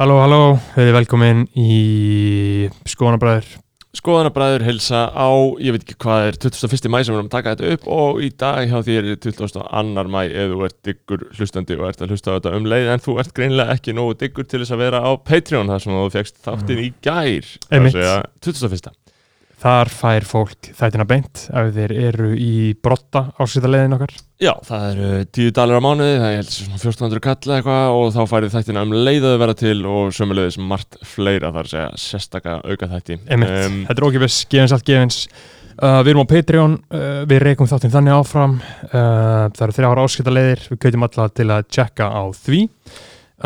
Halló, halló, við erum velkomin í Skoðanabræður Skoðanabræður helsa á, ég veit ekki hvað er 21. mæ sem við erum að taka þetta upp og í dag hjá þér er 22. mæ ef þú ert diggur hlustandi og ert að hlusta á þetta um leið en þú ert greinlega ekki nógu diggur til þess að vera á Patreon þar sem þú fegst þáttinn í gær Einmitt. það er 21. Þar fær fólk þættina beint ef þeir eru í brotta ásýtalegin okkar. Já, það eru 10 dalir á mánuði, það er ég held sem svona 1400 kall eða eitthvað og þá færið þættina um leið að vera til og sömulegðis margt fleira þar segja sérstaka auka þætti Einmitt, þetta er ókipis, gefins allt gefins. Uh, Við erum á Patreon, uh, við reykum þáttinn þannig áfram. Uh, Það eru þrjára ásýtalegir, við kautum alltaf til að checka á því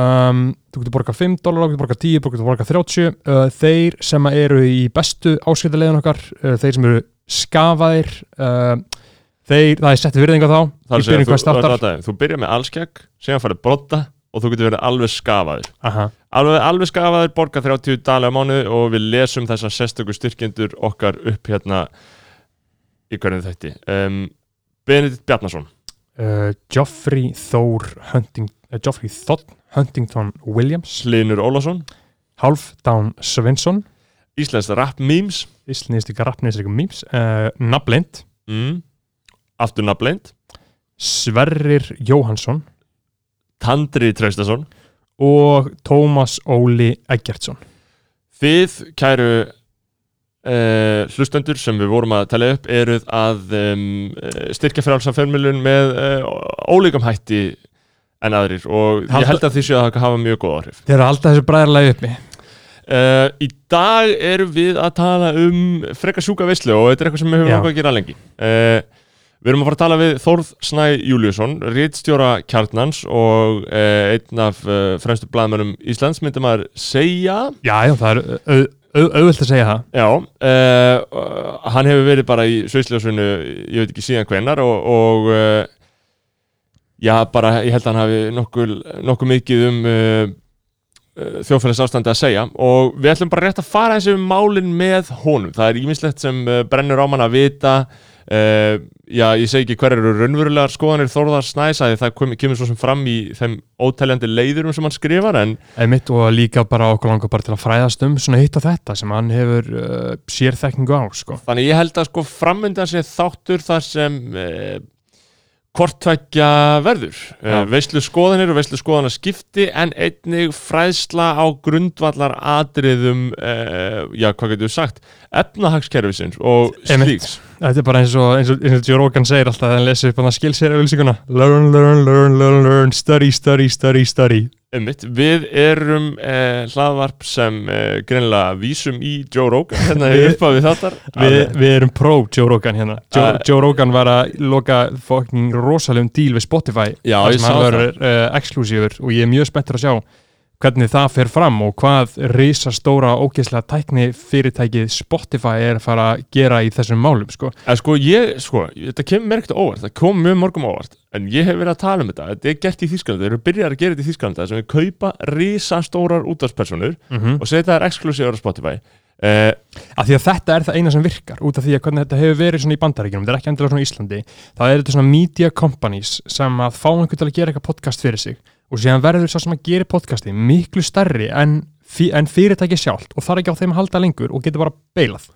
um, Þú getur borgað 5 dólar, þú getur borgað 10, þú getur borgað 30 uh, Þeir sem eru í bestu ásýtalegin okkar, uh, þeir sem eru skafaðir uh, Þeir, það er settið virðinga þá Það er að segja, þú, þú, byrjar með allskegg, síðan farið brotta og þú getur verið alveg skafaður. Aha. Alveg, alveg skafaður, borga 30 dali á mánuði og við lesum þessar sérstöku styrkjendur okkar upp hérna í hvernig þætti. Um, Benedikt Bjarnason, uh, Geoffrey Thor Hunting, uh, Geoffrey Thorn Huntington Williams. Hlinur Ólafsson, Halfdan Svensson Íslensk rap memes, rappnist ykkur memes. Uh, Nabblind mm, aftur nafnleint, Sverrir Jóhansson Tandri Traustason. og Tómas Óli Eggertsson. Þið, kæru uh, hlustendur sem við vorum að tala upp, eruð að um, styrkja frálsaförmilun með uh, ólíkam hætti en aðrir og Halda- ég held að þið séu að hafa mjög góð áhrif. Þeir eru alltaf þessu bræðarlega uppi. Uh, í dag erum við að tala um frekar sjúka veislu og þetta er eitthvað sem við höfum okkur að gera lengi. Uh, við erum að fara að tala við Þórð Snæ Júliusson, rittstjóra kjarnans og uh, einn af fremstu blaðmennum Íslands, myndum að segja? Já, já, það er au- au- auðvelt að segja það. Já, uh, hann hefur verið bara í Sveisljósunu, ég veit ekki síðan hvenar og, og uh, já, bara ég held að hann hafi nokkuð, nokkuð mikið um uh, þjóðfélags ástandi að segja. Og við ætlum bara rétt að fara eins og málin með honum, það er ímislegt sem uh, brennur á mann að vita. Uh, já, ég segi ekki hver eru raunverulegar skoðanir Þórðar Snæs að það kom, kemur svo sem fram í þeim ótæljandi leiðurum sem hann skrifar en Einmitt og líka bara okkur langar bara til að fræðast um svona hitt og þetta sem hann hefur uh, sérþekkingu á sko. Þannig ég held að sko framöndan sé þáttur þar sem eh, kortvækja verður. Já. eh, veislu skoðanir og veislu skoðana skipti en einnig fræðsla á grundvallar atriðum eh, já, hvað getur við sagt? Efnahagskerfisins og slíks Þetta er bara eins og, eins og, eins og Joe Rogan segir alltaf þegar hann lesir upp hann að skilsera auðlýsinguna Learn, learn, learn, learn, learn, study, study, study, study. Einmitt, við erum eh, hlaðvarp sem eh, greinlega vísum í Joe Rogan hérna Við- við, uppafið þáttar. Vi, Við erum pro Joe Rogan hérna. Joe, Uh, Joe Rogan var að loka fucking rosalegum díl við Spotify Já, þar sem hann verður uh, exklusífur og ég er mjög spenntur að sjá hvernig það fer fram og hvað risastóra ógeðslega tækni fyrirtækið Spotify er að fara að gera í þessum málum sko. En sko, ég, sko, þetta kemur mér ekkert óvart, það kom mjög mörgum óvart, en ég hef verið að tala um þetta, þetta er gert í Þýskalandi, þeir eru byrjar að gera þetta í Þýskalandi, þar sem við kaupa risastórar útvarspersonur mm og setja þær exklusívar á Spotify. Uh, af því að þetta er það eina sem virkar út af því að hvernig þetta hefur verið svona í bandaríkjunum þetta er ekki endilega svona í Íslandi það er þetta svona media companies sem að fá einhvern til að gera eitthvað podcast fyrir sig. Og síðan verður svo sem að gera podcasti miklu stærri en, en fyrirtæki sjálft og þarf ekki á þeim að halda lengur og getur bara beilað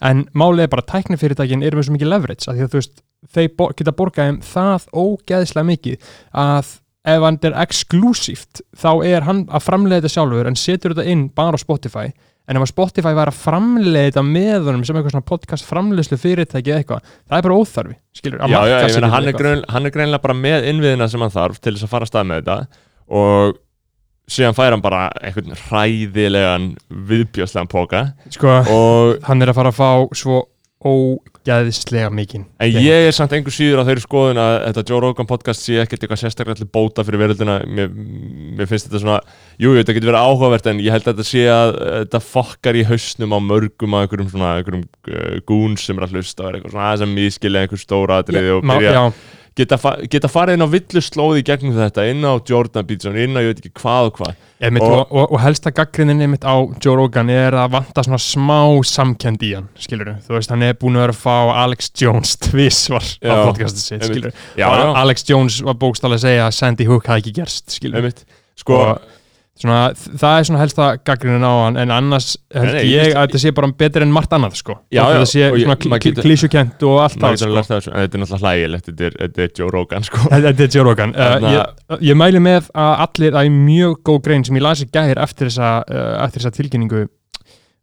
en málið er bara að tæknifyrirtækin eru með svo mikið leverage að því að þú veist þeir bo geta borgað um það ógeðslega mikið að ef hann er exklusíft þá er hann að framleiða þetta sjálfur en setur þetta inn bara á Spotify en ef Spotify var að framleiða þetta með honum sem eitthvað svona podcast framleiðslu fyrirtæki eða eitthvað, það er bara óþarfi skilur, já, já, ég meina, hann er, grein, hann er greinlega bara með innviðina sem hann þarf til þess að fara að stað með þetta og síðan fær hann bara einhvern hræðilegan viðbjörslegan póka sko, og hann er að fara að fá svo ógeðslega mikinn. En ég er samt einhver síður á þeirri skoðun að þetta Joe Rogan podcast sé ekkert eitthvað sérstaklega til bóta fyrir veröldina. Mér, mér finnst þetta svona, jú, jú, þetta getur verið áhugavert en ég held að þetta sé að þetta fokkar í hausnum á mörgum að einhverjum svona, einhverjum uh, gúns sem er að hlusta og er eitthvað svona aðeins að miskilja einhver stóra atriði og byrja, já, geta, fa geta farið inn á villu slóði í gegnum þetta, inn á Jordan Peterson, inn á ég veit ekki hvað og hvað. Og- og, og, og helsta gaggrinnin einmitt á Joe Rogan er að vanta svona smá samkend í hann, skilur þú veist, hann er búin að vera að fá Alex Jones tvísvar á Já, podcastið sitt, skilur. Alex Jones var bókstálega að segja að Sandy Hook hafði ekki gerst, skilur sko, Og svona, það er svona helsta gaggrinin á hann en annars held Nei, nei, ég ég að þetta sé bara betur en margt annað sko. Já, já, þetta sé ég- svona kl klísukent og allt það sko. þetta er náttúrulega hlægilegt þetta er, er Joe Rogan sko. Þetta er Joe Rogan. Uh, ég, ég mæli með að allir að í mjög góð grein sem ég lasi gæðir eftir þessa, uh, eftir þessa tilkynningu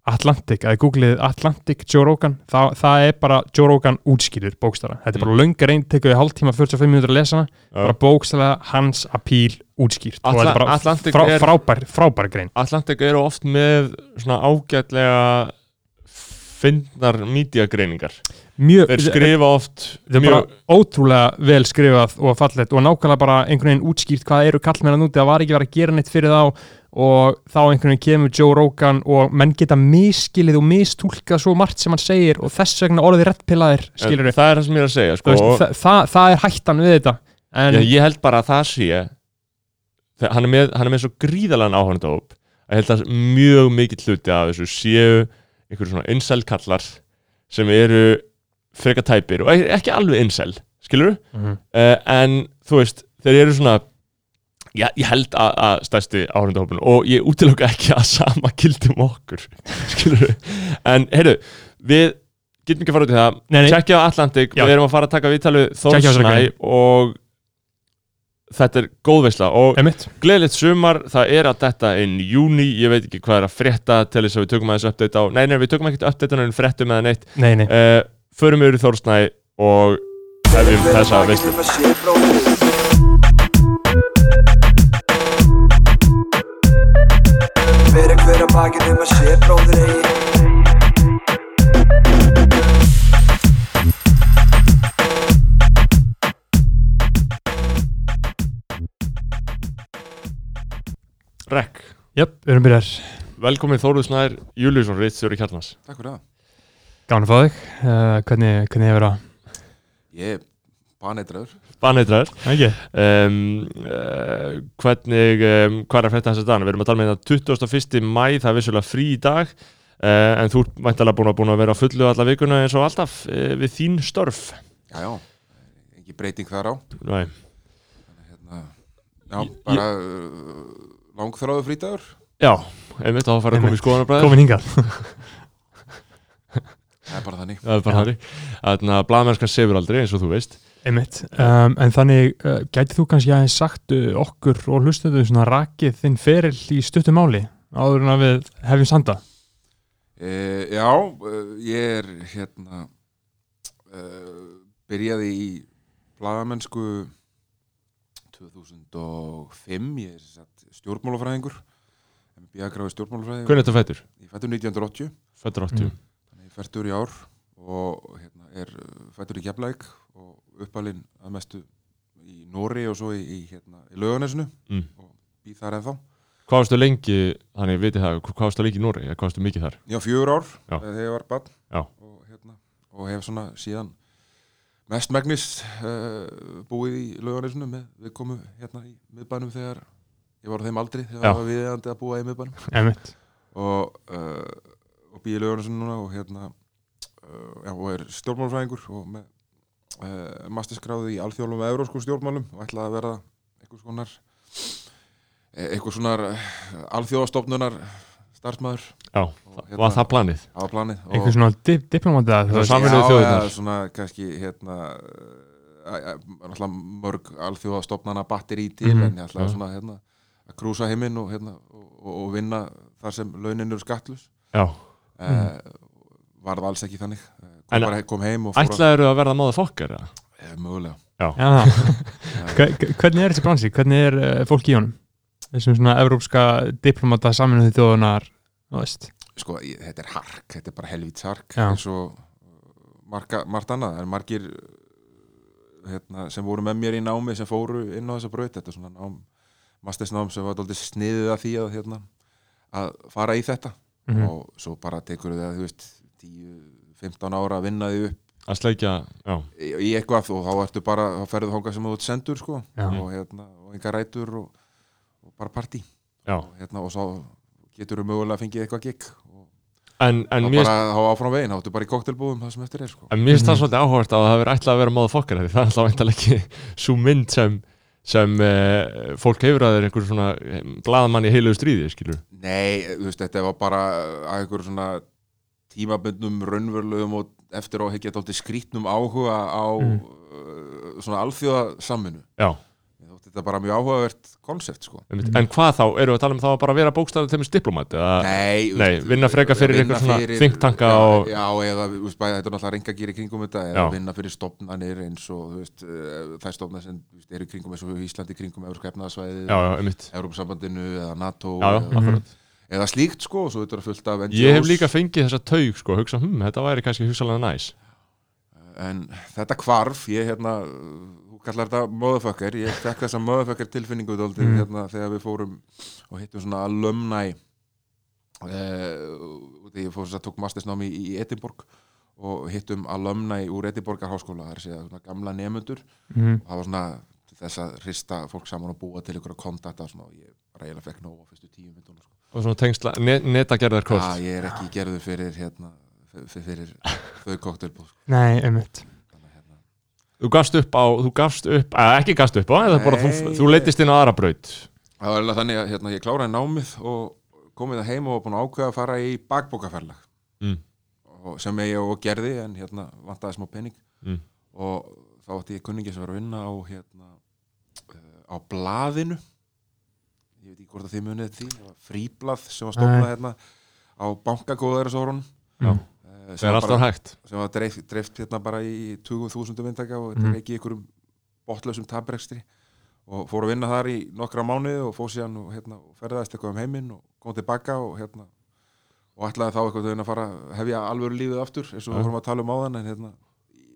Atlantic, að googlið Atlantic Joe Rogan, það, það er bara Joe Rogan útskýrir bókstara, þetta er bara mm. löngar einn, tekur hálftíma 45 minútur að lesa hana. Bara bókstara hans apíl útskýrt. Og Atla- þetta er bara Atlantic frá, er- frábær, frábær grein. Atlantic eru oft með svona ágætlega fyndnar mídiagreiningar. Þeir skrifa oft þetta er bara ótrúlega vel skrifað og fallegt og nákvæmlega bara einhvern veginn útskýrt hvað eru kallmenn að núti, það var ekki verið að gera neitt fyrir þá og þá einhvern veginn kemur Joe Rogan og menn geta miskilið og mistúlkað svo margt sem hann segir og þess vegna orðið rettpilaðir, skilur það er það sem ég er að segja sko, það, það, það er hættan við þetta. En ég, ég held bara að það sé þegar hann er með, hann er með svo gríðalega áhörndahóp að held að mjög mikill hluti af þessu séu einhverju svona incel-kallar sem eru freka tæpir og ekki- ekki alveg incel, skilur Mhm. uh, en þú veist, þeir eru svona já, ég held að, að stærsti áhörndahópun og ég útilöka ekki að sama gildum okkur skilur en heyrðu, við getum ekki að fara út í það. Tjekkja á Atlantic, Já. við erum að fara að taka viðtalið Þórsnæ og þetta er góðveisla og gleðilegt sumar, það er að detta inn í júni, ég veit ekki hvað er að frétta til þess að við tökum aðeins update á nei, nei, við tökum ekkert update en fréttum eða neitt. Nei, nei, uh, förum yfir í Þórsnæ og hefjum þessa veislu Rekk, jöp, við erum byrjar velkomin Þóruð Snær Júliusson, Ritstjóri Kjarnans Takk fyrir það. Gáðan að fá þig, uh, hvernig, hvernig hefur það? Ég er baneitraður. Banneitræður Ekki? um, uh, hvernig um, hvað er að frétta þessa dana? Við erum að tala með þetta 21. mæ, það er vissulega frí í dag uh, en þú ert mæntalega búin að, búin að vera á fullu alla vikuna eins og alltaf uh, við þín störf Já, já, ekki breyting þar á. Nei. Hérna, já, Ég- bara uh, langþráðu frítagur. Já, einmitt þá að fara að koma í skoðanabræður Komin hingað. Það er bara þannig. Það er bara Já. þannig. Þannig að blaðmennskan sefur aldrei eins og þú veist. Einmitt, um, en þannig uh, gætið þú kannski aðeins sagt uh, okkur og hlustuðu svona rakið þinn feril í stuttum máli áður en að við hefjum sanda E, já, uh, ég er hérna, uh, byrjaði í blaðamennsku 2005, ég er sem sagt, stjórnmálafræðingur, MBA-gráði stjórnmálafræðingur. Hvernig er þetta fættur? Ég fættur 1980. Fættur 80 Mm. Þannig ég fættur í ár og hérna, er uh, fættur í Keflæk og uppalinn að mestu í Nóri og svo í, í, hérna, í Laugarnesinu mm. og býð þar ennþá. Hvað varstu lengi, þannig ég viti það Hvað varstu lengi í Nóri, eða hvað varstu mikið þar? Já, fjögur ár Já. þegar ég var barn Já. og, hérna, og hef svona síðan mestmægnis uh, búið í Laugarnesinu með við komum hérna í miðbænum þegar ég var á þeim aldri þegar það var viðeigandi að búa í miðbænum. Og, uh, og býði lögurnarsson núna og hérna uh, já, og er stjórnmálfræðingur og með masterskráði í alþjóðlum og eurósku stjórnmálum og ætlaði að vera eh, einhvers konar uh, alþjóðastofnunar starfsmæður Já, Og hérna- var það planið? á planið og, einhver svona dip diplomata þú Það veist. Sameinuðu já, já, svona kannski hérna uh, náttúrulega mörg alþjóðastofnana batteri til Mhm, en ég ætlaði já. svona hérna að krúsa heiminn og, hérna, og, og, vinna þar sem launin eru skattlus Já mm. var það alls ekki þannig Eh, En- kom, bara, kom heim og fór Ætlaður að verða móða fokkar? eða? að eh, mögulega Já, Hve- hvernig er þessi bransi? Hvernig er fólk í honum? Þessum svona evrópska diplomata saminuði þjóðunar sko, ég, þetta er hark, þetta er bara helvíts hark eins og marga, margt annað, það er margir hérna, sem voru með mér í námi sem fóru inn á þessa braut þetta er svona nám, mastersnám sem var dálítið sniðið að því að, hérna, að fara í þetta. Mhm. og svo bara tekur það, þú veist 10-15 ára að vinna því upp. Að sleikja, já. Í, eitthvað og þá ertu bara, þá ferðu þangað sem þú sendur sko. Já. og hérna, og enga rætur og, og bara partí. Já, og hérna, og svo getur þú mögulega að fengið eitthvað og en, en þá bara þá áfram veginn, þá ertu bara í koktelbúðum það sem eftir er sko. En mér finnst það svolítið áhugavert að það hefur ætlað að vera móða fokkar því það er alltaf veintalega ekki svo mynd sem sem uh, fólk hefur að þeir einhver svona blaðmann í heilugu stríði, skilur Nei, þú veist, þetta var bara að einhver svona tímabundnum raunverulegum og eftir á hekja þátti skrítnum áhuga á Mm. uh, svona alþjóða samvinnu Já, þetta er bara mjög áhugavert konsept sko. en hvað þá, eru við að tala um þá að bara vera bókstæðið til diplomat eða, Nei, Nei, vinna frekar fyrir vinna einhver svona fyrir- think tanka já, og- Já, eða, veist, bæði, þetta er náttúrulega reyngagýr í kringum þetta eða Já. vinna fyrir stopnanir eins og veist, það er stopnað sem veist, eru kringum eins og Íslandi kringum Európska einmitt. Európsambandinu eða NATO Já, eða, akkurat. eða slíkt sko, svo þetta fullt af NGOs Ég hef líka fengið þessa taug, sko, hugsa, hm, þetta væri kannski hugsalega næs. En þetta hvarf, ég hérna kallar þetta motherfucker ég fekk þessa motherfucker tilfinningu dálítið, Mm. hérna, þegar við fórum og hittum svona alumni uh, ég fór að tók mastersnámi í, í Edinborg og hittum alumni úr Edinborgar háskóla, það er að svona gamla nemundur mm. og það var svona þess að hrista fólk saman og búa til ykkur kontakta og ég eiginlega fekk nóg á fyrstu tíu myndunum sko. Og svona tengsla, ne netagerðar Já, ég er ekki gerður fyrir hérna, fyrir, fyrir þau koktelbúð sko. Nei, einmitt að, Þú gafst upp á, þú gafst upp, að ekki gafst upp á, eða bara þú, þú leittist inn á aðra braut Það var þannig að hérna, ég kláraði námið og komið það heim og var búin að ákveða að fara í bakbókaferlag Mm. sem ég og gerði en hérna vantaði smá pening Mm. og þá átti ég kunningi sem var að vinna á hérna uh, á blaðinu ég veit ekki hvort að þið munið því fríblað sem var stofnað hérna á bankagóðarisórun Já. Það er alltaf hægt. sem var dreift, dreift hérna bara í 20.000 vindaka og þetta er ekki í einhverjum botlausum tabrekstri og fór að vinna þar í nokkra mánuði og fór síðan og, hérna, og ferðaðist eitthvað um heiminn og kom tilbaka og hérna og ætlaði þá eitthvað að fara að hefja alvöru lífið aftur eins og við vorum að tala um áðan en hérna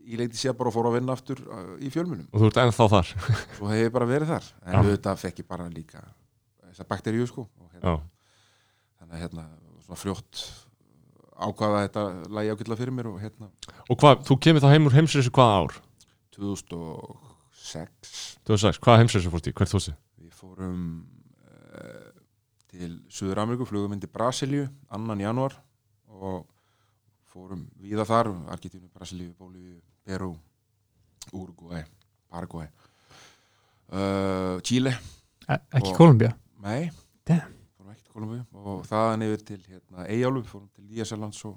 ég leiti sér bara og fór að vinna aftur uh, í fjölmunum og þú ert ennþá þar. Svo hef ég bara verið þar. En auðvitað fekk ég bara líka þessar bakteríu sko og, hérna, þannig að hérna svona fljótt ákvaða þetta lægi ágætla fyrir mér og hérna og hvað, þú kemur þá heim úr heimsreysu hvaða ár? 2006 2006, hvaða heimsreysu fórst í, hvert fórst í? Við fórum uh, til Suður Ameríku, flugum inn til Brasilíu annan januar og fórum víða þar, Argentínu, Brasilíu, Bólíu, Peru, Uruguay, Paraguay, uh, Chile, E ekki Kolumbía nei, Damn. Kolumbíu og þaðan yfir til hérna, Eyjálu, fórum til Nýjaselands og,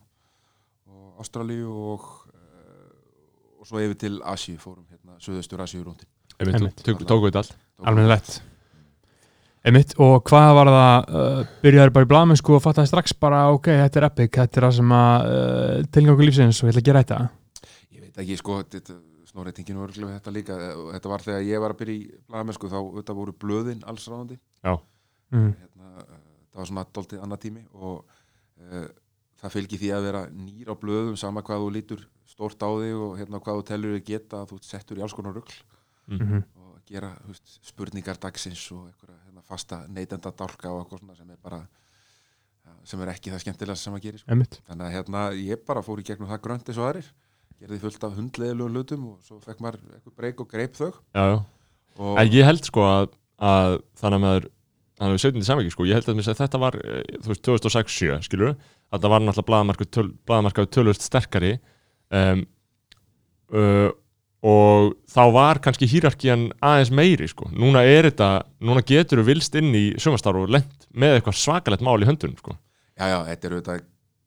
og Ástralíu og, uh, og svo yfir til Asíu, fórum hérna, Suðaustur Asíu rúndin. Einmitt, Einmitt. þú tók- tóku þetta allt. Almennilegt. Einmitt, og hvað var það uh, byrjaður bara í blamennsku og fattaði strax bara ok, þetta er epic, þetta er það sem að uh, tilgangu lífsins og ég ætla að gera þetta? Ég veit ekki, sko, þetta, snorreitingin var örugglega þetta líka, og þetta var þegar ég var að byrja í blaðamennsku, þá þetta voru blöðin alls ráðandi, mm. hérna, það var svona dóltið annað tími og uh, það fylgir því að vera nýr á blöðum sama hvað þú lítur stórt á þig og hérna hvað þú telur þig geta þú settur í alls konar rugl. Mm -hmm. og gera veist, spurningar dagsins og einhverja hérna, fasta neytenda dálka og eitthvað svona sem er bara sem er ekki það skemmtilega sem að gera sko. Þannig að hérna, ég bara fór í gegnum það grönt eins og aðrir. Gerði fullt af hundleðilugum hlutum og svo fekk maður eitthvað breyk og greip þau. Já, já. Og En ég held sko að, að þannig að maður þannig að við setjum þetta ekki sko. Ég held að þetta var, eh, þú veist, 2006-7 skilur það var náttúrulega blaðamarkaðu töl, blaðamarkaðu tölvöld sterkari um, uh, og þá var kannski hýrarkían aðeins meiri sko. Núna er þetta, núna getur við vilst inn í sumastar og lent með eitthvað svakalegt mál í höndunum sko. Já, já, þetta er auðvitað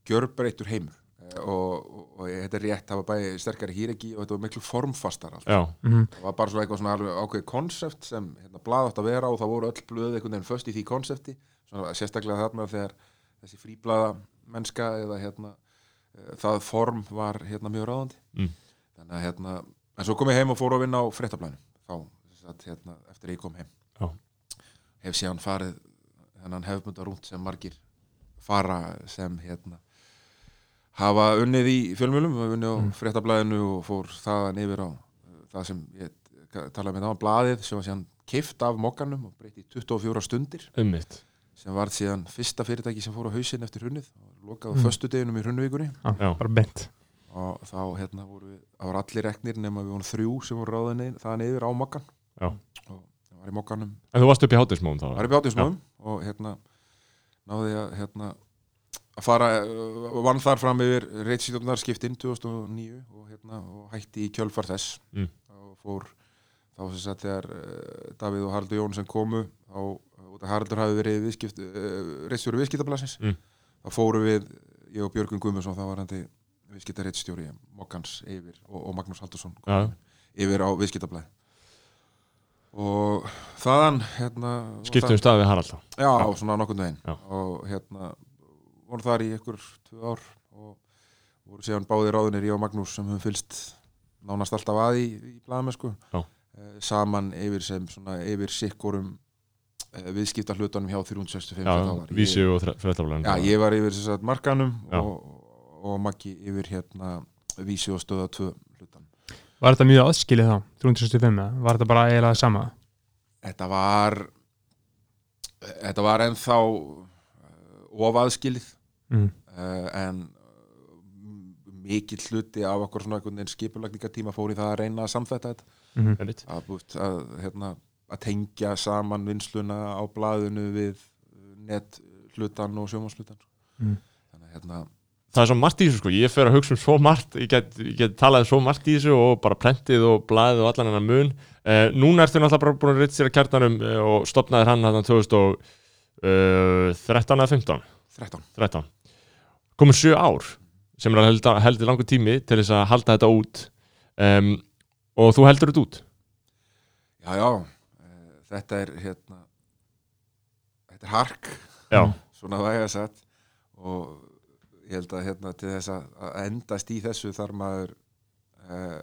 gjörbreyttur heimur og, og, og þetta er rétt, það var bæði sterkari hýregi og þetta var miklu formfastar allt. Já, mm það var bara svona eitthvað svona alveg ákveðið konsept sem hérna, blað átt að vera og það voru öll blöð einhvern veginn föst í því konsepti svona, sérstaklega þarna þegar þessi fríblaða mennska eða hérna, uh, það form var hérna mjög ráðandi Mm. þannig að hérna, en svo kom ég heim og fór að vinna á fréttablæðinu þá, þess að, hérna, eftir að ég kom heim Já. hef síðan farið þennan hefðbundar rúnt sem margir fara sem hérna hafa unnið í fjölmjölum, unnið á Mm. fréttablaðinu og fór þaðan yfir á uh, það sem ég talaði með það á blaðið sem var síðan kift af mokkanum og breytti í 24 stundir ummitt sem var síðan fyrsta fyrirtæki sem fór á hausinn eftir hunnið og lokaði Mm. mm. föstudeginum í bara bent og þá hérna voru við, það voru allir reknir nema við vorum þrjú sem voru ráðinni það niður á mokkan Já. og það var í mokkanum, En þú varst upp í hátismóum þá það var í bjátismóðum og hérna náði að hérna að fara, uh, vann þar fram yfir reitsýtjumnar skiptinn 2009 og hérna og hætti í kjölfar þess Mm. og fór þá sem sagt þegar uh, Davíð og Haraldur Jónsson komu þá, uh, út að Haraldur hafi verið viðskipt, uh, reitstjóri viðskiptablasins Mm. þá fóru við, ég og Björgun Guðmundsson þá var hann viðskiptareitstjóri Mokkans yfir og, og Magnús Haldursson Já. yfir á viðskiptablaði og þaðan hérna, skiptum stað við Harald þá. Já, svona nokkurn veginn Já. og hérna voru þar í ykkur tvö ár og voru síðan báðir ráðunir ég og Magnús sem höfum fylst nánast alltaf að í, í blaðamennsku Já. Eh, saman yfir sem svona yfir sikkurum uh, viðskipta hlutunum hjá 365 Já, sem það var. Ég- vísi og fréttablaðin Já, ég var yfir að markanum og, og Maggi yfir hérna vísi og stöða 2 hlutan Var þetta mjög aðskilið þá, 365 eða? Var þetta bara eiginlega sama? Þetta var þetta var ennþá uh, ofaðskilið Mm. uh, en uh, mikill hluti af okkur svona einhvern veginn skipulagningatíma fór í það að reyna að samþætta þetta. Mm Einmitt. að, að, hérna, að tengja saman vinsluna á blaðinu við net hlutan og sjómanshlutan Mm. þannig að hérna það er svo margt í þessu sko, ég fer að hugsa um svo margt. Ég get, ég get talað svo margt í þessu og bara prentið og blaðið og allan hennar mun. Uh, núna ertu náttúrulega bara búin að ritt sér að kjartanum uh, og stopnaðir hann hann 2013 eða 15 13 13 komin sjö ár sem er að heldur, langur tími til þess að halda þetta út. Um, og þú heldur þetta út? Já, já, uh, þetta er hérna þetta er hark. Já, svona væga sett og ég held að hérna til þess að, endast í þessu þarf maður uh,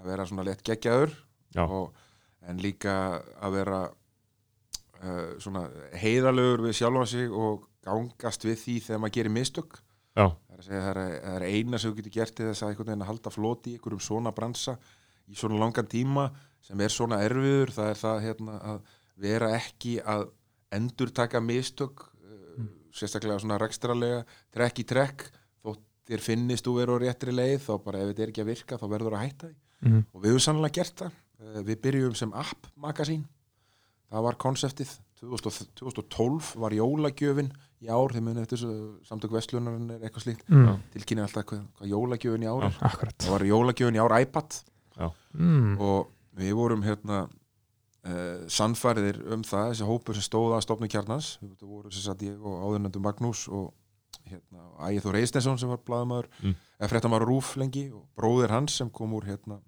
að vera svona létt geggjaður og, en líka að vera uh, svona heiðalögur við sjálfan sig og gangast við því þegar maður gerir mistök. Já, það er, það, er, það er eina sem þú getur gert til þess að einhvern veginn að halda floti í einhverjum svona bransa í svona langan tíma sem er svona erfiður. Það er það hérna, að vera ekki að endur taka mistök mm. sérstaklega svona rekstralega trekk í trekk. Þótt þér finnist þú verið á réttri leið þá bara ef þetta er ekki að virka þá verður að hætta því. Mhm. og við höfum sannlega gert það. Eh, við byrjum sem app magasín það var konseptið. 2000 2012 var jólagjöfin í ár, þeim muni eftir samtök vestlunarinn er eitthvað slíkt Mm. tilkynna alltaf hvað, hvað jólagjöfin í ár er Akkurat það var jólagjöfin í ár iPad mm. og við vorum hérna uh, sannfæriðir um það þessi hópur sem stóða að stopnu kjarnans þetta voru sem sagt ég og áðurnöndu Magnús og hérna, Ægir Þór Eistensson sem var blaðamaður, Mm. eða fréttamaður Rúf lengi og bróðir hans sem kom úr hérna,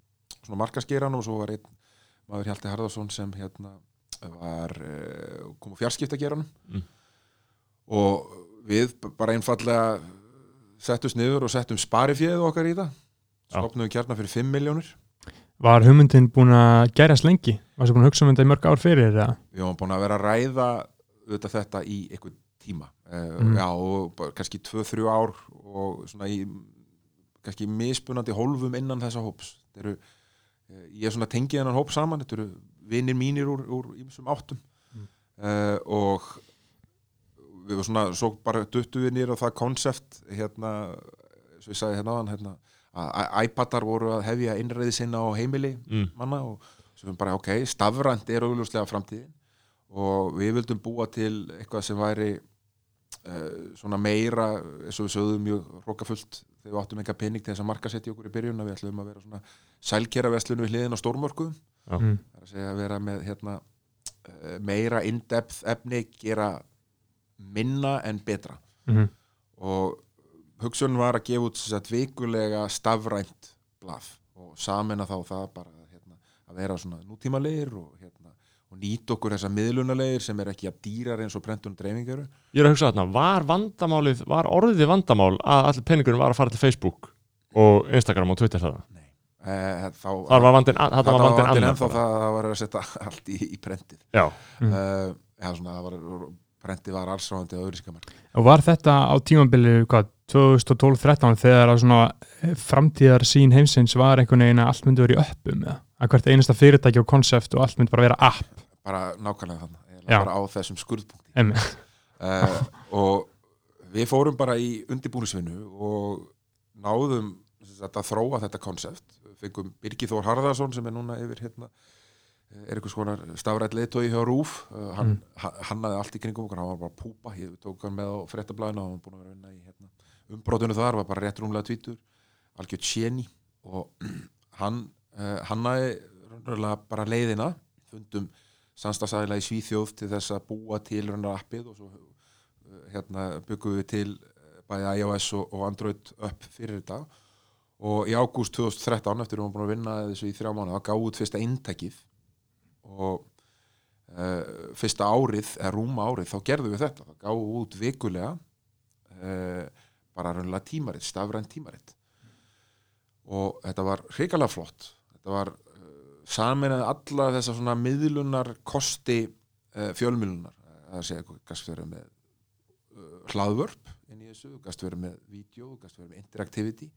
svona markaskeran og svo var einn maður Hjalti Harðarsson sem hérna var uh, kom úr fjarskiptageranum Mm. Og við bara einfallega settumst niður og settum sparifjöðu okkar í það. Stopnum kjarnar fyrir 5 miljónir Var hugmyndin búin að gærast lengi? Varstu búin að hugsa um þetta í mörg ár fyrir við varum búin að vera að ræða auðvitað þetta í einhvern tíma. Mm. já og kannski 2-3 ár og svona í kannski mismunandi hólfum innan þessa hóps. Eru, uh, ég er svona tengið hennan hóp saman, þetta eru vinnir mínir úr, úr ýmsum áttum. Mm. uh, og við varum svona, svo bara duttu við nýr á það konsept hérna, svo ég sagði hérna áðan hérna, að iPadar voru að hefja innræði sinna á heimili mm, manna og sem bara ok, stafrænt er augljóslega framtíðin og við vildum búa til eitthvað sem væri uh, svona meira eins og við sögðum mjög hrókafullt þegar við áttum enga pening til þess að markasetja okkur í byrjun að við ætlum að vera svona sælkera vestlunu við hliðin á stórmörkuðum Já. Mm. það er að segja að vera með hérna, uh, meira in-depth efni gera minna en betra. Mm. og hugsun var að gefa út sagt, vikulega stafrænt blað og samena þá það bara hérna, að vera svona nútímalegir og, hérna, og nýta okkur þessa miðlunalegir sem er ekki að dýrar eins og prentun dreifingaru ég er að hugsa þarna, var vandamálið var orðið vandamál að allir peningurinn var að fara til Facebook og Instagram og Twitter það eh, þá, þar var þarna þarna var vandinn annar ennþá það, það var að setja allt í, í prentið. Já, Mm. uh, það var, prentið var allsráðandi á auðvísikamark Og var þetta á tímabili, hvað, 2012-13 þegar svona framtíðar sín heimsins var einhvern veginn að allt myndi verið öppum eða? Að hvert einasta fyrirtæki og konsept og allt myndi bara vera app. Bara nákvæmlega þannig, bara á þessum skurðpunkti. Einmitt. uh, og við fórum bara í undirbúnisvinnu og náðum að þróa þetta konsept. Fengum Birgir Þór Harðarsson sem er núna yfir hérna er einhvers konar stafrætt leiðtói hjá Rúf uh, hann, mm. hann hafði allt í kringum okkur. Hann var bara púpa, ég tók hann með á fréttablaðinu. Og hann var búin að vera vinna í hérna, umbrótinu þar, var bara rétt rúmlega tvítur algjörð tjeni og hann uh, hann hafði raunverulega bara leiðina. Fundum samstagsæðila í Svíþjóð til þess að búa til raunverulega appið og svo uh, hérna, byggum við til uh, bæði iOS og, og Android upp fyrir þetta. Og í ágúst 2013 eftir að við varum búin að vinna þessu í þrjá mánu þá gáðu út fyrsta eintakið og uh, fyrsta árið, eða rúma árið þá gerðum við þetta, þá gáðu út vikulega uh, bara raunlega tímaritt, stafræn tímaritt og þetta var hrikalega flott. Þetta var uh, saminað alla þessa svona miðlunar kosti fjölmiðlunar. Það sé eitthvað gæst verið með hlaðvörp inn í þessu, gæst verið með vídeo, gæst verið með interactivity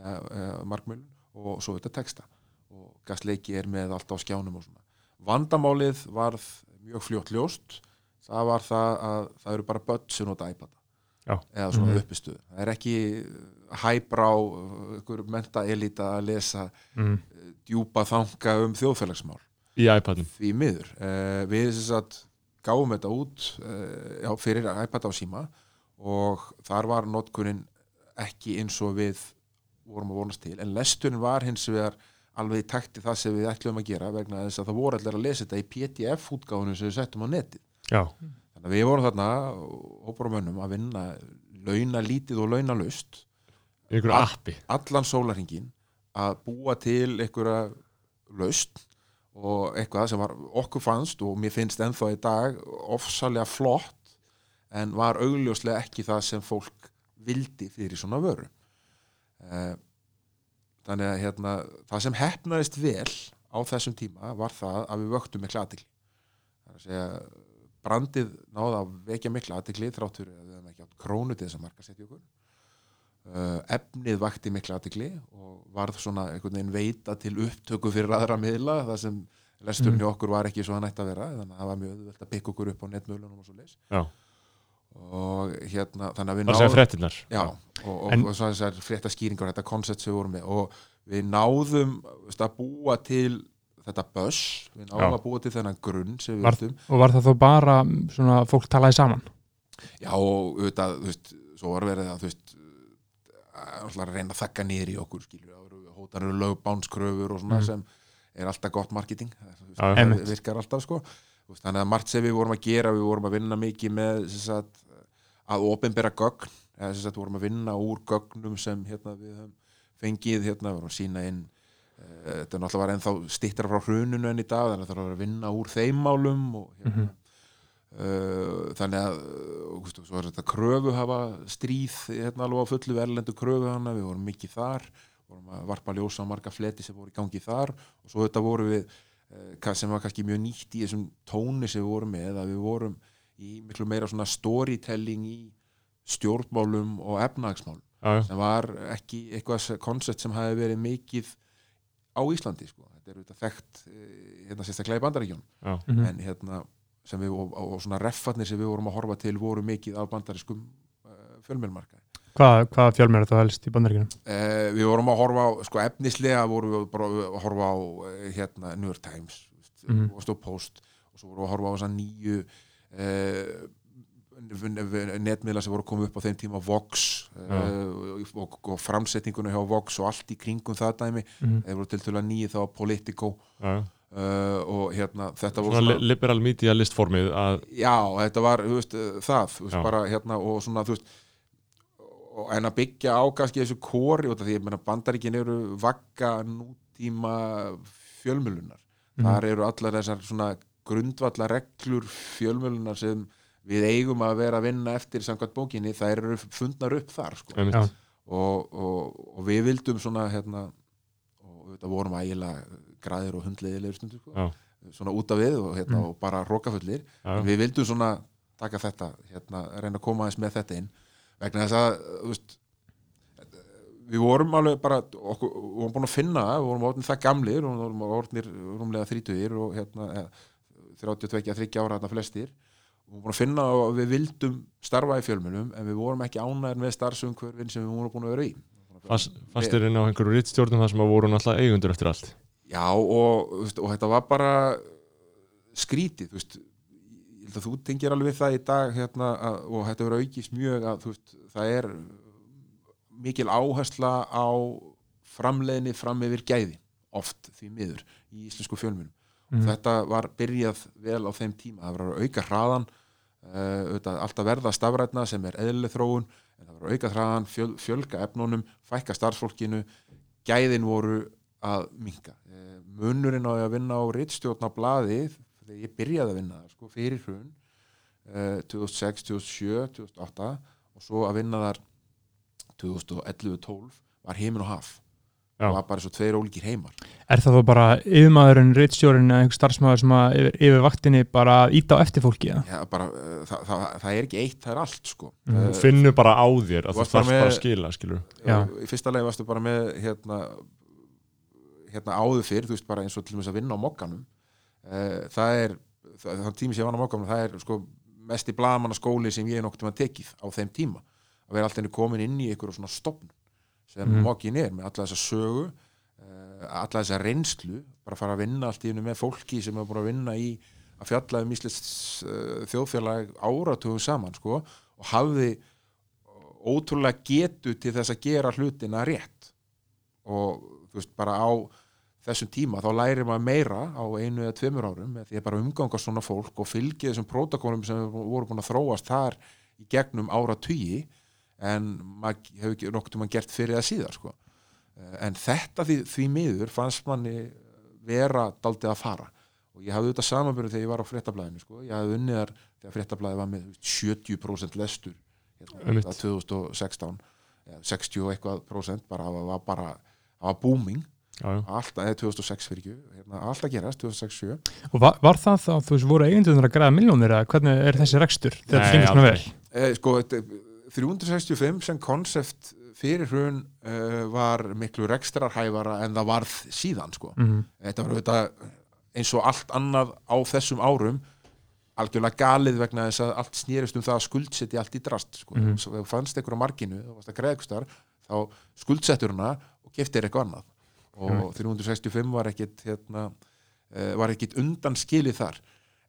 uh, markmjölun og svo þetta texta. Og gæst leiki er með allt á skjánum og svona vandamálið varð mjög fljótt ljóst það var það að það eru bara börn sem nota iPad Já. eða svona Mhm. uppistuð það er ekki hæbrá ykkur menta elita að lesa mm. djúpa þanga um þjóðfélagsmál í iPadnum því miður uh, við þess að gáum þetta út uh, já, fyrir iPad á síma og þar var notkunin ekki eins og við vorum að vonast til en lesturinn var hins vegar alveg í takti það sem við ætlum að gera vegna þess að það voru allir að lesa þetta í PDF útgáfunum sem við settum á netið. Já, þannig að við vorum þarna hópar á mönnum að vinna launa lítið og launa lust í einhverju All- allan sólarhingin að búa til einhverja laust og eitthvað sem var okkur fannst og mér finnst ennþá í dag ofsalega flott en var augljóslega ekki það sem fólk vildi fyrir svona vöru. Eh, þannig að hérna, það sem hefnaðist vel á þessum tíma var það að við vöktum mikla aðtikli er að segja brandið náði að vekja mikla aðtikli þrátt fyrir að við hefum ekki átt krónu til þess að marka setja okkur. Uh, efnið vakti mikla aðtikli og varð svona einhvern veginn veita til upptöku fyrir aðra miðla það sem lesturinn hjá okkur var ekki svo að nætt að vera þannig að það var mjög auðvelt að pikka okkur upp á netmöðlunum og svo leis Já, og hérna þannig að við segja fréttinnar já, og, og, En- og svo þessar frétta skýringar þetta koncept sem við vorum með. Og við náðum veist, að búa til þetta buzz, við náðum Já. að búa til þennan grunn sem við Var- vildum. og var það þó bara mm, svona fólk talaði saman? Já og auðvitað, þú veist, svo var verið að þú veist að reyna að þakka niður í okkur hótanur lögbánskröfur og svona Mm. sem er alltaf gott marketing. Það, það virkar alltaf sko veist, þannig að margt sem við vorum að gera við vorum að vinna mikið með sagt, að opinbera gögn eða sem sagt vorum að vinna úr gögnum sem hérna, við höfum fengið hérna, vorum að sína inn uh, þetta náttúrulega var ennþá stittar frá hruninu enn í dag þannig að það var að vinna úr þeim málum og hérna, uh, þannig að uh, svo er þetta kröfu hafa stríð hérna alveg á fullu verlendu kröfu hana, við vorum mikið þar vorum að varpa ljósa á marga fleti sem voru í gangi þar og svo þetta voru við sem var kannski mjög nýtt í þessum tóni sem við vorum með að við vorum í miklu meira svona storytelling í stjórnmálum og já, sem var ekki eitthvað koncept sem hafi verið mikið á Íslandi sko. þetta er auðvitað þekkt eh, hérna sérstaklega í bandaríkjum já, Mhm. en hérna sem við og, og svona reffarnir sem við vorum að horfa til voru mikið af bandarískum uh, fjölmjölmarkaði hvað, hvað fjölmjör þetta helst í bandaríkjunum uh, við vorum að horfa á sko efnislega vorum við bara að horfa á uh, hérna New York Times mm Mhm. og stóð Post og svo vorum við að horfa á þessa nýju uh, netmiðla sem voru koma upp á þeim tíma Vox uh, og, og framsetningunum hjá Vox og allt í kringum það dæmi Mhm. þeir voru til að nýja þá Politico já. uh, og hérna þetta voru Svona li- liberal media listformið að já, þetta var veist, uh, það, veist, bara hérna og svona, þú veist og, en að byggja á kannski þessu kóri og því ég meina bandaríkin eru vagga nútíma fjölmjölunar Mhm. þar eru allar þessar svona grundvalla reglur fjölmjölunar sem við eigum að vera að vinna eftir samkvæmt bókinni, þær eru fundnar upp þar sko. Já. og, og, og við vildum svona hérna, og þetta vorum ægilega græðir og hundleiðilegur stundu sko. Já. svona út af við og, hérna, Mm. og bara rókafullir já. við vildum svona taka þetta hérna, reyna að koma aðeins með þetta inn vegna þess að veist, við vorum alveg bara okkur, við vorum búin að finna við vorum orðin það gamlir við vorum orðinir rúmlega þrítugir og hérna, eða, 32-30 ára hérna flestir. Við vorum búin að finna og við vildum starfa í fjölmunum en við vorum ekki ánæður með starfsumhverfin sem við vorum búin að vera í. Fast, fastir inn á einhverju rittstjórnum þar sem að voru náttúrulega eigundur eftir allt? Já og, veist, og þetta var bara skrítið þú veist, að þú tengir alveg það í dag hérna, að, og þetta verður aukist mjög að veist, það er mikil áhersla á framleiðni fram yfir gæði oft því miður í íslensku fjölmunum Mhm. þetta var byrjað vel á þeim tíma. Það var að auka hraðan uh, auðvitað, alltaf verða stafrætna sem er eðlileg þróun en það var að auka hraðan, fjöl, fjölga efnunum fækka starfsfólkinu gæðin voru að minka uh, munurinn á að vinna á rittstjórn á blaði þegar ég byrjaði að vinna þar, sko, fyrir hrun uh, 2006, 2007, 2008 og svo að vinna þar 2011-12 var heimin og haf Já. það var bara svo tveir ólíkir heimar Er það þá bara yfirmaðurinn, reitstjórin eða einhver starfsmaður sem að yfir, yfir vaktinni bara íta á eftir fólki eða? Já, bara, uh, það, það, það er ekki eitt, það er allt sko. Mhm. uh, finnur bara á þér að Þú varst bara þarf bara með- að skila skilur Já. í fyrsta lagi varstu bara með hérna, hérna áður fyrr, þú veist bara eins og til dæmis að vinna á mokkanum uh, það er það tími sem ég vann á mokkanum, það er sko mest í blamanna skóli sem ég nokkuð maður tekið á þeim tíma, að vera alltaf komin inn í einhverju svona stopn sem mm. mokkin er, með alla þessa sögu uh, alla þessa reynslu bara fara að vinna allt í hennu með fólki sem er búin að vinna í að fjalla um íslenskt uh, þjóðfélag áratugum saman sko, og hafði ótrúlega getu til þess að gera hlutina rétt og þú veist bara á þessum tíma þá lærir maður meira á einu eða tveimur árum því að bara umganga svona fólk og fylgja þessum prótokólum sem voru búin að þróast þar í gegnum ára tugi en maður hefur ekki nokkuð tíma gert fyrir það síðar sko. En þetta því, því miður fannst manni vera daldið að fara og ég hafði auðvitað samanbyrðu þegar ég var á fréttablaðinu sko. ég hafði unnið þar þegar fréttablaði var með þú veist, 70% lestur hérna, Einmitt. þetta 2016 eða 60 og eitthvað prósent bara það var bara, það var booming. Alltaf, eða 2006 fyrir ekki hérna, alltaf gerast, 2006-7 Og var, var það þá, þú veist, voru eigindur að græða miljónir eða hvernig er þessi rekstur þegar gengur svona aldrei. vel? eh, sko, þetta- 365 sem konsept fyrir hrun uh, var miklu rekstrarhæfara en það varð síðan sko. Mm þetta var auðvitað eins og allt annað á þessum árum algjörlega galið vegna þess að allt snýrist um það að skuldsetja allt í drast sko. Svo ef þú fannst einhver á markinu og varst að staðar, þá skuldsettur hana og keftir eitthvað annað og 365 var ekkit hérna, uh, var ekkit undan skilið þar.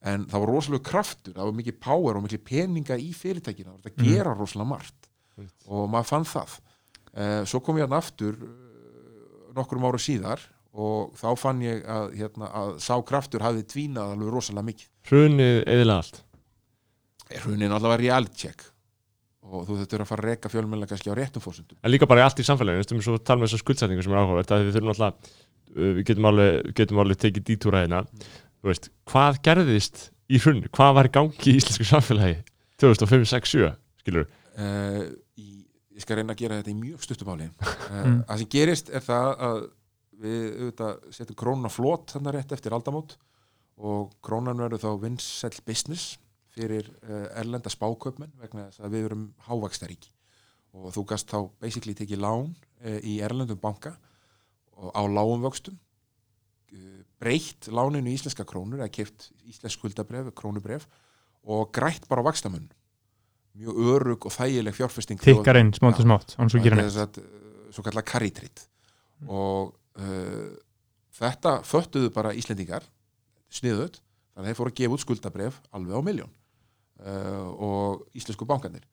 En það var rosalega kraftur það var mikið power og mikið peninga í fyrirtækina það að gera rosalega margt. Og maður fann það. Uh, svo kom ég hann aftur uh, nokkrum ára síðar og þá fann ég að, hérna, að sá kraftur hafði tvínað alveg rosalega mikið. Hrunið eðilega allt? Hrunin allavega reality check og þú þurftur að fara að reka fjölmjöla kannski á réttum fórsöndum en líka bara allt í samfélaginu, við svo tala með þessar skuldsetningu sem er áhugavert, að við þurfum alltaf við getum alveg, getum alveg tekið dítúra hérna, þú veist, hvað gerðist í hrun, hvað var í gangi í íslensku samfélagi 2005, 6, 7 skilur, uh, ég skal reyna að gera þetta í mjög stuttumáli uh, Mm. það sem gerist er það að við auðvitað setjum krónuna flott þannig rétt eftir aldamót og krónan verður þá vinsæll business fyrir uh, erlenda spákaupmenn vegna þess að við verum hávaxtaríki. Og þú gast þá basically tekið lán uh, í erlendum banka á lágum vöxtum uh, breytt láninu í íslenska krónur eða keft íslensk skuldabref, krónubref og grætt bara á vaxtamun mjög örug og þægileg fjárfesting Tikkar inn, smátt og smátt, svo kallar carry trade og uh, þetta föttuðu bara Íslendingar sniðut, þannig að þeir fóru að gefa út skuldabref alveg á miljón uh, og íslensku bankanir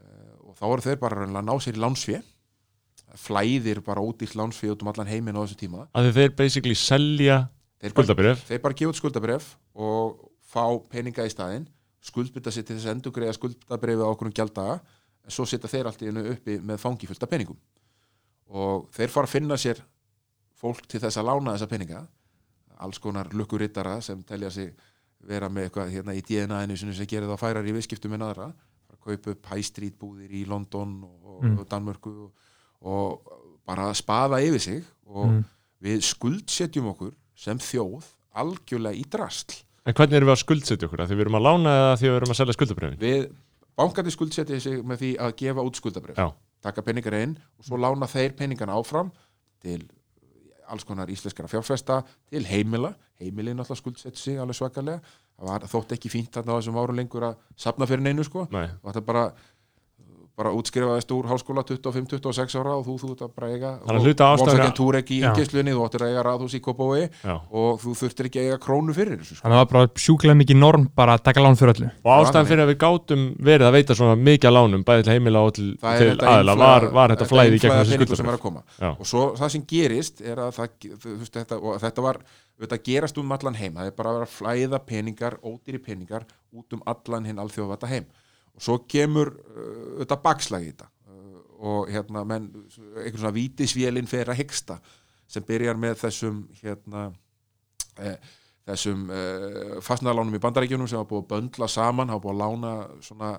uh, og þá voru þeir bara að ná sér í lánsfé. Flæðir bara ódýrt lánsfé út um allan heiminn á þessu tíma. Að þeir basically selja skuldabrif þeir bara gefa út skuldabref og fá peninga í staðinn skuldbytta sér til þess að endur greiða skuldabrefið á okkur um gjalddaga en svo setja þeir allt í hennu uppi með fangi fullt af peningum. Og þeir fara að finna sér fólk til þess að lána þessa peninga. Alls konar lukkurittara sem telja sig vera með eitthvað hérna í DNA-inu sem gerir það færar í viðskiptum en aðra að kaupa upp high street búðir í London og, Mm. og Danmörku og, og bara spaða yfir sig og Mm. við skuldsetjum okkur sem þjóð algjörlega í drasl en hvernig erum við að skuldsetja okkur, að því við erum að lána eða því við erum að selja skuldabrifin við bankandi skuldsetja sig með því að gefa út skuldabref Já. taka peningar inn og svo lána þeir peningana áfram til alls konar íslenskara fjárfesta til heimila, heimilin alltaf skuldsetja sig alveg svakalega, það var þótt ekki fínt þarna á þessum árum lengur að sapna fyrir neinu sko. Nei, og þetta bara bara útskrifaðist úr háskóla 25-26 ára og þú, þú ert að hluta ástæðan- Volkswagen Touareg í Já. innkeyslunni, þú áttir að eiga ráðhús í Kópavogi Já. og þú þurftir ekki að eiga krónu fyrir þessu sko. Þannig að það var bara sjúklega mikið norm bara að taka lán fyrir öllu og ástæðan fyrir að við gátum verið að veita svona mikið að lánum bæði til heimila og til, er til innflæða- var, var þetta flæði er að koma Já. og svo það sem gerist er að það, þú veist, þetta, og þetta var þetta gerast um allan heim, það er bara að vera að flæða peningar, ódýri peningar út um allan hinn alþjóðvata heim og svo kemur uh, þetta bakslag í þetta. Uh, og hérna menn, einhvern svona vítisvélinn fer að hyggsta sem byrjar með þessum hérna eh, þessum eh, fastnaðalánum í bandaríkjunum sem var búið að böndla saman, hafa búið að lána svona,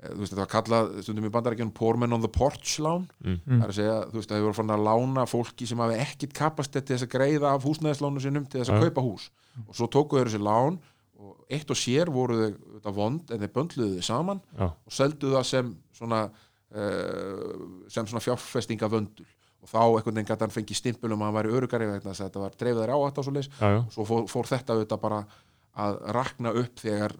eh, þú veist, þetta var kallað stundum í bandaríkjunum poor man on the porch lán það er að segja, þú veist, það hefur fann að lána fólki sem hafi ekkit kapastet til þess að greiða af húsnæðislánu sinum til þess að Já. kaupa hús. Og svo tóku þeir þessi lán og eitt og sér voru þau vond en þeir böndluðu þau saman Já. og seldu það sem svona uh, sem svona fjárfestinga vöndul og þá einhvern veginn gæti hann fengið stimpulum að hann væri örugari vegna þess að þetta var dreifðar áhætt á svo leis og svo fór, fór þetta auðvitað bara að rakna upp þegar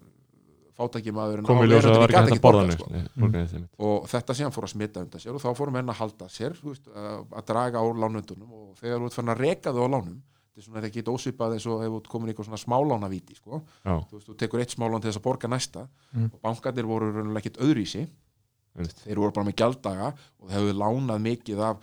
ljós að það var ekki hægt að borða borgað, neitt sko. Einmitt. og þetta síðan fór að smita undan sér og þá fórum menn að halda sér veist, að að draga á lánundunum og þegar þú ert fann að reka þau á lánum þetta er svona ekki ósvipað eins og hefur komin eitthvað svona smálánavíti sko. Já, þú veist, þú tekur eitt smálán til þess að borga næsta Mm. og bankarnir voru raunlega ekkit öðrísi einmitt. þeir voru bara með gjalddaga og þeir hefðu lánað mikið af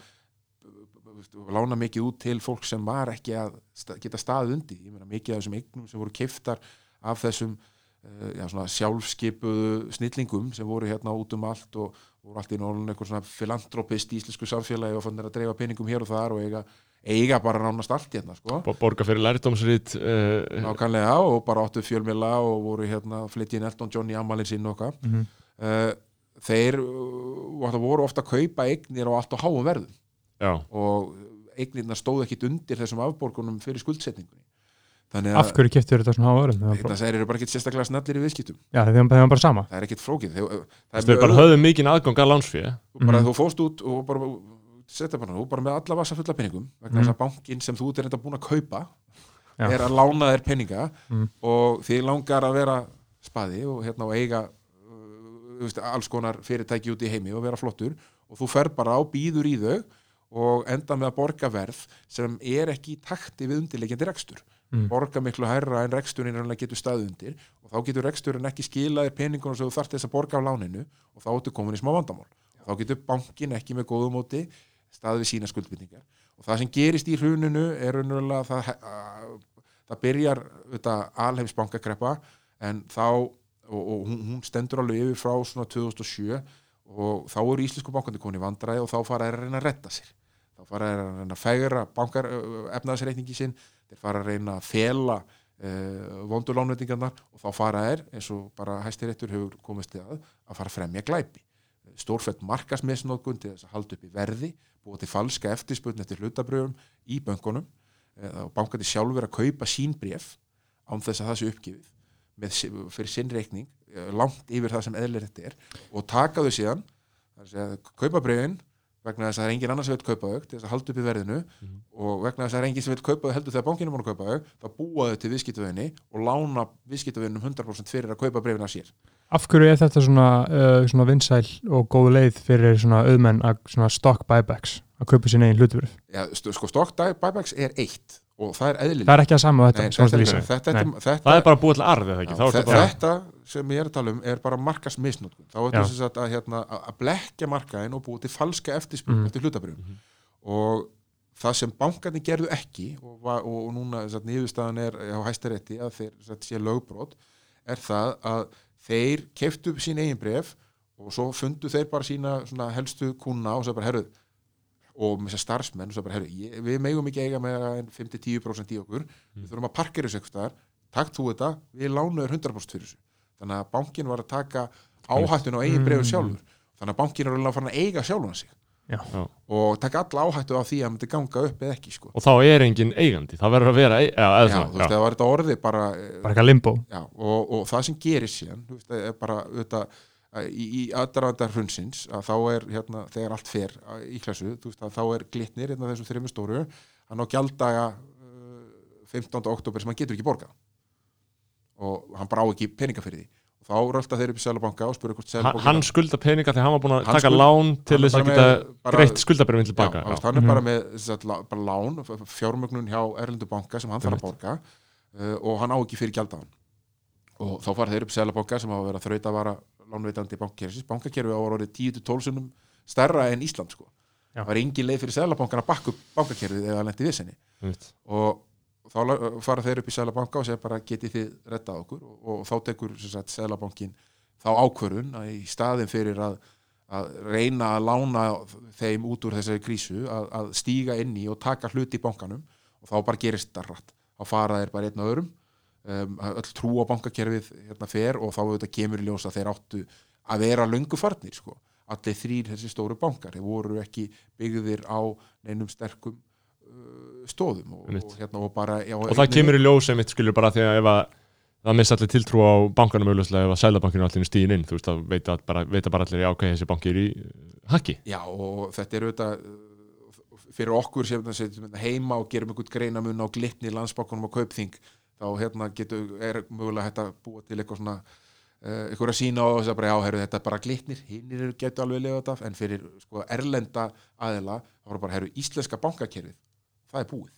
lánað mikið út til fólk sem var ekki að geta staðið undir ég meina mikið af þessum eignum sem voru kiftar af þessum uh, já, svona sjálfskipuðu snillingum sem voru hérna út um allt og voru allt í nólun eitthvað svona filantropist í íslensku samfélagi og fannir að dreifa peningum hér og þar og eiga, eiga bara nánast allt hérna sko. Bo- borga fyrir lærdómsrít uh, nákvæmlega og bara áttu fjölmjöla og voru hérna flytjinn Elton John í amalinn sinn og okkar. Mhm. uh, þeir uh, voru ofta að kaupa eignir á allt og háum verðum. Já, og eignirna stóð ekkit undir þessum afborgunum fyrir skuldsetningunni. Af hverju keftur þetta svona á örum? Það þetta bara- ekkit sérstaklega snallir í viðskiptum. Já, það var bara sama. Það er ekkit flókið. Þeir, það þau bara höfðu mikinn aðgang að lánsfíð bara, Mhm. þú fóst út og bara setja bara, þú bara með alla vasa fulla peningum vegna þess að bankin sem þú ert reynda búin að kaupa Já. er að lána þér peninga Mhm. og þið langar að vera spaði og hérna og eiga uh, veist, alls konar fyrirtæki út í heimi og vera flottur og þú fer bara á býður í þau og enda með að borga verð sem er ekki í takti við undirleikjandi rekstur Mm. borga miklu hærra en reksturinn rannlega getur staðið undir og þá getur reksturinn ekki skilaðir peningunum sem þú þarft þess að borga af láninu og þá ertu komin í smá vandamál þá getur bankin ekki með góðum móti staðið við sína skuldbyrningar og það sem gerist í hruninu er raunulega það, að, það byrjar þetta, alheimsbankakreppa en þá og, og hún, stendur alveg yfir frá svona 2007 og þá eru íslensku bankandi komin í vandræði og þá fara að reyna að redda sér. Þá fara að reyna að fægra bankar efnaðsreikningi sinn þeir fara að reyna að fela uh, vondulánveitingarnar og þá fara þeir eins og bara hæstiréttur hefur komist til að að fara að fremja glæpi. Stórfætt markasmisnótkun til þess að halda upp í verði búið til falska eftirspurn eftir hlutabröfum í bönkunum eh, og bankandi sjálfur að kaupa sín bréf án þess að það sé uppgifið með, fyrir sinn reikning eh, langt yfir það sem eðlir þetta er og taka þau síðan kaupa bréfin vegna þess að það er engin annars sem vil kaupa þau til þess að halda upp í verðinu og vegna þess að það er engin sem vil kaupa þau heldur þegar bankinu múin að kaupa þau þá búa þau til viðskiptavinni og lána viðskiptavinnum 100% fyrir að kaupa bréfin að sér Af hverju er þetta svona, uh, svona vinsæl og góð leið fyrir svona auðmenn að svona stock buybacks að kaupa sín eigin hlutubrif? Já, sko stock buybacks er eitt og það er eðlilega Það er ekki að sama þetta, Nei, sem þetta, þetta þetta, þetta, Nei. þetta, þetta, Það er bara búið til arð eða ekki, Já, þá er þetta bara þetta sem ég er að tala um er bara markasmisnótkun þá er Já. þess að, að, hérna, að blekja markaðin og búið til falska eftirspurn Mhm. eftir hlutabrjum og það sem bankarnir gerðu ekki og, og, og núna satt, niðurstaðan er á hæstarétti að þeir satt, sé lögbrot er það að þeir keftu sín eigin bref og svo fundu þeir bara sína helstu kuna og svo bara herruð og með þess að starfsmenn og svo bara herruð ég, við megum ekki eiga með en 5-10% í okkur. Við þurfum að parkera þessu eitthvað takt þú þetta, við lánuður 100% fyrir þessu. Þannig að bankin var að taka áhættun á eigin brefur sjálfur. Þannig að bankin er alveg að fara að eiga sjálfan sig Já. Já. og taka alla áhættu á því að myndi ganga upp eða ekki sko. Og þá er engin eigandi, það verður að vera ei- Já, eða já, svona, þú veist, það var þetta orði bara, eh, Bara eitthvað limbo. já, og, og það sem gerir síðan veist, er bara þetta, í, í aðdraðandar hrunsins að þá er hérna, þegar allt fer að- í klassu, veist, að þá er glitnir hérna þessum þreymur stóru, hann á gjalddaga uh, 15. oktober sem hann getur ekki borgað og hann brá ekki peninga fyrir því þá rölda þeir upp í Sælabanka og spurði hvort Sælabanka hann skulda peninga því hann var búin að taka skuld- lán til þess að geta með- greitt skuldabrifin tilbaka Já, já, já. hann er Mhm. bara með sagt, lá- bara lán, fjármögnun hjá Erlendu banka sem hann þarf að borga uh, og hann á ekki fyrir gjaldaðan og þá fara þeir upp Sælabanka sem hafa verið að þrauta að vara lánveitandi bankakerfis bankakerfi á orðið 10-12 sunnum stærra en Ísland sko. Það var engin leið fyrir Sælabankan að bakka upp bankakerfið hann lendi einmitt. og þá fara þeir upp í Sælabanka og segja bara getið þið rettað okkur? Og, og þá tekur sagt, Sælabankin þá ákvörðun að í staðin fyrir að, að reyna að lána þeim út úr þessari krísu að, að stíga inn í og taka hluti í bankanum. Og þá bara gerist þetta rætt þá fara þeir bara einn og öðrum. Um, öll trú á bankakerfið hérna fer og þá auðvitað kemur í ljós að þeir áttu að vera löngu farnir sko. allir þrýr þessi stóru bankar þeir voru ekki byggðir á neinum sterkum stóðum og, og, hérna, og bara já, og það kemur í ljós einmitt skilur bara því að ef að það missa allir tiltrú á bankanum auðvitað ef að sælabankinu allir stíðin inn þú veist að veita bara, veita bara allir já ok, þessi banki er í uh, hakki. Já, og þetta er auðvitað uh, fyrir okkur sem setjum hérna heima og gerum einhvern greinamun á glitni landsbankunum og kaupþing þá hérna getur, er mögulega hægt að búa til eitthvað svona uh, eitthvað að sína og þess að bara já, herru, þetta bara glitnir hinnir getur alveg lifa þetta en fyrir sko erlenda aðila þá er bara, herru, íslenska bankakerfið það er búið,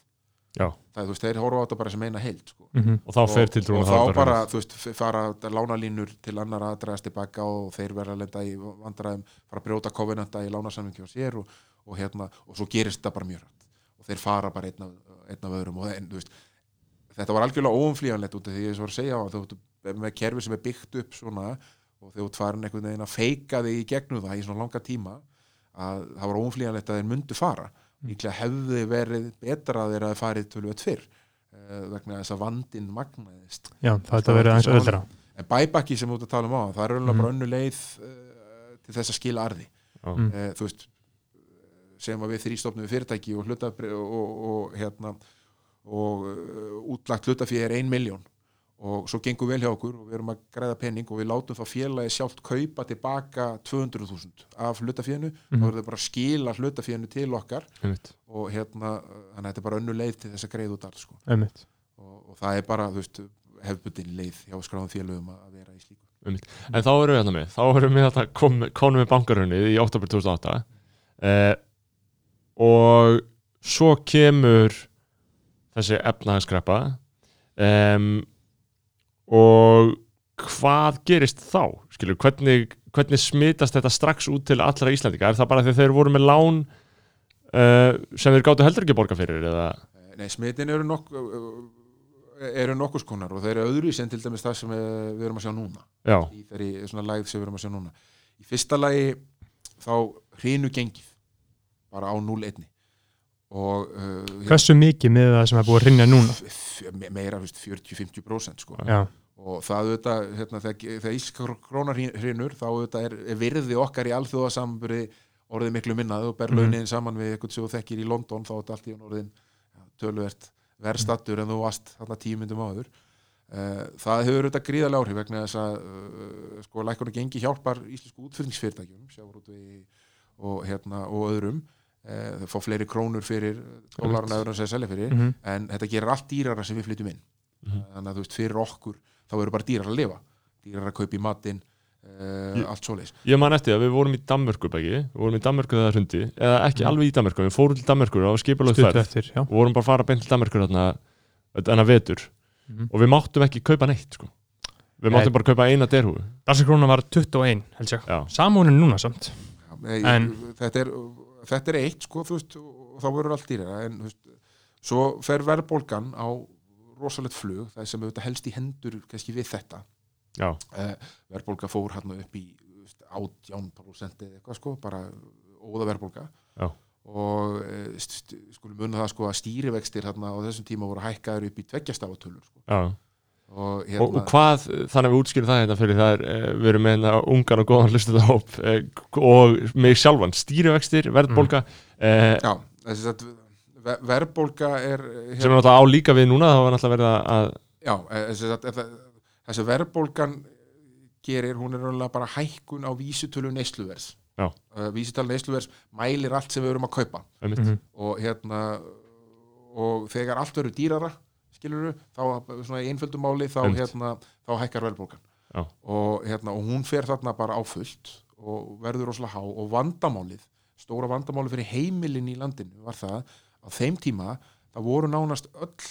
já, það er, þú veist, þeir horfa á þetta bara sem eina heild, sko. Mhm. og þá fer tiltrúin og, og þá bara, þú veist, fara lánalínur til annar aðdraðast tilbaka og þeir verða að lenda í vandræðum fara að brjóta kofinanta í lánasamlingi á sér og, og hérna, og svo gerist þetta bara mjög rætt og þeir fara bara einn af, einn af öðrum. Og en, veist, þetta var algjörlega óumflýjanlegt út af því ég svo var að segja á þú ert með kerfi sem er byggt upp svona og þú ert farin einhvern veginn að feika þig í gegnum það í svona langa tíma að það var óumflýjanlegt að þeir myndu fara líklega hefði verið betra að þeir að farið tölvöld fyrr uh, vegna þess að vandinn magnaðist Já, það þetta verið aðeins öðra en bæbakki sem þú ert að tala um á það er raunlega Mhm. bara önnu leið uh, til þess að skila arði. Mm. uh, þú veist sem að við þrýstofnum við fyrirtæki og, hluta, og, og, og hérna og uh, útlagt hlutafið er 1 miljón og svo gengur vel hjá okkur og við erum að græða penning og við látum það félagi sjálft kaupa tilbaka 200.000 af hlutafíðinu Mhm. þá er það bara að skila hlutafíðinu til okkar einmitt. og hérna, þannig að þetta er bara önnu leið til þess að greiða út alls sko. Einmitt. og, og það er bara, þú veist, hefbundin leið hjá skráðum félögum að vera í slíku en þá erum við hérna með þá erum við hérna kom, konum við bankarunnið í oktober 2008 eh, og svo kemur þessi efnahagskreppa um, og hvað gerist þá? Skilur, hvernig, hvernig smitast þetta strax út til allra Íslandika? Er það bara því þeir voru með lán uh, sem þeir gáttu heldur ekki að borga fyrir eða? Nei, smitin eru, nok eru nokkus konar og þeir eru öðru sem til dæmis það sem við, við erum að sjá núna Já, í þeirri svona lægð sem við erum að sjá núna í fyrsta lagi þá hrinu gengið bara á 0-1 og uh, Hversu mikið með það sem er búið að rinja núna? meira þú veist, 40-50% sko. Já, og það auðvitað, hérna, þegar, ískrónar hrinur þá auðvitað er, er virði okkar í alþjóðasamburði orðið miklu minnað og ber Mhm. launin saman við eitthvað sem þú þekkir í London þá er þetta allt í orðin ja, töluvert verðstattur en þú varst þarna tímyndum áður uh, það hefur auðvitað gríðarlega áhrif vegna þess að uh, sko lækkunum gengi hjálpar íslensku útflutningsfyrirtækjum sjávarútvegi og, hérna, og öðrum uh, þau fá fleiri krónur fyrir dólarna öðrum sem þeir selja fyrir Mhm. en þetta gerir allt dýrara sem við flytjum inn Mhm. þannig að þú veist fyrir okkur þá eru bara dýrar að lifa. Dýrar að kaupa í matinn uh, allt svoleiðis. Ég man eftir að við vorum í Danmörku bæki, við vorum í Danmörku þegar það hrundi, eða ekki Mm. alveg í Danmörku, við fórum til Danmörku og skipalöð stutt ferð. eftir, og vorum bara að fara beint til Danmörku þarna þarna vetur. Mhm. og við máttum ekki kaupa neitt sko. Við máttum Nei. bara kaupa eina derhúi. Danska krónan var 21, held ég. Samúnin núna samt. Já, nei, En- þetta, er, þetta er eitt sko, þú veist, og þá verður allt dýrara. En þú veist, svo fer verðbólgan á rosalegt flug það sem auðvitað helst í hendur kannski við þetta. Uh, verðbólga fór hann upp í þú veist, 18% eða eitthvað sko, bara óða verðbólga. Já. og st skulum munna það sko að stýrivextir hérna á þessum tíma voru hækkaður upp í tveggjastafatölur sko. og Og, hérna og hvað, þannig að við útskýrum það hérna fyrir það er, eh, við erum með hérna ungan og góðan hlustið hóp eh, og mig sjálfan, stýrivextir, verðbólga eh, já, þessi að ver verðbólga er hérna, sem er náttúrulega á líka við núna, það var náttúrulega verið að- að já, eh, þessi, verðbólgan gerir, hún er raunlega bara hækkun á vísutölu neysluverðs Já. uh, vísutölu neysluverðs mælir allt sem við erum að kaupa einmitt, Mhm. og hérna og þegar allt verður dýrara skilur þá svona í einföldum máli þá, hérna, þá hækkar verðbólgan Já. og, hérna, og hún fer þarna bara á fullt og verður rosalega há og vandamálið, stóra vandamálið fyrir heimilin í landinu var það á þeim tíma, það voru nánast öll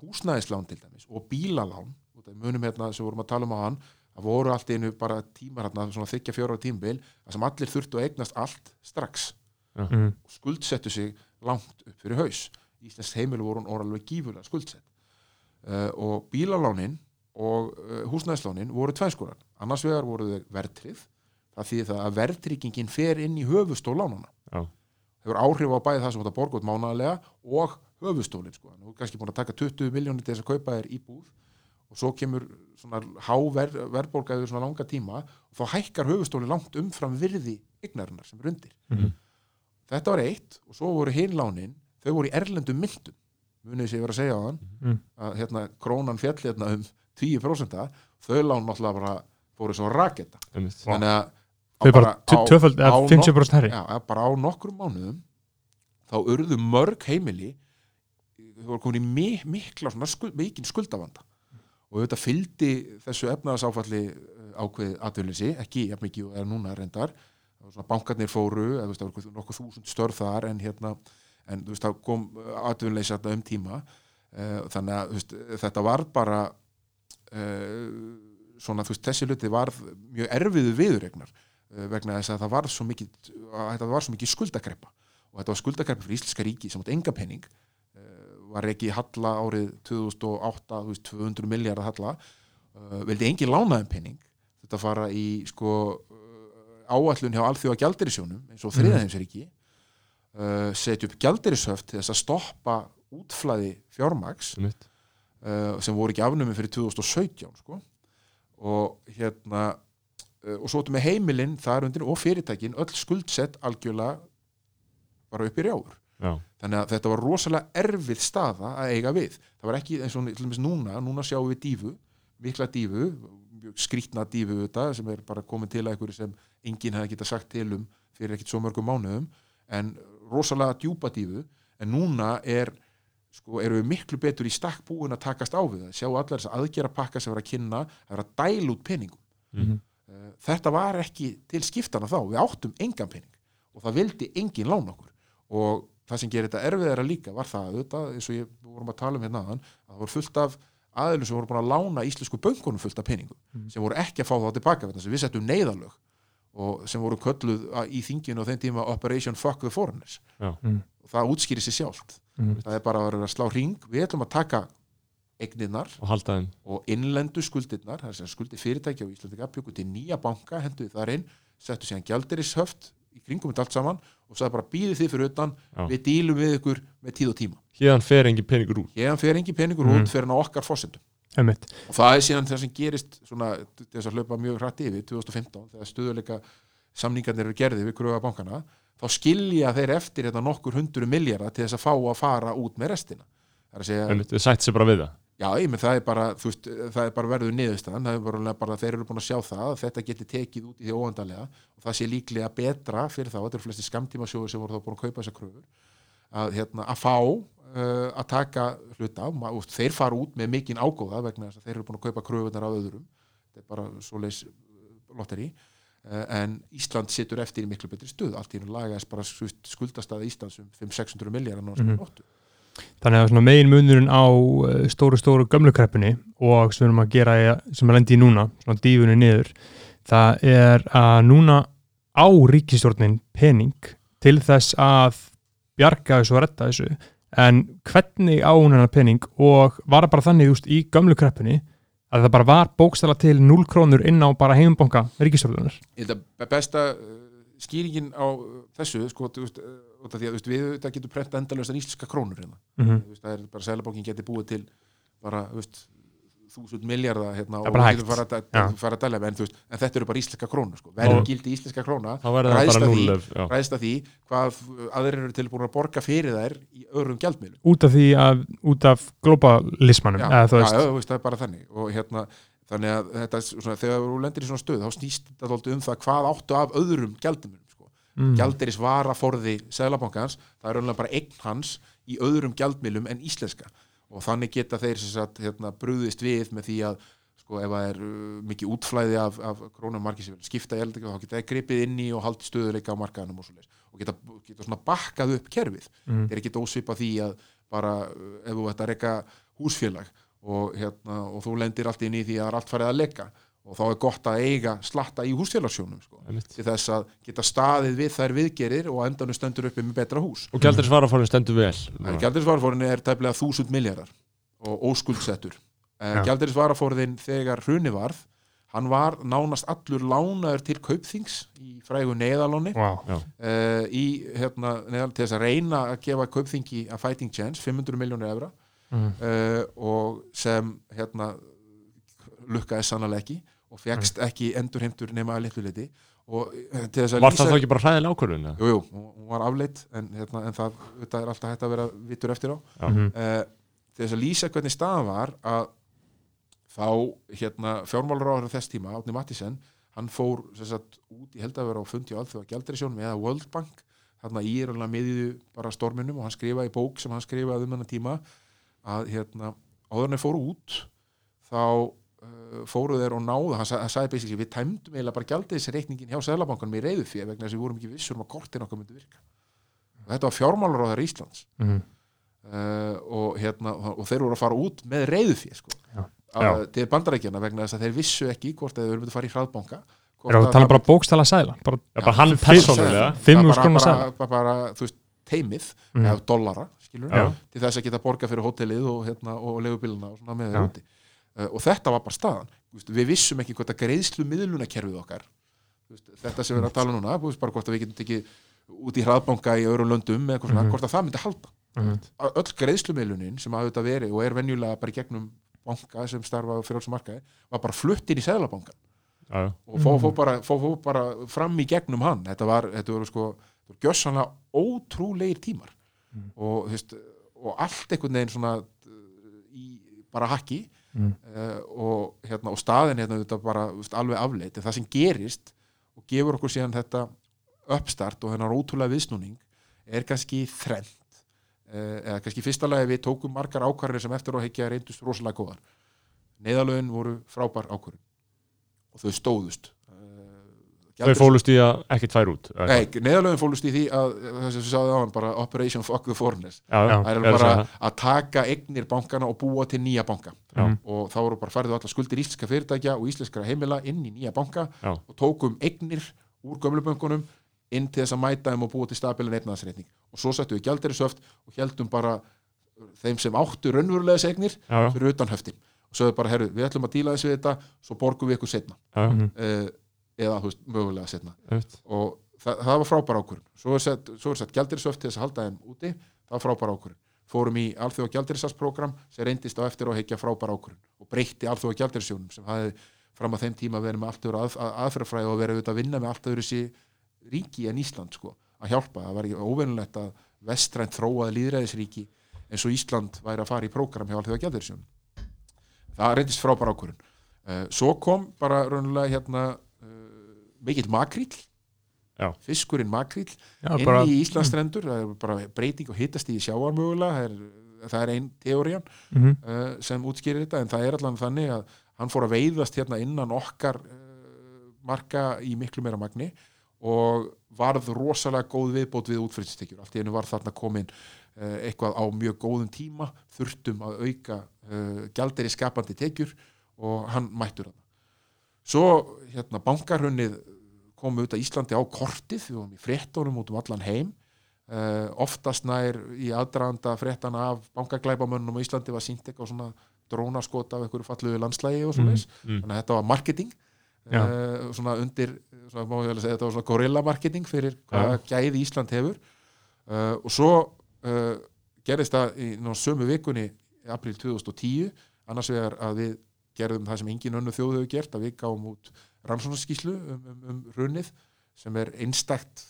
húsnæðislán til dæmis og bílalán, og það munum hérna sem vorum að tala um á hann, það voru allt einu bara tímar hérna, svona þykja fjóra tímabil það sem allir þurftu að eignast allt strax. Mm. og skuldsettu sig langt upp fyrir haus. Íslands heimilu voru hún orðalveg gífurlega skuldsett. Uh, og bílalánin og uh, húsnæðislánin voru tvænskorar, annars vegar voru þau verðtrið, það þýðir það að verðtryggingin fer inn í höfustól lánana Já. Hefur áhrif á bæði það sem þetta borga út mánaðlega og höfustólin sko. nú er kannski búin að taka 20 miljónir til þess að kaupa þér íbúð og svo kemur svona há ver, verðborgaður svona langa tíma og þá hækkar höfustólin langt umfram virði eignarinnar sem er undir Mhm. þetta var eitt og svo voru hinlánin þau voru í erlendum myndum munið sem ég var að segja á hann Mm. að hérna krónan fjall hérna um 10% þau lán náttúrulega bara fóru svo raketa einmitt. þannig að Þau bara á eða 50% herri já, bara á nokkrum mánuðum þá urðu mörg heimili þau voru komin í mi mikla skuld, mikinn skuldavanda. Og þetta fylgdi þessu efnaðasáfalli ákveð atvinnleysi, ekki jafn mikið er núna reyndar. Bankarnir fóru, eða þú veist, nokkuð þúsund störf þar en hérna, en þú veist, það kom atvinnleysi þarna um tíma. Eh, þannig að þú veist, þetta var bara uh, svona, þú veist, þessi hluti var mjög erfiðu viðuregnar uh, vegna þess að það var svo mikið að þetta var svo mikið skuldakreppa. Og þetta var skuldakreppa fyrir Íslenska ríki sem átt enga penning uh, var ekki halla árið 2008, þú veist, 200 miljardar halla. Uh, vildi engin lánaðum penning þetta fara í sko áallun hjá alþjóða gjaldirisjónum eins og þriðaheimsríki uh, setja upp gjaldirishöft þess að stoppa útflæði Einmitt. uh, sem voru ekki afnumið fyrir 2017 sko. og hérna og svo áttu með heimilinn þar undir og fyrirtækin öll skuldsett algjörlega bara upp í rjáður Já. þannig að þetta var rosalega erfið staða að eiga við. Það var ekki eins og til dæmis núna núna sjáum við dífu, mikla dífu skrítna dífu þetta sem er bara komin til að einhverju sem enginn hefði getað sagt til um fyrir ekkit svo mörgum mánuðum en rosalega djúpa dífu. En núna er sko, eru við miklu betur í stakk búin að takast á við það, sjá allar þess aðgera pakka sem var að kynna, það var að dæla út peningum. Mhm. Eh, þetta var ekki til skiptana þá, við áttum engan pening og það vildi engin lána okkur og það sem gerir þetta erfiðara líka var það, auðvitað, eins og ég við vorum að tala um hérna aðan, að það voru fullt af aðilum sem voru búin að lána íslensku bönkunum fullt af peningum, sem voru ekki að fá það tilbaka vegna þess að við settum neyðalög og sem voru kölluð í þinginu á þeim tíma Operation Fuck the Foreigners Já. Mm. og það útskýri sér sjálft Mhm. það er bara að vera að slá ring við ætlum að taka eignirnar og halda þeim. og innlendu skuldirnar, það er sem skuldi fyrirtæki á Íslandika bjöku til nýja banka, henduði þar inn settu síðan gjaldirishöft í kringum þetta allt saman og sagði bara býðið þið fyrir utan Já. við dílum við ykkur með tíð og tíma. Hérðan fer engin peningur út. Héðan fer engin peningur Mhm. út fyrir hann á okkar fósendum og það er síðan það sem gerist svona, þess að hlaupa mjög hrætt yfir 2015 þegar stöðuleika samningarnir eru gerði við gröfa bankana þá skilja þeir eftir þetta nokkur hundru miljara til þess að fá að fara út með restina. Það er að segja Einmitt, Já, ég menn það er bara, þú veist, það er bara verður niðurstaðan, það er bara, bara þeir eru búin að sjá það að þetta geti tekið út í því óvandarlega og það sé líklega betra fyrir þá, þetta eru flesti skamtímasjóður sem voru þá búin að kaupa þessar kröfur að, hérna, að fá uh, að taka hluta, og þeir fara út með mikinn ágóða vegna þess að þeir eru búin að kaupa kröfunar af öðrum, þetta er bara svoleiðis lotteri. Uh, en Ísland situr eftir í miklu betri stuð. Allt í einu lagaðist bara skuldastaða Íslands um 500-600 miljardar Þannig að megin munurinn á uh, stóru, stóru gömlukreppunni og sem við erum að gera, sem er lendi í núna, svona dífunni niður, það er að núna á ríkistjórnin pening til þess að bjarga þessu og redda þessu, en hvernig á hún hennar pening og var bara þannig úst, í gömlukreppunni að það bara var bókstala til 0 krónur inn á bara heimbanka ríkistjórnunar. be- besta skýringin á uh, þessu sko, þú veist, uh, því að við þetta getur prenta endalaustan íslenska krónur hérna. Mm -hmm. Veist, það er bara sælabókin geti búið til bara þú veist, þúsund miljardar hérna, og við getum fara að, fara að dæla en, veist, en þetta eru bara íslenska krónur sko. verðgildi íslenska króna verður Ræðst að því- hvað aðrir eru tilbúin að borga fyrir þær í öðrum gjaldmiðlum. Út af því að, út af globalismanum, já, já, það er bara þannig. Og hérna, þannig að þetta, svona, þegar þú lendir í svona stöð þá snýst þetta dálítið um það hvað áttu af öðrum gjaldmiðlum sko. Mm. gjaldiris vara forði Sæðlabankans, það er raunlega bara eign hans í öðrum gjaldmiðlum en íslenska og þannig geta þeir sagt, hérna, brúðist við með því að sko, ef það er uh, mikið útflæði af, af krónum margir sem vil skipta eldingu þá geta það gripið inn í og haldi stöðuleika á markaðanum og og geta, geta svona bakkað upp kerfið þetta er ekki ósvipa því að bara uh, ef þú ert að reyka húsfélag og, hérna, og þú lendir allt inn í því að það er allt farið að leika. Og þá er gott að eiga slatta í húsfélagsjónum sko, til þess að geta staðið við þær viðgerir og endanum stendur uppi með betra hús. Og gældur svarafórin stendur vel Gjaldirisvarafórin er tæplega þúsund miljardar og óskuldsettur. Já. Gjaldirisvarafórin þegar hruni varð hann var nánast allur lánaður til kaupþings í frægu neðalóni Vá, uh, í hérna, neðal, til þess að reyna að gefa kaupþingi að fighting chance 500 miljónir evra Mhm. uh, og sem hérna lukkaði sannlega ekki og fegst ekki endurheimtur nema að litlu liti og eh, til þess að Var það þá ekki bara hræðilega ákvörðun? eða? Jú, jú, hún var afleitt en, hérna, en það, þetta er alltaf hægt að vera vitur eftir á Já. Mhm. uh, til þess að lýsa hvernig staðan var að þá hérna, fjármálaráður þess tíma, Átni Mattísen hann fór sem sagt, út í held að vera á fundi á alþjóða gældarisjónum eða World Bank þarna í er alveg miðju bara storminum og hann skrifaði bók sem hann skrifaði um þennan tíma að hérna, áður en þeir fóru út þá uh, fóru þeir og náðu hann, sa- hann sagði basically við tæmdum eiginlega bara gjaldirisreikningin hjá Sælabankanum í reyðu fyrir vegna þess að við vorum ekki vissur um að kortin okkar myndi virka og þetta var fjármálaráður Íslands Mhm. uh, og, hérna, og þeir voru að fara út með reyðu. Já. uh, til bandarækjana vegna þess að þeir vissu ekki hvort að þeir voru myndi að fara í hraðbanka hvort Erum við að að tala það- bara bókstala sæla bara, Já, bara hann persónulega bara- bara, bara, bara, þú veist, teimið Mhm. eða dollara. Til þess að geta borga fyrir hótelið og, hérna, og legubiluna og uh, og þetta var bara staðan. Þú veist, við vissum ekki hvort að greiðslu miðlunakerfið okkar Þú veist, þetta sem við erum að tala um núna þú veist, bara hvort að við getum tekið út í hraðbanka í öðrum löndum eða eitthvað svona, Mhm. hvort að það myndi halda. Mhm. Að öll greiðslumiðlunin sem hafa þetta verið og er venjulega bara gegnum banka sem starfa fyrir alls markaði var bara flutt inn í já. og fó, fó, bara, fó, fó bara fram í gegnum hann. Þetta var, þetta voru sko gjössanlega ótrúlegir tímar Mm. og, veist, og allt einhvern veginn svona uh, í bara hakki. Mm. uh, og, hérna, og staðin hérna þetta bara veist, alveg afleitt. En það sem gerist og gefur okkur síðan þetta uppstart og hennar ótrúlega viðsnúning er kannski þrennt. Uh, eða kannski fyrsta lagi við tókum margar ákvarðir sem eftir á heikja reyndust rosalega góðar. Neðalögin voru frábær ákvarðin og þau stóðust Þau fólust í að ekkert fær út Nei, neðalögin fólust í því að þess að við sáðum á hann bara Operation Fuck the Foreigners. Það er bara að taka eignir bankana og búa til nýja banka. Já. og þá voru bara færðu allar skuldir íslenska fyrirtækja og íslenskara heimila inn í nýja banka Já. og tókum eignir úr gömlubönkunum inn til þess að mæta þeim og búa til stabilan eignarðsreitning og svo settum við gjaldirisöft og heldum bara þeim sem áttu raunverulega já, fyrir utan höftin. Og svo er bara, herru, við ætlum að díla þessu við þetta svo borgum við ykkur setna uh, eða, veist, mögulega setna einmitt. og það, það var frábær ákvörðun. Svo er sett, sett gjaldirisöft til þess að halda þeim úti. Það var frábær ákvörðun. Fórum í alþjóða gjaldirisasprogram sem reyndist á eftir og heikja frábær ákvörðun og breytti alþjóða gjaldirisjónum sem hafði fram að þeim tíma verið með allt öðru að, að, aðferðafræði og verið auðvitað að vinna með allt öðru sí ríki en Ísland sko, að hjálpa, það var ekki óvennulegt að vestrænt þróaði líðræðisríki eins og Ísland væri að fara í prógram hjá alþjóða gjaldirisjónum það reyndist frábær ákvörðun. Uh, svo kom bara raunulega hérna mikill makríll Já. fiskurinn makríll Já, inn í Íslandsstrendur það er bara breyting og hittast í sjáar mögulega það er, það er ein teórian Mhm. uh, sem útskýrir þetta en það er allan þannig að hann fór að veiðast hérna innan okkar uh, marka í miklu meira magni og varð rosalega góð viðbót við útfyrstekjur allt í einu var þarna komin uh, eitthvað á mjög góðum tíma þurftum að auka gjalderi skapandi tekjur og hann mættur hann svo hérna bankarhunnið kom auðvitað Íslandi á kortið við vorum í fréttunum út um allan heim. Uh, oftast nær í aðdraðanda fréttana af bankaglæpamönnum á Íslandi var sínt eitthvað svona drónaskot af einhverju falluðu landslægi og svona mm. þannig að þetta var marketing. Uh, svona undir svona, má ég alveg segja, þetta var svona gorilla marketing fyrir hvaða gæði Ísland hefur. Uh, og svo gerðist það í sömu vikunni april 2010 annars vegar að við gerðum það sem engin önnu þjóð hefur gert að við gáum út rannsóknarskíslu um, um, um runnið sem er einstakt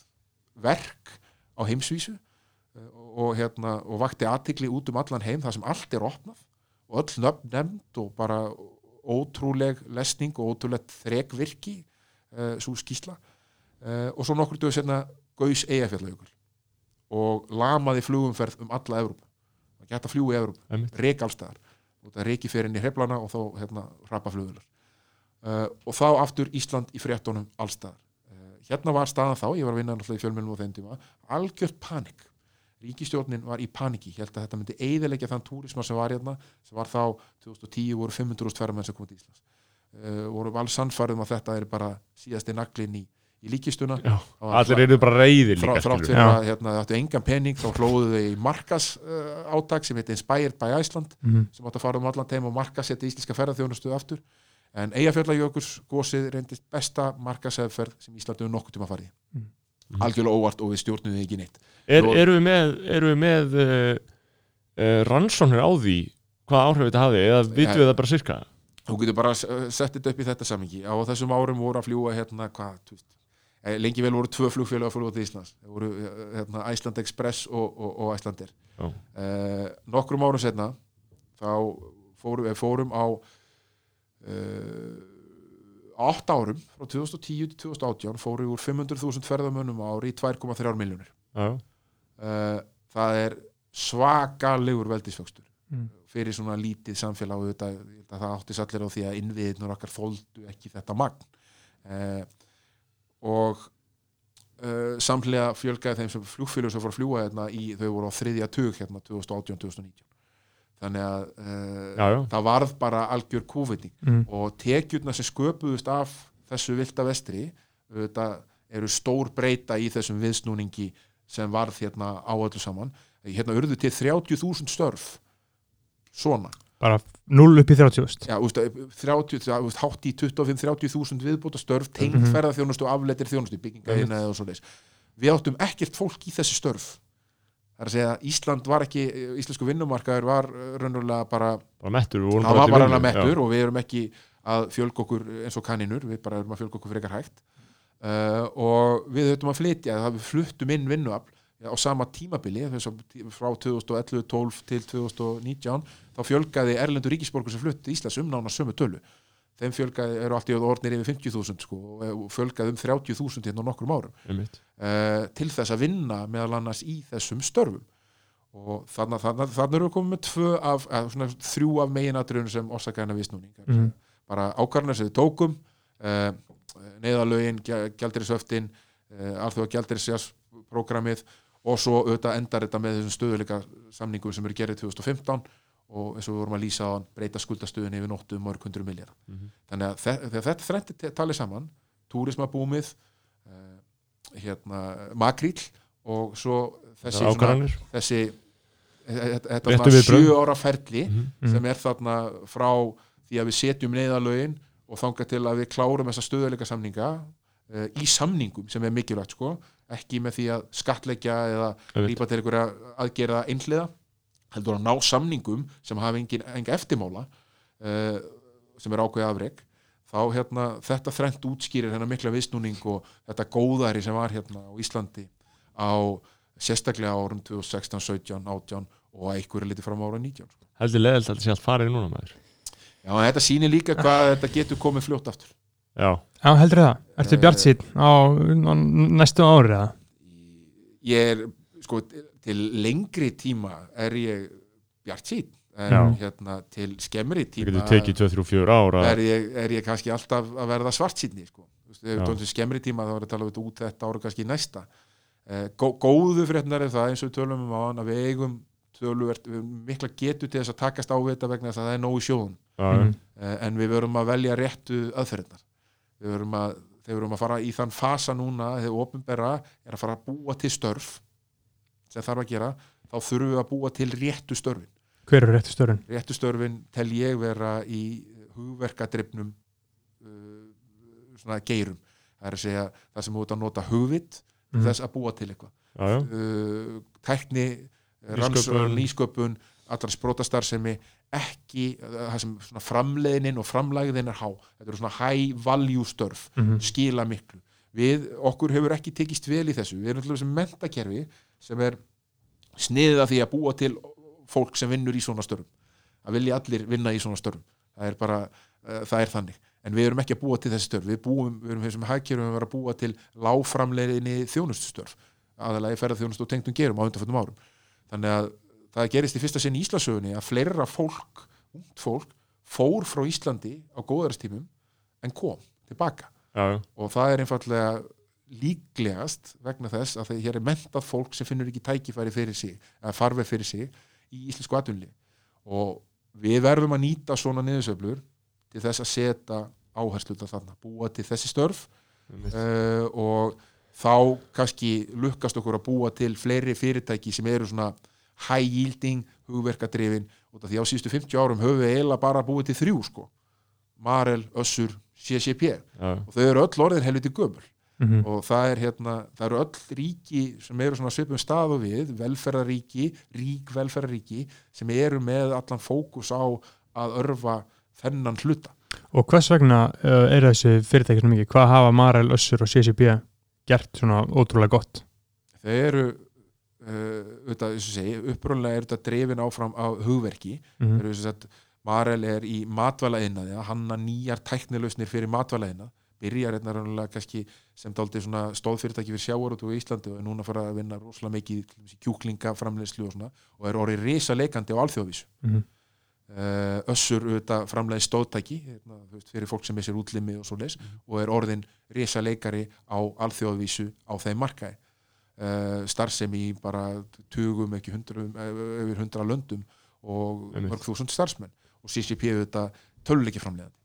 verk á heimsvísu uh, og, hérna, og vakti aðtikli út um allan heim þar sem allt er opnað og öll nöfn nefnd og bara ótrúleg lesning og ótrúlegt þrekvirki uh, svo skísla uh, og svo nokkur döðu senna gaus eigafjallajökul og lamaði flugumferð um alla Evrópu. Það geta fljú í Einmitt. reik allstaðar og það reiki fyrir inn í hreflana og þá hérna rapa flugurlar uh, og þá aftur Ísland í fréttunum allstaðar uh, hérna var staðan þá, ég var að vinna náttúrulega í fjölmjölum á þeim tíma, algjört panik. Ríkistjórnin var í paniki held að þetta myndi eiðilegja þann túrisma sem var hérna sem var þá 2010 voru 500.000 ferðamenn sem komið til Íslands. Uh, voru alls sannfærðum að þetta er bara síðasti naglin í, í líkistuna. Allir eru bara reyðir líka þrátt fyrir að hérna, þau áttu engan pening þá hlóðu þau í markas uh, átak sem heiti Inspired by Iceland Mhm. sem átti að fara um allan teim og markasetja íslenska ferðarþjónustu aftur. En Eyjafjallajökuls gósið reyndist besta markasefferð sem Ísland hefur nokkuð tíma farið mm. Mhm. algjörlega óvart og við stjórnum þið ekki neitt. Er, Svo- Eru við með, eru við með uh, uh, rannsóknir á því hvað áhrif þetta hafi eða vitum við það bara sirka? Þú getur bara sett þetta upp í þetta samingi á þessum árum voru að fljúa hérna hvað, eh, lengi vel voru tvö flugfélag að fljúa til Íslands. Það voru eh, hérna, Iceland Express og, og, og Icelandair. Já. uh, nokkrum árum setna þá fórum við fórum á uh, átt árum frá 2010 til 2018 fórum við úr 500.000 ferðamönnum ári í 2,3 miljónir Já, uh, það er svakalegur veldisvöxtur Mm. fyrir svona lítið samfélag það átti allir á því að innviðnur okkar þóldu ekki þetta magn. Uh, og uh, samhlega fjölgaði þeim sem flugfélug sem fór að fljúa hérna í, þau voru á þriðja tug hérna 2018-2019 þannig að uh, já, já. það varð bara algjör kúvitning Mm. og tekjurna sem sköpuðust af þessu vilda vestri þetta eru stór breyta í þessum viðsnúningi sem varð hérna á öllu saman hérna urðu til 30.000 störf svona bara 0 upp í 30 Já, úst, 30, það, úst, hátt í 25-30.000 viðbúta störf tengd Mhm. ferðarþjónustu og afleitir þjónustu byggingaðina eða svo leis við áttum ekkert fólk í þessi störf. Það er að segja að Ísland var ekki íslensku vinnumarkaður var uh, raunverulega bara bara mettur það var bara mettur og við erum ekki að fjölga okkur eins og kaninur við bara erum að fjölga okkur frekar hægt. Uh, og við höfum að flytja það við fluttum inn vinnuafl á sama tímabili frá 2011-12 til 2019 þá fjölgaði erlendur ríkisborgur sem flutti Íslands um nána sömu tölu. Þeim fjölgaði, eru allt í orðnir yfir 50.000 sko, og fjölgaði um 30.000 hérna á nokkrum árum. Uh, til þess að vinna meðal annars í þessum störfum. Og þannig að erum við komið með tvö af, að, svona, þrjú af meginatriðunum sem orsaka hennar vissnúning Mhm. bara ákvarðanir sem við tókum uh, neyðalögin, gjaldirisöftin uh, alþjóða gjaldirisjásprógramið og svo auðvitað endar þetta með þessum stöðuleika samningum sem eru gerðið 2015 og eins og við vorum að lýsa á hann breyta skuldastöðunni yfir nóttu um mörg hundru miljardar Mhm. þannig að þe þegar þetta þrennt talið saman túrismabúmið uh, hérna, makríl og svo þessi, svona, þessi þetta, þetta Réttu þarna viðbrögð. sjö ára ferli Mhm. sem er þarna frá því að við setjum neyðalögin og þanga til að við klárum þessa stöðuleika samninga uh, í samningum sem er mikilvægt sko ekki með því að skatleggja eða lípa til einhverja aðgerða einhliða heldur að ná samningum sem hafa engin, engin eftirmála uh, sem er ákveðið afreg þá hérna þetta þrennt útskýrir hennar mikla viðsnúning og þetta góðæri sem var hérna á Íslandi á sérstaklega árum 2016, 17, 18 og einhverju liti fram ára 19 sko. heldur leðilt að þetta sé allt farið núna maður. Já, en þetta sýnir líka hvað þetta getur komið fljótt aftur já, Já, heldur það. Ertu Eh, bjart sín á, næstu ári eða? ég er sko til lengri tíma er ég bjart sín en Já. hérna til skemmri það tíma getur tekið 2-3-4 ára er ég, er ég kannski alltaf að verða svart síðni sko. Til skemmri tíma þá er að tala um þetta út þetta ára kannski næsta eh, gó, góðu frétnar er það eins og við tölum um á hann að við eigum töluvert, við mikla getu til þess að takast á við þetta vegna þess að það er nógu sjóðun Já, Mhm. Eh, en við verum að velja réttu aðferðnar við verum að, að fara í þann fasa núna, þegar ofinbera er að fara að búa til störf sem þarf að gera, þá þurfum við að búa til réttu störfin Hver eru réttu störun? réttu störfin tel ég vera í hugverkadrifnum uh, svona geirum það er að segja það sem ert að nota hugvit til Mhm. þess að búa til eitthvað uh, tækni, Nýsköpun. rannsókn, nýsköpun allra sprótastarfsemi ekki uh, það sem svona framleiðinin og framlægðin er há. Þetta eru svona high value störf Mhm. skila miklu. Við, okkur hefur ekki tekist vel í þessu. Við erum alltaf sem mentakerfi sem er sniðið að því að búa til fólk sem vinnur í svona störfum. Að vilja allir vinna í svona störfum. Það er bara, uh, það er þannig. En við erum ekki að búa til þessi störf. Við, búum, við erum þessum hagkerfum að vera að búa til láframleiðinni þjónustustörf. Aðalega í ferðarþjónustu og tengdum gerum á undanfjöndum árum. Þannig að það gerist í fyrsta sinn í Íslasögunni að fleira fólk, ungt fólk fór frá Íslandi á góðaristímum en kom tilbaka. Já, og það er einfallega líklegast vegna þess að hér er mentað fólk sem finnur ekki tækifæri fyrir sig eða farveg fyrir sig í íslensku atvinnli og við verðum að nýta svona niðursöflur til þess að setja áherslu þarna, búa til þessi störf uh, og þá kannski lukkast okkur að búa til fleiri fyrirtæki sem eru svona high yielding, hugverkadrifin út af því á síðustu 50 árum höfum við eiginlega bara búið til þrjú sko Marel, Össur, CCP já, og þau eru öll orðin helviti gömul Mhm. og það er hérna, það eru öll ríki sem eru svona svipum stað og við velferðaríki, rík velferðaríki sem eru með allan fókus á að örfa þennan hluta Og hvers vegna uh, er þessi fyrirtæki svona mikið? Hvað hafa Marel, Össur og CCP gert svona ótrúlega gott? þau eru segi, upprunlega er þetta drefin áfram á hugverki. Mm sagt, Marel er í matvælaðinaði að hanna nýjar tæknilausnir fyrir matvælaðina byrjar hérna raunulega kannski sem dálítið svona stóðfyrirtæki fyrir sjávarútu í Íslandi og er núna að fara að vinna rosalega mikið kjúklingaframleiðslu og svona og er orðið risa leikandi á alþjóðvísu -hmm. uh, Össur auðvitað framleiði stóðtæki hérna, fyrir fólk sem missir útlimi og svo leis og er orðin risa leikari á alþjóðvísu á þeim markaði starfsemi í bara tugum ekki hundrum, eh, yfir hundra löndum og mörg þúsund starfsmenn. Og CCP auðvitað töluleiki framleiðandi.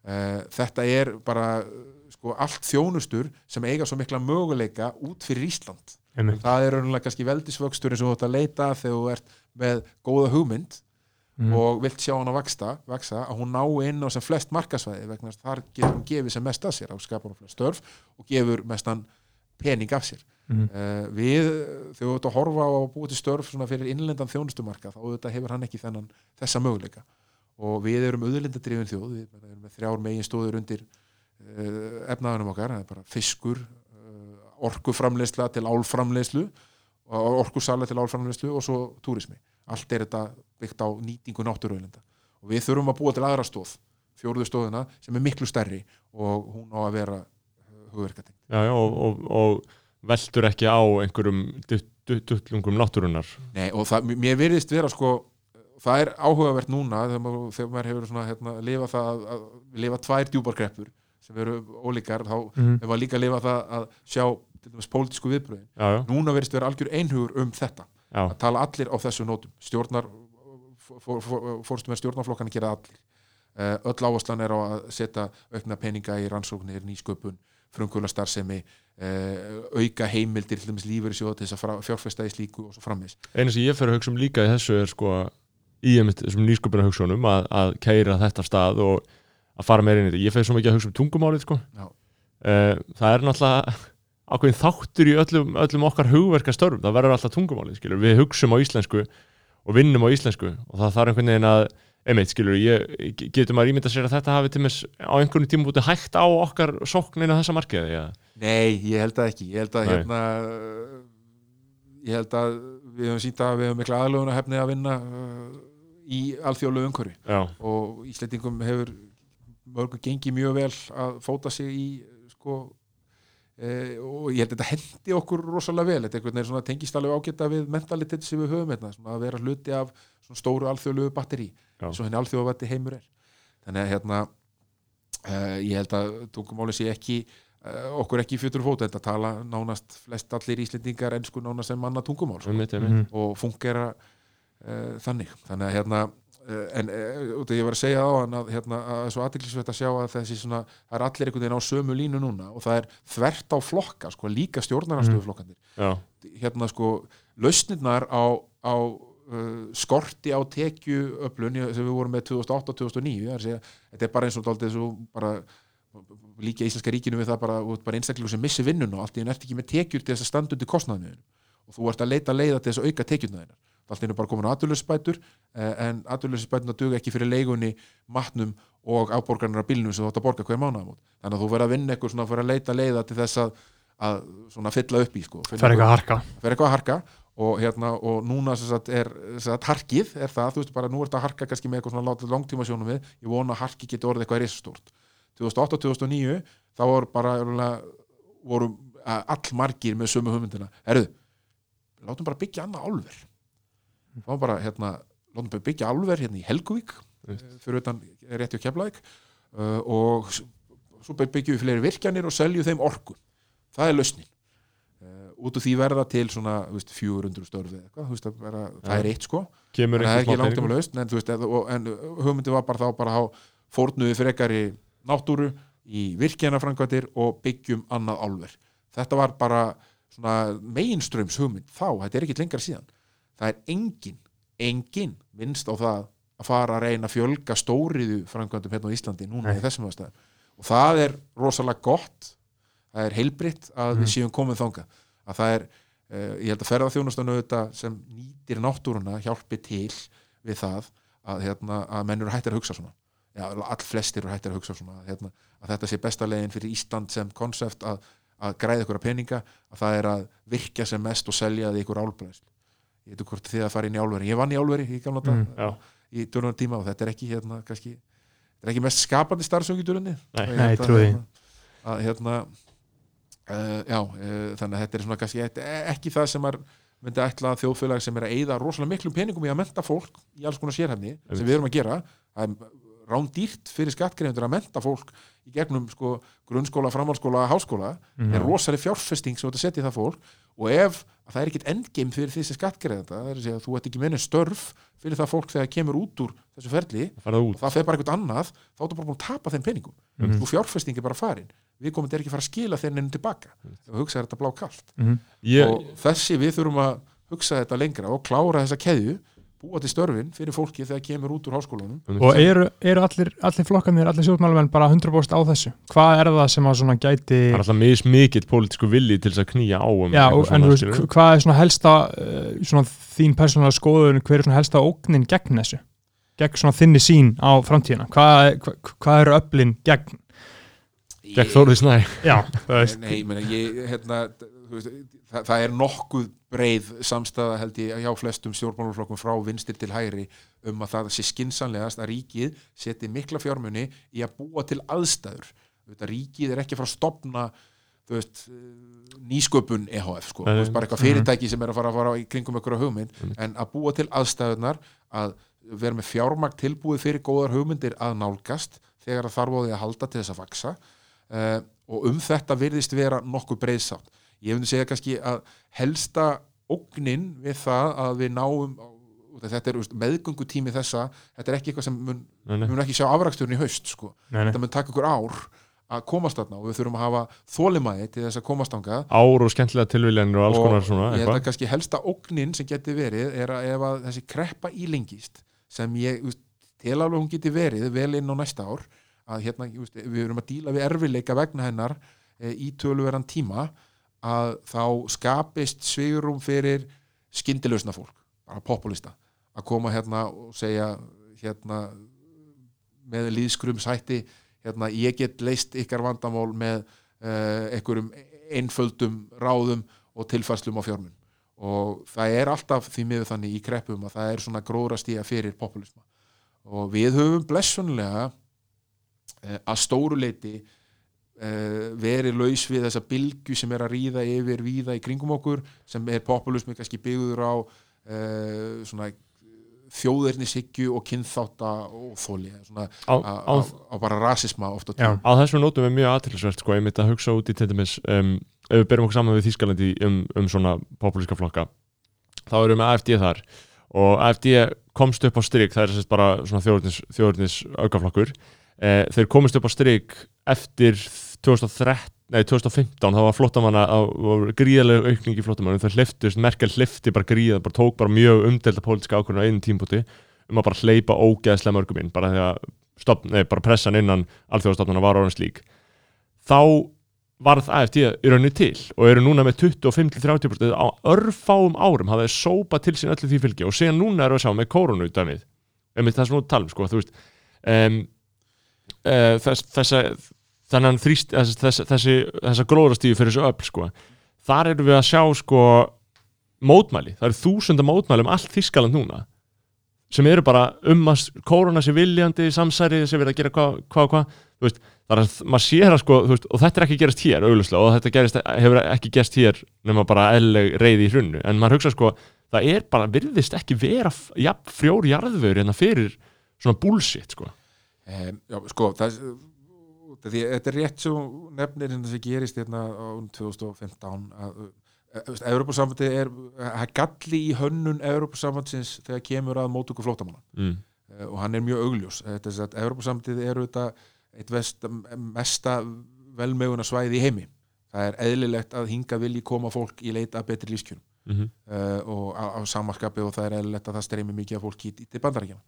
Uh, þetta er bara sko, allt þjónustur sem eiga svo mikla möguleika út fyrir Ísland. Einmitt. það er raunlega kannski veldisvöxtur eins og þú ert að leita að þegar þú ert með góða hugmynd Mhm. og vilt sjá hana vaksta, vaksa að hún ná inn á sem flest markasvæði vegna að þar getur hún gefið sem mest að sér. Á skapar hún flest störf og gefur mestan pening af sér. Mhm. uh, við, þegar þú ert að horfa á að búið til störf fyrir innlendan þjónustumarka þá hefur hann ekki þennan þessa möguleika. Og við erum auðlindadrifin þjóð við erum með þrjár megin stóður undir uh, efnaðanum okkar, það er bara fiskur uh, orkuframleysla til álframleyslu orkusala til álframleyslu og svo túrismi. Allt er þetta byggt á nýtingu náttúruauðlinda. Og við þurfum að búa til aðra stóð fjóruðu stóðina sem er miklu stærri og hún á að vera hugverkating já, já og, og, og veldur ekki á einhverjum dutt- dutt- duttlungum náttúrunar Nei, og það, mér virðist vera sko það er áhugavert núna þegar maður, þegar maður hefur svona hérna, lifa það að, að lifa tvær djúbarkreppur sem eru ólíkar þá Mhm. hefur maður líka lifa það að sjá til dæmis pólitísku viðbröðin núna verðist vera algjör einhugur um þetta já, að tala allir á þessu nótum. Stjórnar fórstum með stjórnarflokkana gera allir. Eh, öll áherslan er á að setja aukna peninga í rannsóknir, nýsköpun frumkvöla starfsemi auka heimildir til dæmis lífur til þess að fjárfesta í slíku og svo frammis eina sem ég fer að hugsa um líka í þessu er sko í þessum nýsköpuna hugsunum að, að keira þetta stað og að fara meira inn í þetta. Ég fer svo mikið að hugsa um tungumálið sko. Já. Eh, það er náttúrulega ákveðin þáttur í öllum, öllum okkar hugverka störfum það verður alltaf tungumálið skilur. Við hugsum á íslensku og vinnum á íslensku og það þarf einhvern veginn að einmitt skilur ég, getur maður ímynda sér að þetta hafi til mis á einhvern tíma búti hægt á okkar sóknina þessa markiði ja. Nei, ég held að ekki. Ég held að Nei. hérna ég held að við höfum sínt að við höfum mikla aðlöfuna hefni að vinna uh, í alþjóðlegu umhverfi. Já, og Íslendingum hefur mörgum gengið mjög vel að fóta sig í sko e, og ég held að þetta hendi okkur rosalega vel, þetta er svona tengist alveg ágæta við mentalitet sem við höfum hérna, að vera hluti af stóru alþjóðlegu batteri Og henni alþjóðavatti heimur er. Þannig að hérna e, ég held að tungumáli sé ekki e, okkur ekki fjötur fóta þetta tala nánast flest allir Íslendingar ennsku nánast sem manna tungumál einmitt. Mhm. og fungera uh, þannig. Þannig að hérna uh, en uh, út af ég var að segja á hann að, hérna, að það svo aðtiklisveit að sjá að þessi svona, það er allir einhvern veginn á sömu línu núna og það er þvert á flokka sko, líka stjórnaranstöðuflokkandir já, hérna sko, lausnirnar á, á uh, skorti á tekjuöflun sem við vorum með 2008-2009 það er að segja, þetta er bara eins og bara líka íslenska ríkinu við það bara, bara einstaklega sem missi vinnun og allt í enn ert ekki með tekjur til þess að standa undir kostnaðinu og þú ert að leita leiða til þess að auka tekjurna þeinar allt í enn bara komin á aturlöfsbætur en aturlöfsbætuna duga ekki fyrir leigunni matnum og afborgarnar af bílnum sem þú átt að borga hver mánuðamót þannig að þú verður að vinna eitthvað svona fyrir að leita leiða til þess að, að svona fylla upp í sko, fer eitthvað að harka og, hérna, og núna sagt, er sagt, harkið er það, þú veist bara nú er þetta harka kannski með eitthvað svona langtíma sjónum við ég vona að harkið geti orðið eitthvað risastórt. 2008-2009 þá voru bara voru að all margir með sömu hugmyndina. Herru, látum bara byggja annað álver. Þá bara hérna látum bara byggja álver hérna í Helguvík Veist. eh, fyrir utan rétti og keflaðik uh, og svo byggjum við fleiri virkjanir og seljum þeim orku. Það er lausnin uh, út úr því verða til svona veist, 400 störfi eða eitthvað, þú veist, að vera, það er eitt sko. En það er ekki langt um lausn en, þú veist, eða- og, en hugmyndi var bara þá bara að hafa fórnuði frekari náttúru í virkjanafrangvætir og byggjum annað álver. Þetta var bara svona mainströms hugmynd þá, þetta er ekki lengra síðan. Það er engin, engin minnst á það að fara að reyna að fjölga stóriðu frangvændum hérna á Íslandi núna í þessum aðstæðum. Og það er rosalega gott það er heilbritt að við séum komið þangað. Að það er, uh, ég held að ferðarþjónustan auðvitað sem nýtir náttúruna hjálpi til við það að, hérna, að menn eru hættir að hugsa svona. Já, all flestir eru hættir að hugsa svona að, hérna, að þetta sé besta leiðin fyrir Ísland sem konsept að, að græða ykkur peninga að það er að virkja sem mest og selja því ykkur álblæðslu ég veit hvort þið að fara inn í álveri. Ég vann í álveri í gamla Mm, í dörnum tíma og þetta er ekki hérna kannski, þetta er ekki mest skapandi starfsöngi dörunni Nei. Nei, trúi því. að hérna uh, já, uh, þannig að þetta er svona kannski ekki, það sem er myndi ætla þjóðfélag sem er að eyða rosalega miklum peningum í að menta fólk í alls konar sérhæfni sem við erum að gera það er rándýrt fyrir skattgreifendur að menta fólk í gegnum sko, grunnskóla, framhaldsskóla, háskóla. Er rosalega fjárfesting sem þú ert að setja það fólk og ef að það er ekkit endgame fyrir sem skattgreifenda, það er að þú ert ekki meina störf fyrir það fólk þegar það kemur út úr þessu ferli farað og það fer bara eitthvað annað þá ertu bara búin að tapa þeim peningum. Mhm. þú fjárfesting er bara farin við komum er ekki að fara að skila þeir nefnum tilbaka við hugsa þetta blá kalt ég, og þessi við þurfum að hugsa þetta lengra og klára þessa keðju búa til störfin fyrir fólki þegar kemur út úr háskólanum Og eru, eru allir, allir flokkarnir, allir sjóðmálamenn bara 100% á þessu? Hvað er það sem að svona gæti það er alltaf mismikill pólitísku villi til þess að knýja á um Já, en þú veist, hvað er svona helsta uh, svona þín persónulega skoðun hver er svona helsta ógnin gegn þessu? Gegn svona þinni sín á framtíðina? Hvað, er- hva, hvað eru öflin gegn? Gekk Þórið Snæ Já, það veist. Nei, ég meina, ég, hérna, veist, það, það er nokkuð breið samstæða held ég hjá flestum stjórnmáluflokkum frá vinstir til hægri um að það sé skinsanlegast að ríkið seti mikla fjármunni í að búa til aðstæður. Þetta ríkið er ekki að fara að stopna þú veist, eh, nýsköpun EHF sko, veist, bara eitthvað fyrirtæki sem er að fara að fara í kringum einhverja hugmynd en að búa til aðstæðunar að vera með fjármagn tilbúið fyrir góðar hugmyndir að nálgast þegar það þarf á því að halda til þess að vaksa uh, og um þetta virðist vera nokkuð breyðsátt. Ég myndi segja kannski að helsta ógnin við það að við náum þetta er veist, meðgöngu tími þessa þetta er ekki eitthvað sem mun, Nei, nei. mun ekki sjá afraksturinn í haust sko. Nei, þetta mun taka ykkur ár að komast þarna og við þurfum að hafa þólimæði til þess að komast þangað ár og skemmtilega tilviljanir og alls konar svona ég held að kannski helsta ógnin sem geti verið er að ef að þessi kreppa ílengist sem ég tel alveg hún geti verið vel inn á næsta ár að hérna, veist, við erum að díla við erfileika vegna hennar e, í töluveran tíma að þá skapist svigurum fyrir skyndilausna fólk, bara populista að koma hérna og segja hérna með líðskrumshætti hérna, ég get leist ykkar vandamál með uh, einhverjum einföldum ráðum og tilfærslum á fjármun og það er alltaf því miður þannig í kreppum að það er svona gróðrastíja fyrir populisma og við höfum blessunlega að stóru leiti uh, verið laus við þessa bylgu sem er að ríða yfir víða í kringum okkur sem er populismi kannski byggður á uh, svona þjóðirnishyggju og kynþátta og þóli á, bara rasisma ofta Já. á þessum nótum er mjög aðtilsvert sko, ég myndi að hugsa út í til dæmis um, ef við berum okkur saman við Þýskalandi um, um svona populíska flokka þá erum við með AFD þar og AFD komst upp á strik það er sérst bara svona þjóðurnis aukaflokkur eh, þeir komist upp á strik eftir 2013 Nei, 2015, það var flottamanna gríðarlega aukning í flottamanna það hleyftust, Merkel hleyfti bara gríða bara tók bara mjög umdelda pólitíska ákvörðun á einu tímpúti um að bara hleypa ógeðslega mörgum inn bara því að stopn, nei, bara pressan innan alþjóðastofnuna var orðin slík. Þá varð AFD í rauninni til og eru núna með 25-30% á örfáum árum hafa þeir sópa til sín öllu því fylgi og síðan núna eru að sjá með koronu dæmið. Um það sem nú talum sko, þú veist um, þess, þessa þannig þrýst, þess, þess, þessi þessa gróðrastífi fyrir þessu öll sko. þar erum við að sjá sko, mótmæli, það eru þúsunda mótmæli um allt Þískaland núna sem eru bara um að korona sé viljandi samsæri sem verið að gera hvað hvað og hvað. Þú veist, það er að maður sér að sko þú veist, og þetta er ekki gerast hér auglustlega og þetta gerist, hefur ekki gerst hér nema bara eðleg reyði í hrunnu en maður hugsa sko, það er bara virðist ekki vera jafn frjór jarðvör hérna fyrir svona bullshit sko Um, já, sko, það, því að þetta er rétt þú nefnir hérna sem gerist hérna á 2015 að Evropasambandið er það galli í hönnun Evropasambandsins þegar kemur að mótöku flótamanna mm. Eh, og hann er mjög augljós. Þetta er að Evropasambandið er auðvitað eitt vest, mesta velmeguna svæði í heimi. Það er eðlilegt að hinga vilji koma fólk í leita að betri lífskjörn Mm uh, og á, á samarskapi og það er eðlilegt að það streymi mikið af fólki í, til bandarækjana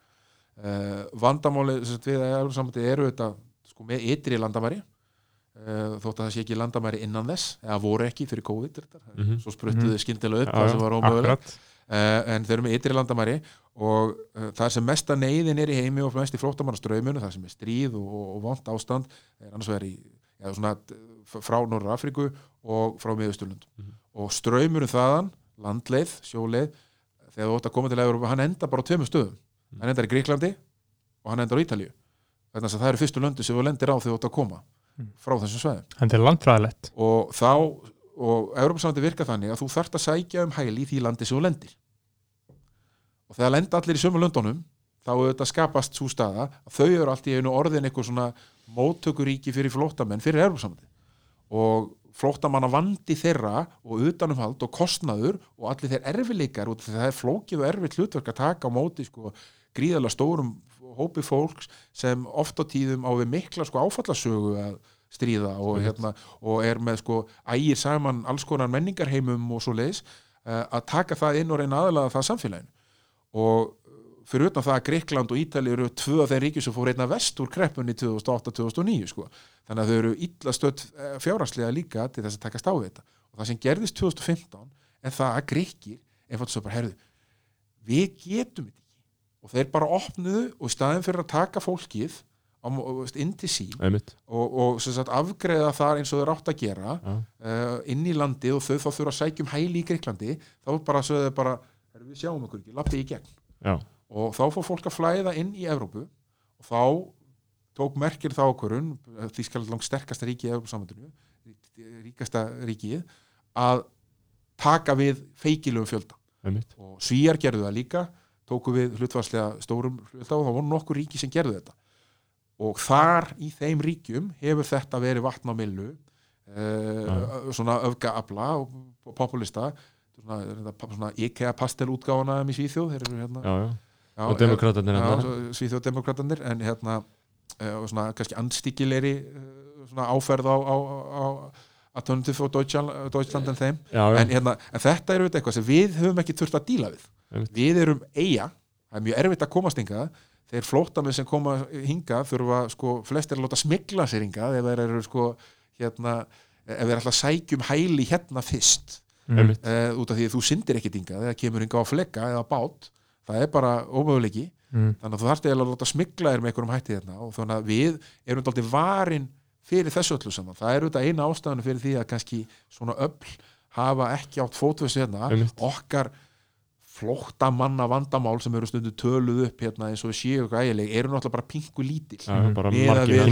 uh, vandamáli sem sagt, við að Evropasambandið eru auðvitað sko, með ytri landamæri. Uh, þótt að það sé ekki landamæri innan þess eða voru ekki fyrir COVID mm Mhm. svo spruttuðu mm skyndilega upp Já, það sem var ómögulegt. akkurat. Uh, en þeir eru með ytri landamæri og það sem mesta neyðin er í heimi og mest í flóttamannaströymunu, það sem er stríð og, og, og vond ástand er annars vegar í já, svona, frá Norður Afríku og frá miðusturlund Mhm. og ströymunu þaðan, landleið, sjóleið þegar þú ótt að koma til Európa, hann enda bara á tveimur stöðum, hann endar í Gríklandi og hann endar á Ítalíu. Þannig að það eru fyrstu löndi sem þú lendir á þegar þú ótt að koma frá þessum sveðum Þetta er landfræðilegt. Og þá og Európa-samandi virka þannig að þú þarft að sækja um hæli í því landi sem þú lendir. Og þegar lenda allir í sömu löndunum þá auðvitað skapast svo staða að þau eru allt í einu orðin eitthvað svona móttökuríki fyrir flóttamenn fyrir Európa-samandi og flóttamanna vandi þeirra og utanumhald og kostnaður og allir þeir erfileikar að það er flókið og erfitt hlutverk að taka á móti sko, gríðarlega stórum hópi fólks sem oft á tíðum á við mikla sko, áfallasögu að stríða og, hérna, og er með sko ægir saman alls konar menningarheimum og svo leiðis að taka það inn og reyna aðalega það samfélaginu. Og fyrir utan það að Greikland og Ítali eru tvö af þeir ríkjum sem fór einna vest úr kreppunni 2008-2009 sko. þannig að þau eru illa stödd fjárhagslega líka til þess að takast á við þetta. Og það sem gerðist 2015 er það að Greikir einfalds svo bara herðu við getum þetta og þeir bara opnuðu og staðin fyrir að taka fólkið inn til sín Einmitt. og, og sagt, afgreða þar eins og þau átt að gera Já. uh, inn í landi og þau þá þurfa að sækja um hæli í Greiklandi þá bara sögðu þau bara "Heyrðu, við sjáum okkur ekki, lappið í gegn Já. og þá fór fólk að flæða inn í Evrópu og þá tók merkir þá okkurun því skal langt sterkasta ríki í Evrópusamöndinu ríkasta ríkið að taka við feikilum fjölda Einmitt. og svíjar gerðu það líka tóku við hlutvarslega stórum fjölda og það voru nokkur ríki sem gerðu þetta og þar í þeim ríkjum hefur þetta verið vatn á millu uh, svona öfgaabla og, populista svona, svona, svona IKEA pastelútgáfana í Svíþjóð hérna Já, já. Já, Og demokratarnir já, hérna. svo- Svíþjóðdemokratarnir en hérna uh, svona kannski andstíkilegri svona áferð á, á, á Alternative for Deutschland, Deutschland en þeim Já, já. en, hérna, en þetta er eitthvað sem við höfum ekki þurft að díla við Einmitt. við erum eiga það er mjög erfitt að komast hingað þeir flóttanir sem koma hingað þurfa sko flestir að láta smigla sér hingað ef þeir eru sko hérna ef þeir ætla að sækjum hæli hérna fyrst uh, út af því að þú syndir ekkit hingað eða kemur hingað á flegga eða bát það er bara ómöguleiki Mm. þannig að þú þarft eiginlega að láta smigla þér með einhverjum hætti hérna og þannig að við erum dálítið varin fyrir þessu öllu saman. Það er auðvitað eina ástæðan fyrir því að kannski svona öll hafa ekki átt fótvössu hérna. Einmitt. okkar flóttamanna vandamál sem eru stundu töluð upp hérna eins og séu eitthvað ægileg eru náttúrulega bara pingu lítil. Miðað margir við-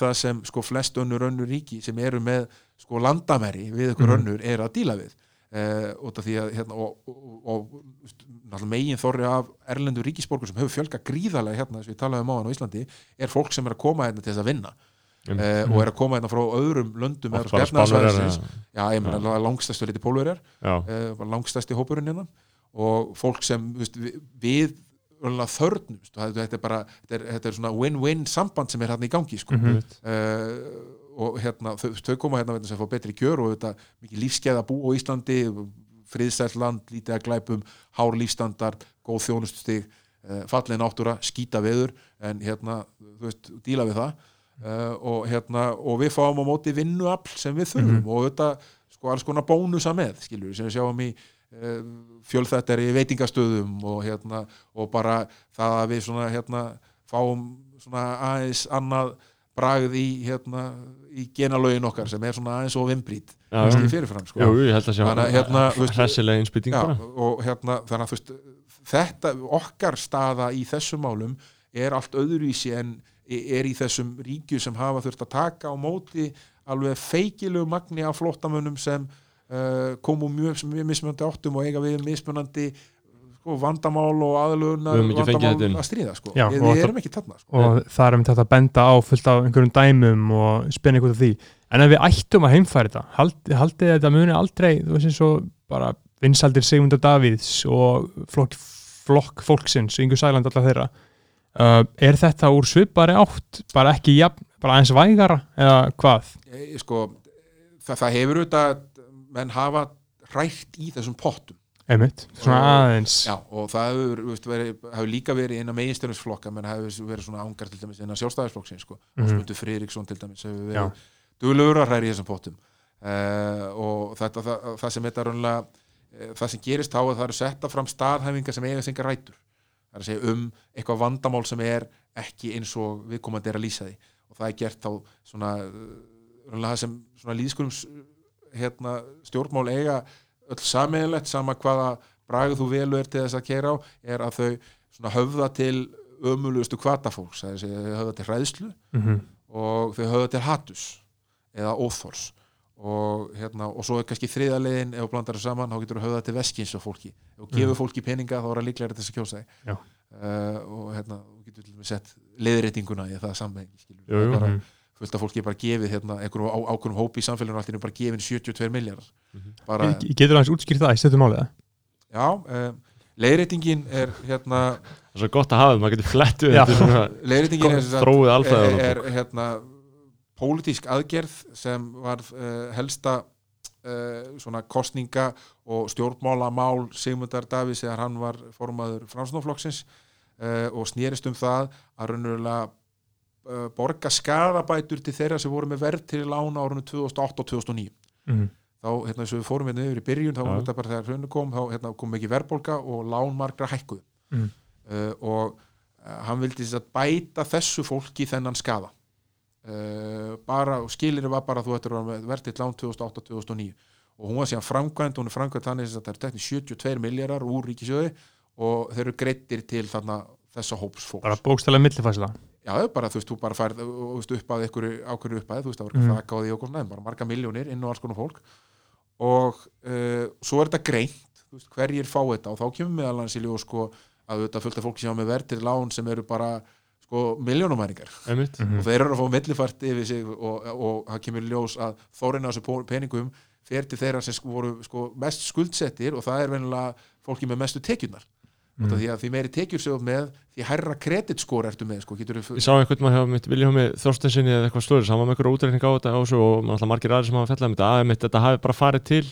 það sem sko flest önnur önnur ríki sem eru með sko landamæri við ykkur Mhm. önnur eru að díla við. Uh, að hérna, og, og, og megin þorri af erlendu ríkisborgur sem hefur fjölga gríðarlega hérna þess að við talaðum á hann á Íslandi er fólk sem er að koma hérna til þess að vinna Einmitt. uh, og er að koma hérna frá öðrum löndum eða ég meina langstæstu liti pólverjar. Uh, langstæsti hópurinn hérna. Og fólk sem veist, við, þörnumst þetta er bara þetta er, þetta er svona win-win samband sem er hérna í gangi sko. Mhm. uh, og hérna þau, þau koma hérna sem fá betri kjör og þetta mikið lífskeið að bú á Íslandi friðsælt land, lítið að glæpum hár lífstandard, góð þjónustustig fallin náttúra, skýta veður. En hérna, þú veist, díla við það uh, og hérna og við fáum á móti vinnuafl sem við þurfum og þetta, sko, alls konar bónusa með skilur sem við sjáum í uh, fjölþættari veitingastöðum og hérna, og bara það að við svona, hérna, fáum svona aðeins annað bragð í, hérna, í genalögin okkar sem er svona aðeins og vimbrít já. fyrirfram, sko. Jú, ég held að sjá hérna, hressilega bara og hérna, þannig að þú veist þetta, okkar staða í þessum málum er allt öðruvísi en er í þessum ríkju sem hafa þurft að taka á móti alveg feikilegu magni af flóttamönnum sem uh, komu mjög, mjög mismunandi áttum og eiga við mismunandi sko, vandamál og þetta inn. að stríða sko. Já, við, við erum ekki þarna sko. og það er um þetta að benda á fullt af einhverjum dæmum og spenna ykkur af því en ef við ættum að heimfæra þetta hald, haldið þetta muni aldrei þú veist eins og bara vinsaldir Sigmundur Davíðs og flokk, flokk fólksins, Ingu Sæland allar þeirra uh, er þetta úr svipari átt bara ekki jafn, bara aðeins vægara eða hvað? Sko, það, það hefur auðvitað menn hafa hrært í þessum pottum Einmitt, svona Og- aðeins Já, og það hefur, verið, líka verið innan meginstjörnusflokka, menn hefur verið svona ángar til dæmis innan sjálfstæðisflokksins sko. mm. -hmm. Smundur Friðriksson til dæmis hefur verið duglegur að hræri í þessum pottum uh, og þetta, það, það sem þetta raunlega, uh, það sem gerist þá er það eru setta fram staðhæfingar sem eiga singar rætur það er að segja um eitthvað vandamál sem er ekki eins og viðkomandi er að lýsa því. Og það er gert þá svona, það sem svona líðskurum hérna, stjórnmál eiga öll sameiginlegt sama hvaða bragð þú velu er til þess að kera á er að þau svona höfða til ömulugustu kvatafólks það er að segja þau höfða til hræðslu mm og þau höfða til hatus eða óþors og, hérna, og svo er kannski þriða leiðin ef þú blandar það saman, þá getur þú höfða til veskins og fólki, ef þú gefur fólki peninga þá er það líklega til þess að kjósa þig. Já. uh, og hérna, þú getur til dæmis sett leiðréttinguna í það sammengi Mhm. fullt af fólki er bara gefið hérna, einhverjum á, ákveðnum hópi í samfélaginu allt í einu bara gefin 72 miljardar bara, Getur aðeins útskýrt það? Í stöðum málið? já, um, leiðréttingin er hérna, það er svo gott að hafa það, maður getur flettu Já. þetta. Er er, er, er hérna pólitísk aðgerð sem var uh, helsta uh, svona kostninga og stjórnmálamál Sigmundar Davís þegar hann var formaður framsnóflokksins uh, og snýrist um það að raunverulega uh, borga skadabætur til þeirra sem voru með verð til lána árunum 2008 og 2009 Mm. þá, hérna, eins og við fórum hérna yfir í byrjun þá Já. var þetta bara þegar hrunnu kom þá hérna, kom ekki verðbólga og lánmargra hækkuð Mm. uh, og uh, hann vildi þess að bæta þessu fólki þennan skada bara, og skilir var bara þú ættir að með verðtill lán 2008-2009 og hún var síðan framkvæmt, hún er framkvæmt þannig að það er teknisk 72 miljardar úr ríkisjóði og þeir eru greittir til þarna þessa hóps fólks. Bara bókstælega millifæsla Já, bara þú veist, þú bara færð upp að ykkur ákveðinu upp að þú veist, það var ekki þakka á því okkur en bara marga miljónir inn á alls konar fólk. Og uh, svo er þetta greint þú veist, hverjir fá þetta? Og þá kemur meðal hans í ljós sko að þetta fullt af fólki sem hafa með verðtir lán sem eru bara sko miljónumæringar einmitt Mhm. og þeir eru að fá millifært yfir sig og, og það kemur ljós að þórin á þessu peningum fer til þeirra sem sko, voru sko, mest skuldsettir og það er venilega fólki með mestu tekjurnar mm. því að því meiri tekjur séu með því hærra kreditskór ertu með sko, getur Ég sá einhvern maður hjá mitt Viljómi Þorstensinni eða eitthvað slúður, hann var með einhverju útreikning á þetta og, margir aðrir sem hafa fellað um þetta að þetta hafi bara farið til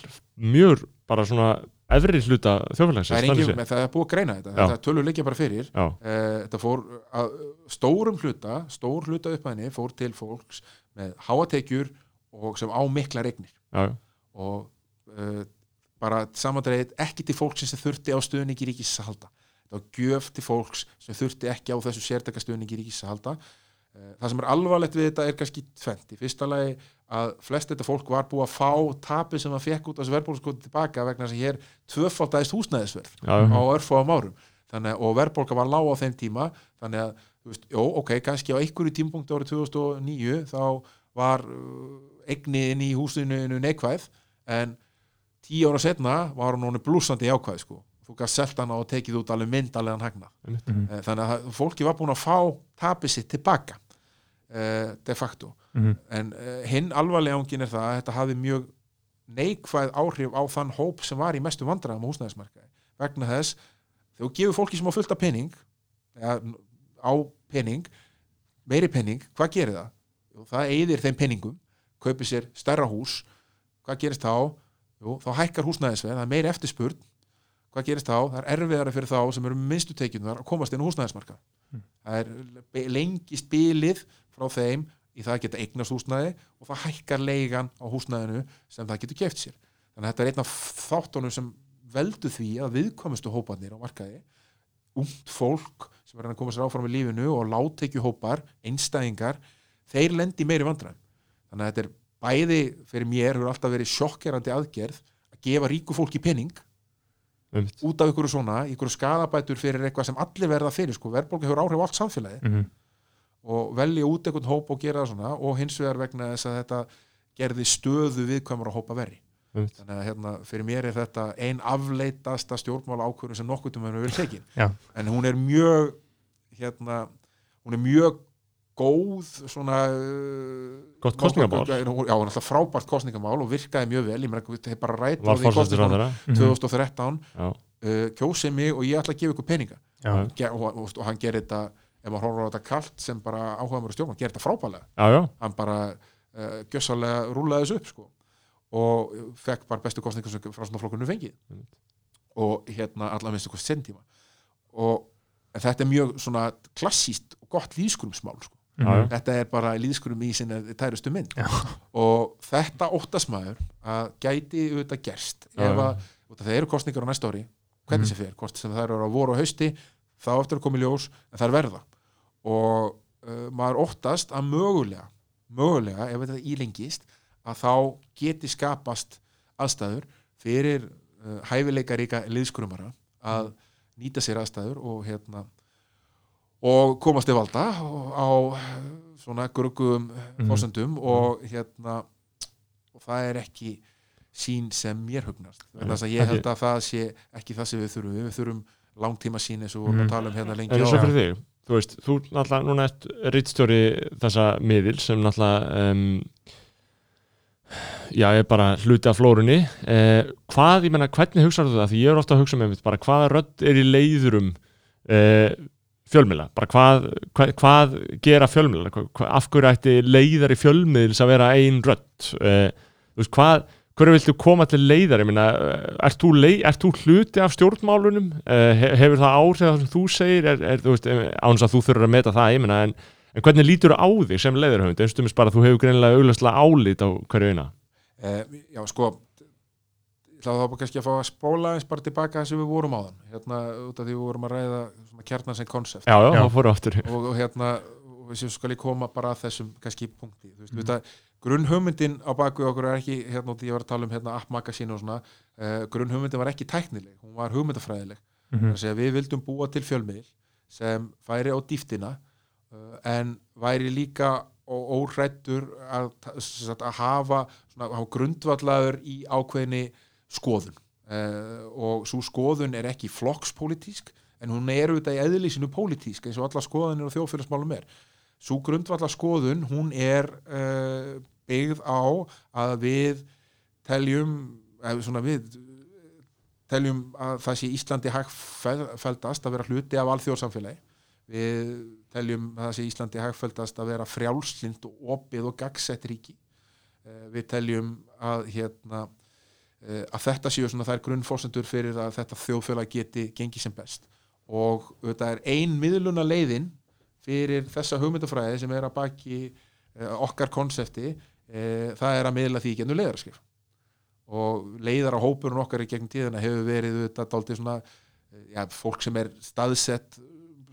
mjög bara svona efri hluta þjófélagsins það er, engin, séð. það er búið að greina þetta, þetta tölur liggja bara fyrir. Eh, þetta fór að stórum hluta stór hluta upphæðinni fór til fólks með háatekjur og sem á mikla regnir já, og uh, bara samandreið ekki til fólks sem þurfti á stuðningi ríkis að halda. Þetta var gjöf til fólks sem þurfti ekki á þessu sértaka stuðningi ríkis að halda það sem er alvarlegt við þetta er kannski tvent í fyrsta lagi að flest þetta fólk var búið að fá tapið sem það fekk út af þessu verðbólskoti tilbaka vegna að hér tvöfaldæðist húsnæðisverð á örfáum árum þannig, að- og verðbólka var lág á þeim tíma þannig að, þú veist, jó, ok, kannski á einhverju tímpunkti árið 2009 þá var uh, eignin í húsinu neikvæð en tíu ára setna var hún blúsandi jákvæð sko. þú gæst selt hana og tekið út alveg myndalegan hagna Einmitt. Mhm. Eh, þannig að fólki var búin að fá tapið sitt tilbaka de facto Mhm. en uh, hinn alvarlega ángin er það að þetta hafi mjög neikvæð áhrif á þann hóp sem var í mestu vandræðum á húsnæðismarkaði vegna þess, þegar þú gefur fólki sem á fullta pening eða á pening meiri pening, hvað gerir það? Jú, það eyðir þeim peningum kaupir sér stærra hús hvað gerist þá? Jú, þá hækkar húsnæðisveð, það er meiri eftirspurn hvað gerist þá? Það er erfiðara fyrir þá sem eru með minnstu tekjunar að komast inn á húsnæðismarkað það er lengist bilið frá þeim í það að geta eignast húsnæði og það hækkar leigan á húsnæðinu sem það getur keft sér þannig að þetta er einn af þáttunum sem veldu því að viðkomustu hóparnir á markaði ungt fólk sem er að koma sér áfram í lífinu og láttekju hópar, einstæðingar þeir lendi meiri vandræðum þannig að þetta er bæði fyrir mér hefur alltaf verið sjokkerandi aðgerð að gefa ríku fólki pening Einmitt. út af ykkur svona, ykkur skadabætur fyrir eitthvað sem allir verða fyrir, sko, verðbólga hefur áhrif á allt samfélagi Mhm. Og velja út einhvern hóp og gera það svona og hins vegar vegna þess að þetta gerði stöðu viðkvæmur að hópa verri Einmitt. þannig að hérna, fyrir mér er þetta ein afleitasta stjórnmála ákvörðun sem nokkuð um hefur verið tekin en hún er mjög hérna, hún er mjög góð svona uh, Gott kosningamál. já, hún er alltaf frábært kostningamál og virkaði mjög vel, ég meina, þetta er bara rætt á þeirra Mhm. 2013 já, uh, kjósið mig og ég ætla að gefa ykkur peninga. Ge- og, og, og hann gerir þetta ef maður horfður á þetta kalt sem bara áhuga mér stjórn, hann gerir þetta frábælega já, já, hann bara uh, gjössalega rúlaði þessu upp sko. og fekk bara bestu kostningar sem frá svona flokkunum fengið Einmitt. og hérna allavega minnst eitthvað sendíma og þetta er mjög svona klassíst og gott líðskurumsmál sko. já, já. þetta er bara líðskurum í sinni tærustu mynd og þetta óttasmaður að gæti auðvitað gerst Já, ef já. að það eru kostningar á næsta ári hvernig sem fer, hvort sem það eru á voru og hausti þá eftir að koma í ljós en það er verða og uh, maður óttast að mögulega mögulega, ef þetta ílengist að þá geti skapast aðstæður fyrir uh, hæfileika ríka liðskurumara að nýta sér aðstæður og hérna og komast til valda á svona grugum Mhm. fórsendum og hérna og það er ekki sín sem mér hugnast þannig að ég held að það sé ekki það sem við þurfum við þurfum langtíma sín eins og við vorum Mhm. að tala um hérna lengi En þú veist, þú náttúrulega núna ert rittstjóri þessa miðil sem náttúrulega um, já, er bara hluti af flórunni. Eh, hvað, ég menna, hvernig hugsaðu þú það? Því ég er ofta að hugsa með mitt, bara hvaða rödd er í leiðurum eh, fjölmiðla, bara hvað, hvað, hvað gera fjölmiðla, hvað, af hverju ætti leiðari fjölmiðils að vera ein rödd? Eh, þú veist, hvað hverju viltu koma til leiðar, ég meina eh, ert þú, lei, ert þú hluti af stjórnmálunum? Uh, hefur það áhrif að það sem þú segir? Er, er þú veist, áns að þú þurfur að meta það, ég meina en, en hvernig lítur þú á þig sem leiðarhöfund einstumins bara að þú hefur greinilega auglastlega álít á hverju eina. Eh, já, sko ég ætla þá bara kannski að fá að spóla eins bara tilbaka þess að við vorum á þann hérna, út af því við vorum að ræða svona kjarnan sem konsept. Já, já, þá og, og hérna og við séum skal ég koma bara að þessum kannski punkti, þú veist, mm. það grunnhugmyndin á baku okkur er ekki hérna út í ég var að tala um hérna app magasín og svona uh, grunnhugmyndin var ekki tæknileg, hún var hugmyndafræðileg Mhm. þess að við vildum búa til fjölmiðil sem færi á dýftina uh, en væri líka og óhrættur að, að hafa, svona, hafa grundvallaður í ákveðinni skoðun uh, og svo skoðun er ekki flokkspolítísk en hún er auðvitað í eðlísinu pólitísk eins og alla skoðanir og þjóðfélagsmálum er svo grundvallar skoðun hún er uh, byggð á að við teljum svona við teljum að það sé Íslandi hægfældast að vera hluti af alþjóðsamfélagi. Við teljum að það sé Íslandi hægfældast að vera frjálslind og opið og gagsett ríki. Eh, við teljum að hérna eh, að þetta séu svona þær grunnfórsendur fyrir að þetta þjóðfélag geti gengið sem best. Og þetta er ein miðluna leiðin fyrir þessa hugmyndafræði sem er að baki eh, okkar konsepti eh, það er að miðla því gennum leiðarskif og leiðar á hópurinn okkar í gegnum tíðina hefur verið þetta dálítið svona eh, já, fólk sem er staðsett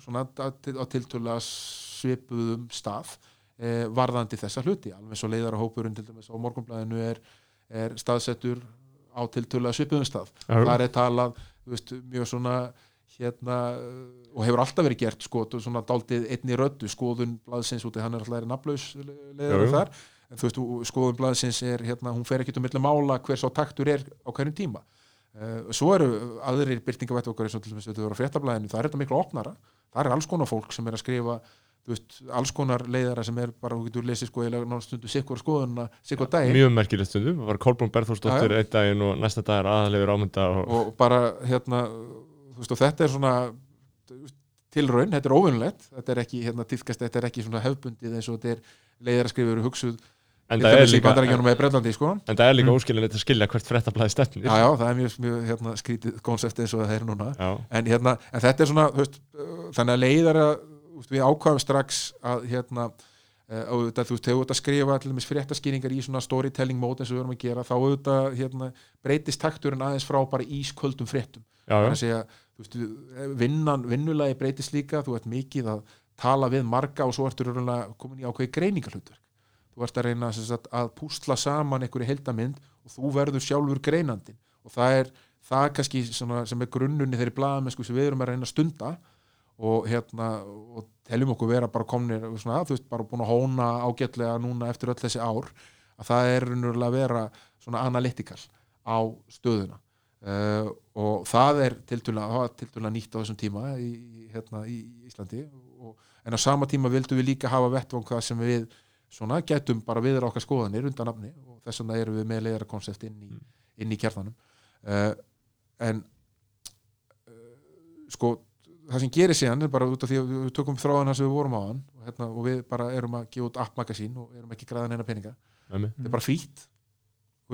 svona á, tiltölulega svipuðum stað eh, varðandi þessa hluti. Alveg og leiðar á hópurinn til dæmis á morgunblæðinu er, er staðsettur á tiltölulega svipuðum stað. Þar er talað veist, mjög svona hérna uh, og hefur alltaf verið gert sko, svona dálítið einni röddu. Skoðun blaðsins út í hann er alltaf er naflaus jú. þar. En þú veist, og skoðun blaðsins er hérna, hún fer ekki um milli mála hver sá taktur er á hverjum tíma. Uh, svo eru aðrir byrtingavætt okkar eins og til dæmis þetta eru á fréttablaðinu, það er þetta miklu opnara. Það er alls konar fólk sem er að skrifa veist, alls konar leiðara sem er bara, þú getur lesið sko eða náttúrulega sikkur skoðunna, sikkur daginn. mjög merkilegt stundum, það var Kolbrún Berþórsdóttir Já, einn daginn og næsta dag er aðalegur ámynda og, og bara hérna veist og þetta er svona tilraun, þetta er óvinnlegt þetta er ekki hérna tíðkast, þetta er ekki svona hefbundið eins og þetta er leiðar að skrifa eru hugsuð en til það er líka, sko. En er líka Mm. óskilinleitt að skilja hvert frettablaði stefnir. Já já, það er mjög, mjög hérna, skrítið konsept eins og það er núna. En, hérna, en þetta er svona veist, þannig að leiðar að þú veist, við ákvaðum strax að hérna og þetta, þú veist, þegar þú ert að skrifa til dæmis fréttaskýringar í svona storytelling mót eins og við erum að gera, þá auðvitað hérna, breytist takturinn aðeins frá bara ísköldum fréttum. Já, að segja, veist, við- vinnan, vinnulagi breytist líka, þú ert mikið að tala við marga og svo ertu raunverulega komin í ákveði greiningarhlutverk. Þú ert að reyna sagt, að púsla saman einhverju heildamind og þú verður sjálfur greinandin og það er það kannski svona, sem er grunnunni þeirri blaðamennsku sem við erum að reyna að stunda og hérna og teljum okkur vera bara komnir svona, þú veist, bara búin að hóna ágætlega núna eftir öll þessi ár að það er raunverulega að vera svona analytikal á stöðuna uh, og það er tiltölulega nýtt á þessum tíma í, hérna, í Íslandi. Og, en á sama tíma vildum við líka hafa vettvang það sem við svona getum bara viðra okkar skoðanir undan nafni. Og þess vegna erum við með leiðara konsept inn í, inn í kjarnanum. Uh, en uh, sko það sem gerir síðan er bara út af því að við tökum þráðan sem við vorum á hann og, hérna, og við bara erum að gefa út app-magasín og erum ekki græðan eina peninga. Æmi. þetta er bara frýtt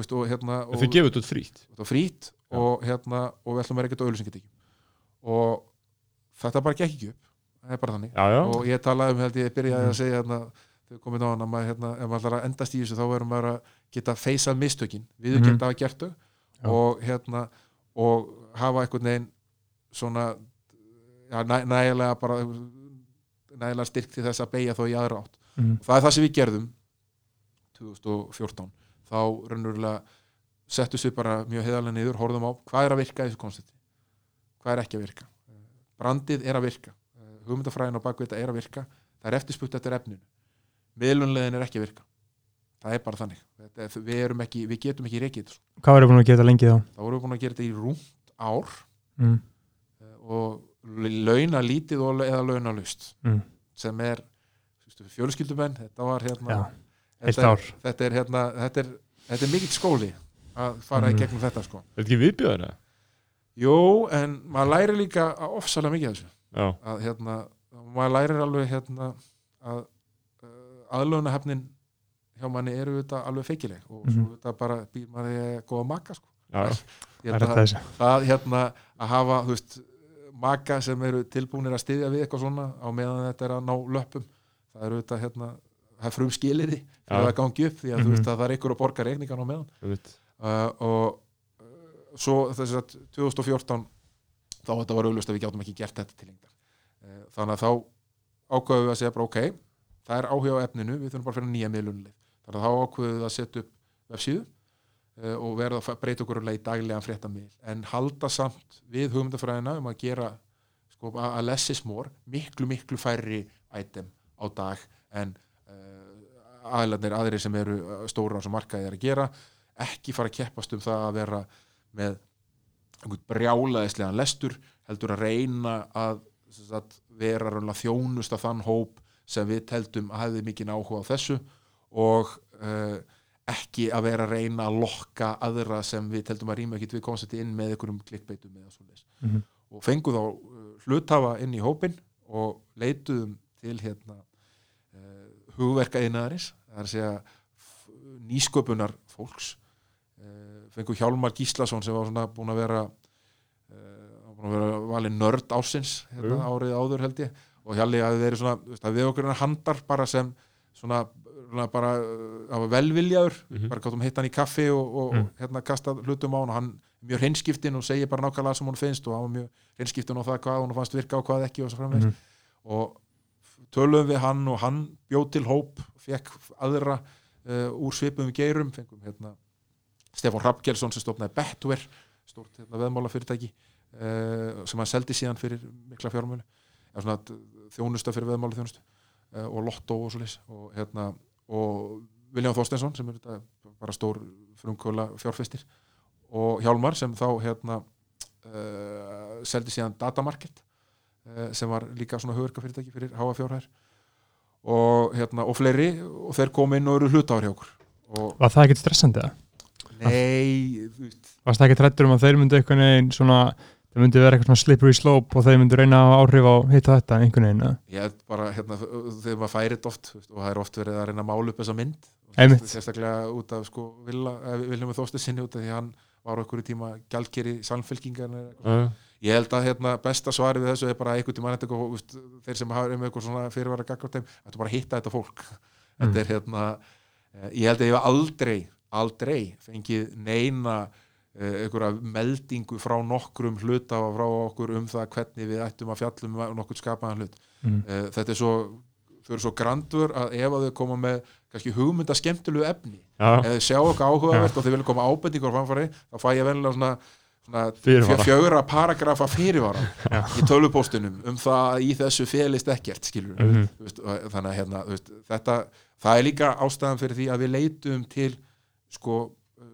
veist, og hérna og, Þau gefur þetta var frýtt Já. og, hérna, og við ætlum að vera ekkert auðlýsingatekjum og þetta bara gekk ekki upp. Það er bara þannig. Já, já, og ég talaði um held ég byrjaði að segja hérna, þegar komið á hann að maður, hérna, ef maður ætlar að endast í þessu þá verður maður að geta feysað mistökin. Við Mhm. geta að gert þau. Og hérna og hafa einhvern veginn svona ja, næ, nægilega bara nægilega styrk til þess að beigja þó í aðra átt. Mhm. það er það sem við gerðum 2014 þá raunverulega settum við bara mjög heiðarlega niður, horfðum á hvað er að virka í þessu koncepti hvað er ekki að virka brandið er að virka hugmyndafræðin á bakvið þetta er að virka það er eftirspurt eftir efninu miðlunlegin er ekki að virka það er bara þannig við, erum ekki, við getum ekki þessu. Hvað verður búin að geta lengi þá? þá vorum við búin að gera þetta í rúmt ár Mm. og launa lítið eða launa lust Mm. sem er fjölskyldumenn þetta var hérna Já, þetta, er, þetta er hérna þetta er, þetta er mikill skóli að fara Mhm. í gegnum þetta sko er þetta ekki viðbjöður það? Jú, en maður lærir líka ofsalega mikið af þessu Já, að hérna, maður lærir alveg hérna að uh, aðlögunahefnin hjá manni eru þetta alveg feikileg og svo Mhm. þetta bara býr maður í góða maka sko. já, er að, það hérna að hafa veist, maka sem eru tilbúinir að styðja við eitthvað svona á meðan þetta er að ná löpum það eru þetta hérna það er frum skiliði Já. fyrir að gangi upp því að þú Mhm. veist að það er ykkur að borga reikningan á meðan. Uh, og uh, svo þess að 2014 þá þetta var auðlust að við gjátum ekki gert þetta til lengdar. Uh, þannig að þá ákveðum við að segja bara ok það er áhuga á efninu, við þurfum bara að fyrir nýja miðlunleik þannig að þá ákveðum við að setja upp websíðu uh, og verða að breyta okkur um leið daglegan fréttamil en halda samt við hugmyndafræðina um að gera sko, að more, miklu miklu færri item á dag en aðlarnir aðrir sem eru uh, stóra á sem markaði er að gera ekki fara að keppast um það að vera með einhvern brjálaðislegan lestur heldur að reyna að, sem sagt, vera raunlega þjónust af þann hóp sem við teldum að hefði mikið áhuga á þessu og uh, ekki að vera að reyna að lokka aðra sem við teldum að rýma ekki við koncepti inn með einhverjum klikkbeitum svoleiðis Mhm. og fengum þá uh, hluthafa inn í hópin og leituðum til hérna hugverka innaðarins það er að segja nýsköpunar fólks uh, fengum Hjálmar Gíslason sem var svona búin að vera uh, búin að vera valin nörd ársins hérna, árið áður held ég og Hjalli hafi verið svona, þú veist, að við okkur handar bara sem svona, svona bara hafa velviljaður, Mhm. bara gáttum hitt hann í kaffi og, og, Mm. hérna kasta hlutum á hann og hann er mjög hreinskiptin og segir bara nákvæmlega sem hún finnst og hann var mjög hreinskiptin á það hvað hún fannst virka og hvað ekki og svo framvegis Mhm. og töluðum við hann og hann bjóð til hóp, fekk aðra uh, úr svipum geirum fengum hérna Stefán Rappgelsson sem stofnaði Betware stórt hérna, veðmála fyrirtæki uh, sem hann seldi síðan fyrir mikla fjármjölu svona t- þjónusta fyrir veðmála þjónustu uh, og Lotto og svo leys og hérna og Vilján Þorsteinsson sem er þetta bara stór frumkvöla fjárfestir og Hjálmar sem þá hérna seldi síðan Datamarket uh, sem var líka svona hugverka fyrirtæki fyrir háa fjárhær og hérna og fleiri og þeir kom inn og eru hlutáður hjá okkur og Var það ekkert stressandi það? nei, Varst það ekkert rættur um að þeir myndu einhvern veginn svona það myndi vera eitthvað svona slippery slope og þeir myndu reyna að áhrif á hitt og þetta einhvern veginn held bara hérna þegar maður færi þetta oft og það er oft verið að reyna að mála upp þessa mynd Einmitt. sérstaklega út af sko Viljum Þóstir sinni út af því hann var á einhverju tíma gjaldkeri samfélkingar Já, já. Ég held að hérna, besta svari við þessu er bara einhvern tíma þeir sem hafa um eitthvað svona fyrirvara gaggart þeim, þetta bara að hitta þetta fólk Mm. þetta er hérna eh, ég held að ég hef aldrei aldrei fengið neina uh, einhverja meldingu frá nokkrum hluta og frá okkur um það hvernig við ættum að fjallum um nokkur skapaðan hlut Mm. uh, þetta er svo þau eru svo grandur að ef að þau koma með kannski hugmynda skemmtilegu efni ef þau sjá eitthvað áhugavert og þau vilja koma ábendingur á framfæri þá fæ ég venlega svona, svona Fyrirvara. fjö- fjögurra paragrafa fyrirvara í tölvupóstunum um það að í þessu felist ekkert skilur Mhm. veist, og þannig að hérna, veist, þetta það er líka ástæðan fyrir því að við leitum til sko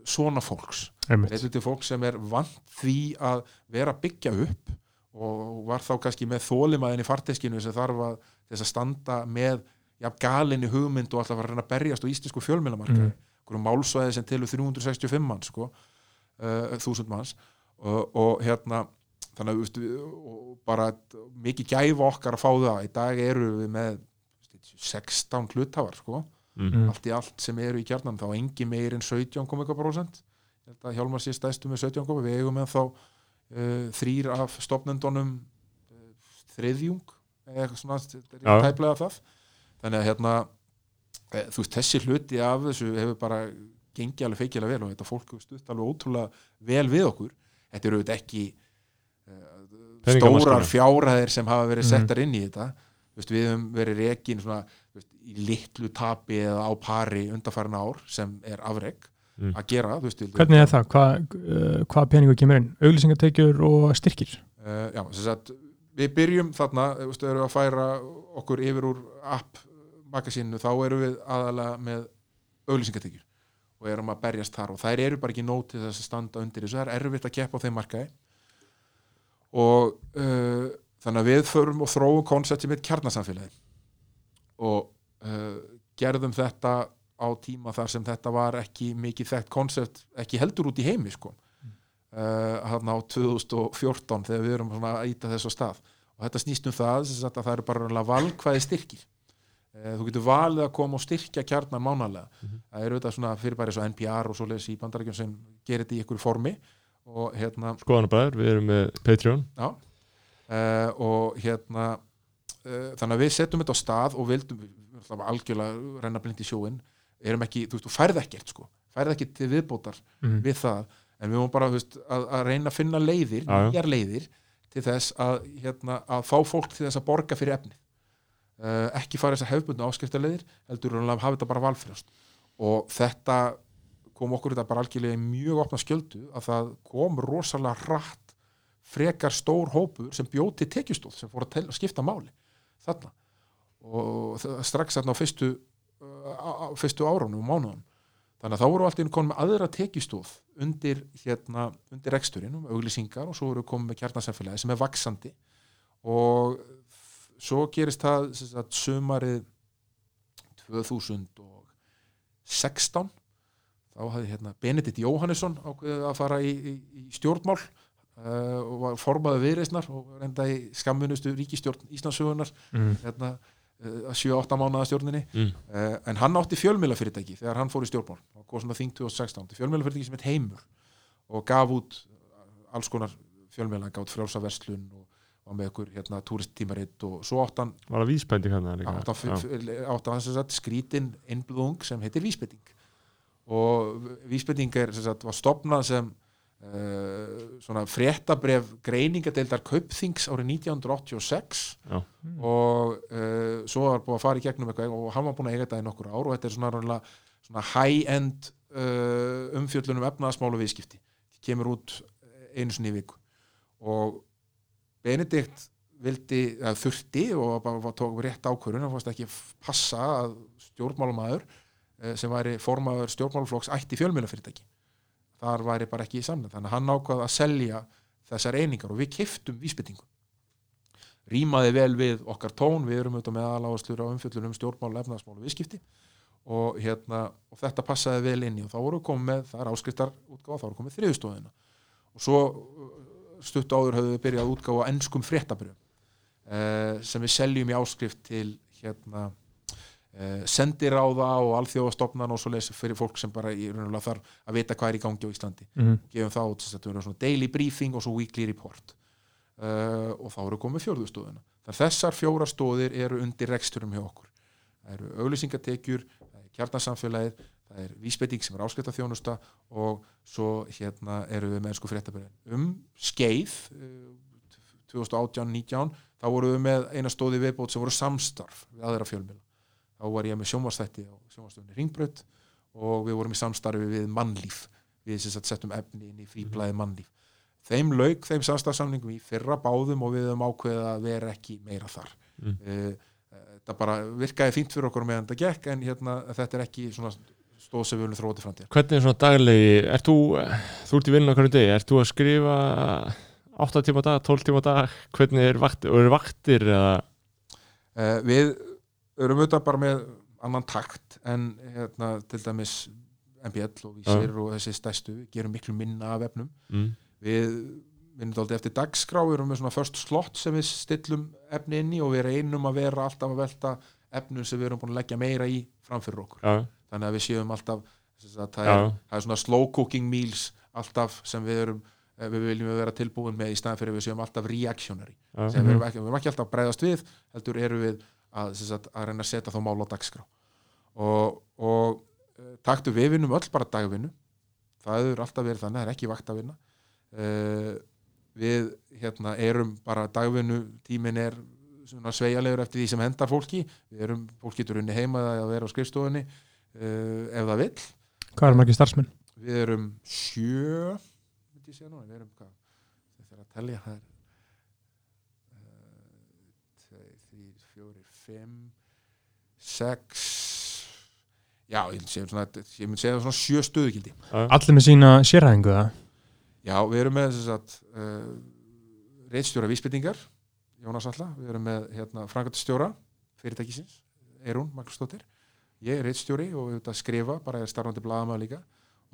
svona fólks einmitt Leituð til fólk sem er vant því að vera að byggja upp og var þá kannski með þólimaðin í farteskinu sem þarf að þess að standa með ja, galinni hugmynd og alltaf að reyna að berjast á íslensku fjölmiðlamarkaði Mm. mm. málsvæði sem tilur 365 manns sko, uh, þúsund manns og, og hérna þannig að við, bara mikið gæfa okkar að fá það. Í dag eru við með 16 hluthafar sko. Mm. allt í allt sem eru í kjarnan þá engi meir en 17,1% ég held að Hjálmar sé stæstu með 17 við eigum með þá uh, þrýr af stopnendunum uh, þriðjung eða eitthvað svona þetta er Já. tæplega það. Þannig að hérna e, þú veist þessi hluti af þessu hefur bara gengið alveg feikilega vel og þetta fólk stutt alveg ótrúlega vel við okkur þetta eru auðvitað ekki uh, stórar fjárhæðir sem hafa verið Mhm. settar inn í þetta Þú veist, við höfum verið veist, í litlu tapi eða á pari undarfærin ár sem er afreg Mm. að gera til- Hvernig er það? Hvað uh, hva peningur kemur inn? Auglýsingatekjur og styrkir? Uh, já, sem sagt, við byrjum þarna, þú veist, erum við að færa okkur yfir úr app magasínu, þá erum við aðalega með auglýsingatekjur og erum að berjast þar og þær eru bara ekki nóg til þess að standa undir þessu, það er erfitt að keppa á þeim markaði. Og uh, þannig að við förum og þróum koncept sem er kjarnasamfélagi. Og uh, gerðum þetta á tíma þar sem þetta var ekki mikið þekkt koncept, ekki heldur út í heimi sko. Uh, hann á 2014 þegar við erum að íta þess á stað. Og þetta snýst um það að það eru bara valkvæði styrkir þú getur valið að koma og styrkja kjarnan mánalega það eru þetta svona fyrirbæri svo NPR og svoleiðis í bandarækjum sem gerir þetta í ykkur formi og hérna Skoðanabæður, við erum með Patreon. Já. Uh, og hérna uh, þannig að við setjum þetta á stað og vildum við ætlum algjörlega renna blind í sjóin erum ekki, þú veist, þú færð ekkert sko. Færð ekki til viðbótar Mm. við það. En við vorum bara veist, að, að reyna að finna leiðir, nýjar leiðir til þess að, hérna, að fá fólk til þess að borga fyrir efnið ekki fara þess að hefbundna áskriftarleiðir heldur að hafa þetta bara valfrjast og þetta kom okkur þetta bara algjörlega mjög opna skjöldu að það kom rosalega hratt frekar stór hópur sem bjóð til tekjustóð sem fór að, tel, að skipta máli þarna. Og strax þarna á fyrstu, uh, á, á fyrstu árunum og mánuðum. Þannig að þá voru allt einu konum með aðra tekjustóð undir, hérna, undir eksturinn um auglýsingar og svo voru komið með kjarnasamfélagi sem er vaksandi og svo gerist það sagt, sumarið 2016 þá hafði hérna Benedikt Jóhannesson ákveðið að fara í, í, í stjórnmál uh, og var formaður viðreisnar og reynda í skammunustu ríkistjórn Íslandsugunar Mm. hérna, uh, 7-8 mánuða stjórninni mm. uh, en hann átti fjölmiðlafyrirtæki þegar hann fór í stjórnmál og góð svona þing 2016 átti fjölmiðlafyrirtæki sem heit Heimur og gaf út alls konar fjölmiðla gátt frjálsa verslun og með ykkur hérna túristtímaritt og svo átt hann Var það líka? átt hann, Já. átt hann sem sagt, skrítin innblöðung sem heitir vísbending og vísbending er, sagt, var stopnað sem uh, svona fréttabref greiningadeildar Kaupþings árið 1986 Já. og uh, svo var búið að fara í gegnum eitthvað og hann var búin að eiga þetta í nokkur ár og þetta er svona, svona high-end uh, umfjöllunum efnaðasmál og viðskipti kemur út einu sinni í viku og Benedikt vildi, þurfti og bara tók rétt ákvörun hann fannst ekki passa að stjórnmálamaður eh, sem væri formaður stjórnmálaflokks ætti fjölmjölafyrirtæki þar væri bara ekki í samlega þannig að hann ákvað að selja þessar einingar og við kiftum vísbyttingu rýmaði vel við okkar tón við erum auðvitað með aðláðaslur á umfjöllunum stjórnmál, efnaðasmál og viðskipti. Og, hérna, og þetta passaði vel inn í og þá voru komið það er áskriftar útgáfa, þá voru komið þriðustofina og svo stutt áður höfum við byrjað að útgáfa ennskum fréttabrjöfum uh, sem við seljum í áskrift til hérna uh, sendiráða og alþjóðastofnan og svo leys fyrir fólk sem bara í raunulega þarf að vita hvað er í gangi á Íslandi. Mm. gefum það út, þetta verður svona daily briefing og svo weekly report. Uh, og þá eru komið að þessar fjóra stóðir eru undir reksturum hjá okkur. Það eru auglýsingatekjur, það er kjarnasamfélagið það er vísbending sem er áskriftaþjónusta og svo hérna eru við með sko fréttabærin um skeið uh, 2018-19 þá voru við með eina stóði viðbót sem voru samstarf við aðra fjölmjöla þá var ég með sjónvarsþætti á sjónvarstöfunni Ringbraut og við vorum í samstarfi við mannlíf við sem sagt settum efni inn í fríblæði mannlíf þeim lauk þeim samstarfsamningum í fyrra báðum og við höfum ákveðið að vera ekki meira þar Mm. mm. Þetta bara virkaði fínt fyrir okkur meðan þetta gekk en hérna, þetta er ekki svona stóð sem við viljum þróa til framtíðar. Hvernig er svona daglegi, ert þú, þú ert í vinnu á hverju degi, ert þú að skrifa 8 tíma dag, 12 tíma dag, hvernig er vaktir, og eru vaktir eða, uh, Við erum auðvitað bara með annan takt en hérna, til dæmis MBL og Vísir og þessi stæstu gerum miklu minna af efnum. Mm, við vinnum þetta eftir dagskrá við erum með svona first slot sem við stillum efni inn í og við reynum að vera alltaf að velta efnum sem við erum búin að leggja meira í framfyrir okkur. Já, þannig að við séum alltaf að það, er, það er svona slow cooking meals alltaf sem við erum eh, við viljum vera tilbúin með í staðan fyrir við séum alltaf reactionary sem við erum ekki, við erum ekki alltaf að bregðast við heldur erum við að, sagt, að reyna að setja þá mál á dagskrá. Og, og eh, taktu við vinnum öll bara dagvinnu. Það hefur alltaf verið þannig, það er ekki vaktavinna uh, við hérna erum bara dagvinnu tíminn er svona sveigalegur eftir því sem hendar fólki. Við erum, fólk getur unni heima eða að vera á skrifstofunni uh, ef það vill. Hvað er margir starfsmenn? við erum sjö núna, við erum hvað? Þetta er að telja það er tveir, þrír, fjórir, fimm sex. Já, ég myndi segja svona, ég myndi segja svona sjö stöðugildi Allir með sína sérhæðingu það? Já, við erum með að uh, reitstjóra vísbyttingar Jónas Alla, við erum með hérna, frangatastjóra fyrirtækisins Eirún Magnúsdóttir. Ég er reitstjóri og við erum að skrifa bara er starfandi blaðamaður líka.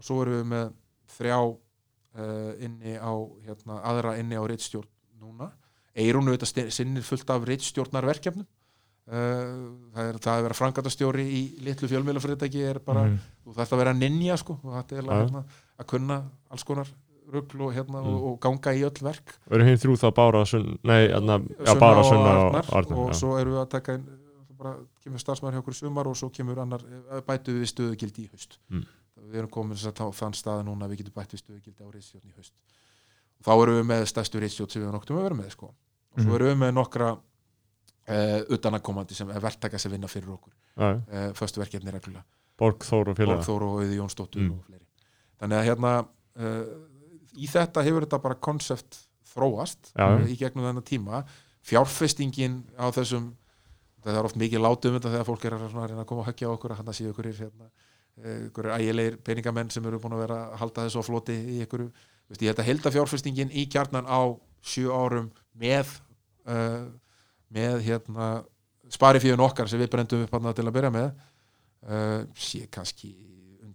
Og svo erum við með þrjá uh, inni á, hérna, aðra inni á reitstjórn núna. Eirún auðvitað sti- sinnir fullt af reitstjórnarverkefnum uh, það er það að vera frangatastjóri í litlu fjölmiðlafyrirtæki er bara Mhm. þú þarfst að vera ninja sko og þetta er Já. hérna, að kunna alls konar rugl og, hérna, Mm. og, og ganga í öll verk og eru hinn þrjú þá Bára, Sunn, nei, aðna, já, Sunna Bára, og Sunna og Arnar, Arnar, og já, svo erum við að taka inn bara kemur starfsmæður hjá okkur í sumar og svo kemur annar eh, bætu við stöðugildi í haust Mm. við erum komin þess að þann stað núna við getum bætt við stöðugildi á reisstjórn í haust og þá erum við með stærstu reisstjórn sem við noktum að vera með sko. og svo Mhm. erum við með nokkra uh, utanakomandi sem er verktaka sem vinna fyrir okkur já, uh, föstu verkefni reglulega Borg, Þór og félaga Borgþór og Auði Jónsdóttur Mm. og fleiri þannig að hérna uh, í þetta hefur þetta bara konsept þróast Já. í gegnum þennan tíma fjárfestingin á þessum það er oft mikið látum þetta þegar fólk er að, að að koma að höggja okkur að hann séu ykkur hérna, ykkur ægilegir peningamenn sem eru búin að vera að halda þessu á floti í veist, ég held að helda fjárfestingin í kjarnan á sjö árum með uh, með hérna sparifíðun okkar sem við brendum upp til að byrja með uh, sé kannski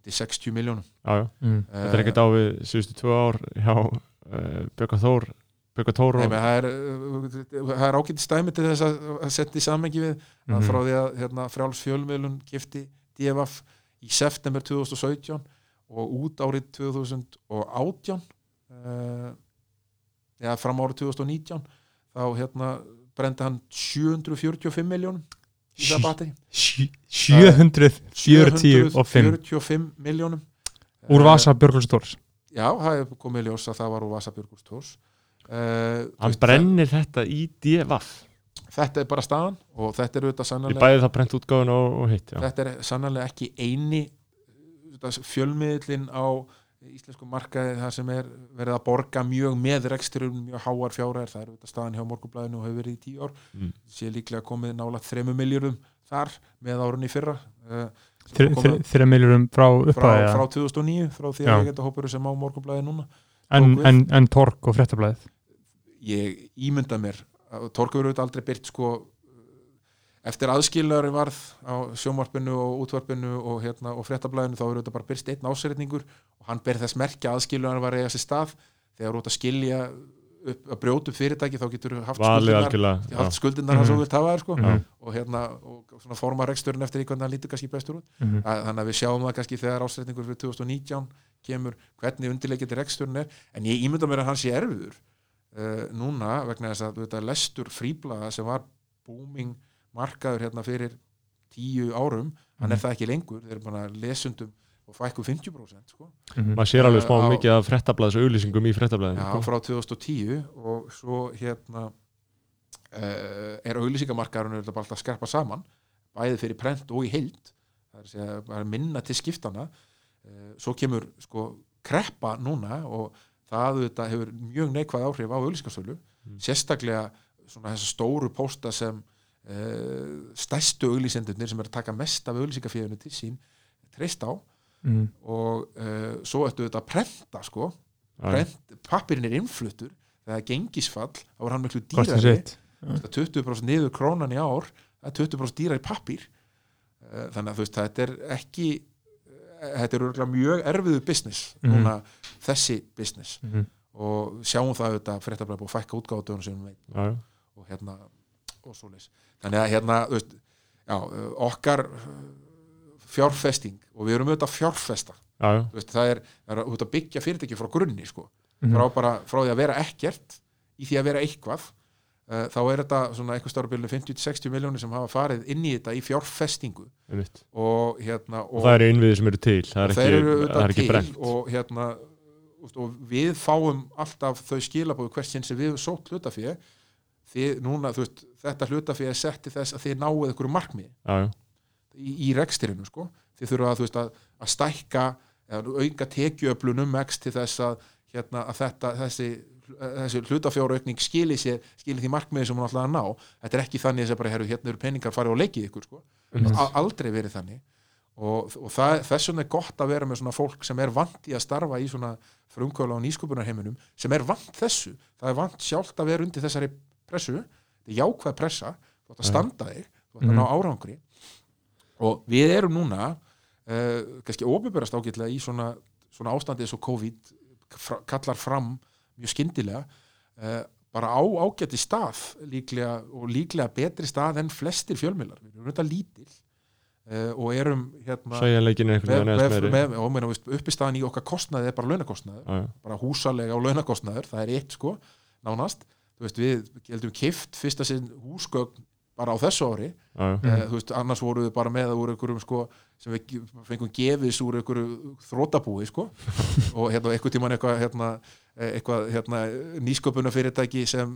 undir 60 miljónum. Mm. þetta er ekkert á við síðustu tvö ár hjá uh, Björka Þór Björka Þór Nei, og það er, uh, er ágætt stæmi til þess að, að setja í samengi við Mhm. að frá því að hérna, frjáls fjölmiðlun gifti DFF í september 2017 og út árið 2018 uh, ja, fram árið 2019 þá hérna brendi hann 745 miljónum í það batteri Sjö- 745 745 miljónum úr Vasa Björgulsdórs Já, það er komið í ljós að það var úr Vasa Björgús Tórs uh, hann brennir þetta í DFF Þetta er bara staðan og þetta er auðvitað ég sannarlega bæði það brent útgáðun og, og hitt já. þetta er sannarlega ekki eini fjölmiðlinn á íslensku markaði það sem er verið að borga mjög með reksturum mjög háar fjárar, það er staðan hjá morgunblæðinu og hefur verið í tíu ár. Mm. sé líklega komið nála þremu miljurum þar með árunni fyrra. Uh, þeirra miljurum frá frá, upphæði frá 2009 frá því að ég geta hópur sem á morgunblæði núna en, en, en Tork og Fréttablaðið? Ég ímynda mér Torkur auðvitað aldrei byrt sko eftir aðskilnaður varð á sjómarpinu og útvarpinu og, hérna, og fréttablaðinu þá er auðvitað bara byrst einn ásæritningur og hann ber þess merkja að aðskilnaður var að eiga sér stað þegar ert að skilja upp, að brjóta upp fyrirtæki þá getur haft algjörlega haft já. skuldirnar hans Mhm. og vilt hafa þær sko Mhm. og hérna og svona forma reksturinn eftir því hvernig hann lítur kannski bestur út Mhm. að, þannig að við sjáum það kannski þegar ásætningur fyrir 2019 kemur hvernig undirleikiti reksturinn er en ég ímynda mér að hann sé erfiður uh, núna vegna þess að þetta lestur fríblaða sem var booming markaður hérna fyrir tíu árum hann er Mhm. það ekki lengur, þeir eru bara lesundum og fækku 50% sko. Mhm. maður sér alveg smá Á- mikið af frettablaðs auðlýsingum í frettablaðinu Já, frá 2010 og svo hérna uh, er bara alltaf að skerpa saman bæði fyrir prent og í heild það er minna til skiptana uh, svo kemur sko kreppa núna og það auðvitað hefur mjög neikvæð áhrif á auglýsingasölu Mm. sérstaklega svona þessa stóru pósta sem stærstu auglýsendurnir sem er að taka mest af auglýsingafíðinu til sín treyst á mm. og uh, svo ertu þetta að prenta sko, pappirinn er innfluttur það er gengisfall þá er hann miklu dýrari sitt. Það er 20% niður krónan í ár það er 20% dýrari pappír Eh, þannig að þú veist, þetta er ekki eh, þetta er örgulega mjög erfiðu business Mhm. núna þessi business Mhm. og sjáum það auðvitað fréttablaði búið að fækka útgáðutöðunum sem við veit já, já. og hérna og svoleiðis. Þannig að hérna veist, já, eh, okkar eh, fjárfesting og við erum auðvitað að fjárfesta. Veist, það er, er auðvitað að byggja fyrirtæki frá grunni sko. Mhm. frá, bara, frá því að vera ekkert í því að vera eitthvað uh, þá er þetta svona eitthvað stárabilinu 50-60 miljónir sem hafa farið inn í þetta í fjárfestingu. Og hérna og það eru innviðir sem eru til það er og ekki, það er ekki brent og hérna og við fáum alltaf þau skilabóðu hvert sinn sem við sótt hlutafé. Þið núna, þú veist, þetta hlutafé er sett til þess að þið náuð einhverju já, í, í rekstirinu sko. þið þurfa að, að, að stækka eða auka tekjuöflunum x til þess að, hérna, að þetta, þessi, þessi hlutafjáraukning skili, sér, skili því markmiði sem hún ætlaði að ná þetta er ekki þannig að bara, herru, hérna eru peningar farið og leikið ykkur sko. Mhm. A- aldrei verið þannig og, og þess vegna er gott að vera með svona fólk sem er vant í að starfa í svona frumkvöla og nýsköpunarheiminum sem er vant þessu, það er vant sjálft að vera undir þessari pressu þetta er jákvæð pressa, þú ætti að standa þig. Þú ætti að ná árangri. Og við erum núna uh, kannski ofinberast ágætlega í svona, svona ástandi eins og COVID kallar fram mjög skyndilega uh, bara á ágæti stað líklega, og líklega betri stað en flestir fjölmiðlar, við erum þetta lítil uh, og erum hérna með, með, með, uppistaðan í okkar kostnaði er bara launakostnaður. Bara húsalega og launakostnaður það er eitt sko, nánast þú veist, við heldum kift fyrsta sinn húsgögn bara á þessu ári mm. þú veist, annars voru við bara með það úr einhverjum sko, sem við fengum gefis úr einhverju þrótabúi sko og hérna eitthvað tíman eitthvað hérna, eitthvað hérna, nýsköpuna fyrirtæki sem